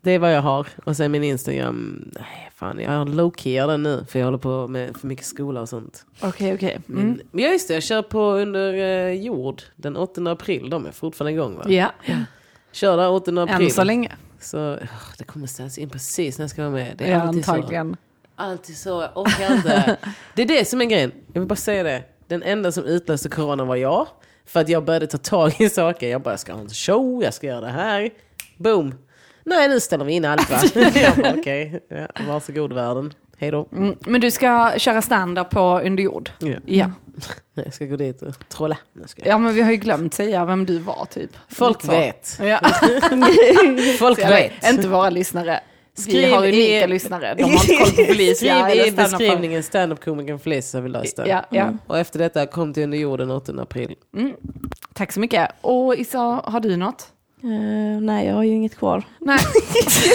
det är vad jag har. Och sen min Instagram. Nej, fan, jag low-keyar den nu. För jag håller på med för mycket skola och sånt. Okej, okej. Mm. Mm. Men ja, just det. Jag kör på under eh, jord den 8 april. De är fortfarande igång va? Ja, Kör där 8 april. än så länge. Så åh, det kommer ställas in precis när jag ska vara med. Det är Ja, alltid så. antagligen. Alltid så, jag orkar inte. det är det som är grejen. Jag vill bara säga det. Den enda som utlöste corona var jag. För att jag började ta tag i saker. Jag bara, jag ska ha en show, jag ska göra det här. Boom. Nej, nu ställer vi in allt va? jag bara, okej. Ja, varsågod världen. Hej då. Mm. Men du ska köra stand-up på underjord? Ja. Ja. Jag ska gå dit och trolla. Ja, men vi har ju glömt säga vem du var typ. Folk vet. Ja. Folk vet. Inte våra lyssnare. Vi Skriv har unika i- lyssnare. De har inte koll på. Skriv eller i beskrivningen standup-komikern Felicia så har vi löst det. Ja, ja. Och efter detta kom till under jorden 8 april. Tack så mycket. Och Issa, har du något? Eh, nej, jag har ju inget kvar. Nej.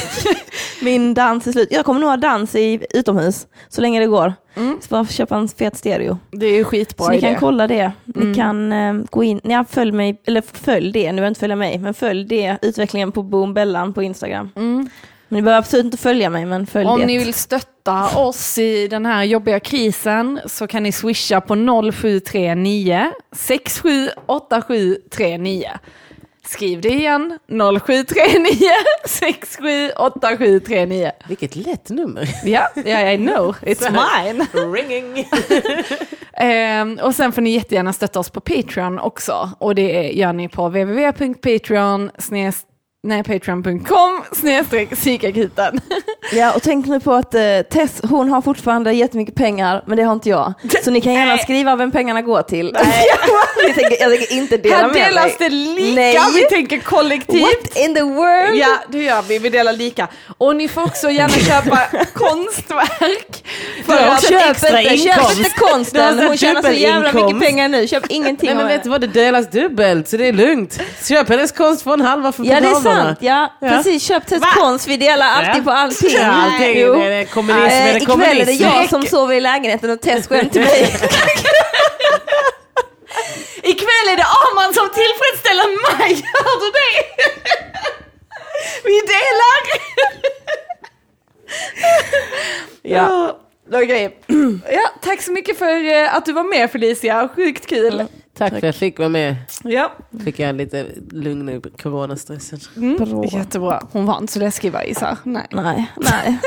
Min dans är slut. Jag kommer nog ha dans i utomhus så länge det går. Så bara köpa en fet stereo. Det är ju skitbra Så ni kan idé. kolla det. Ni kan eh, gå in, ja, följ mig, eller följ det, nu behöver inte följa mig, men följ det, utvecklingen på Boombellan på Instagram. Men ni behöver absolut inte följa mig, men följ Om det. ni vill stötta oss i den här jobbiga krisen så kan ni swisha på 0739 678739. Skriv det igen, 0739 678739. Vilket lätt nummer. Ja, yeah, I know, it's mine. Ringing. Ehm, och sen får ni jättegärna stötta oss på Patreon också. Och det gör ni på www.patreon Nej, patreon.com snedstreck psykakuten. Ja, och tänk nu på att eh, Tess, hon har fortfarande jättemycket pengar, men det har inte jag. Så ni kan gärna skriva vem pengarna går till. jag, tänker, jag tänker inte dela Här med delas det lika, Nej. vi tänker kollektivt. What in the world? Ja, det gör vi. Vi delar lika. Och ni får också gärna köpa konstverk. För har att Köp extra inte, köp inkomst. inte Du har konsten, hon tjänar så jävla mycket dubbelinkomst. pengar nu. Köp ingenting Nej men vet du vad, det delas dubbelt så det är lugnt. Köp hennes konst för en halva för Ja sant, ja, Ja. precis. Köp Tess konst, vi delar alltid Ja. på allting. Ja, allting. Jo. Det är kommunism, Eh, är det ikväll är det kommunism? jag som sover i lägenheten och Tess går hem till mig. Ikväll är det Arman som tillfredsställer mig, hör du det? Vi delar! ja. Okej. Ja, tack så mycket för eh, att du var med Felicia, sjukt kul. Tack för att jag fick vara med. Ja, Fick jag lite lugn i coronastressen. mm. jättebra. Hon var inte så läskig va Isa? Nej. Nej, nej.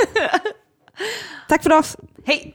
Tack för oss. Hej!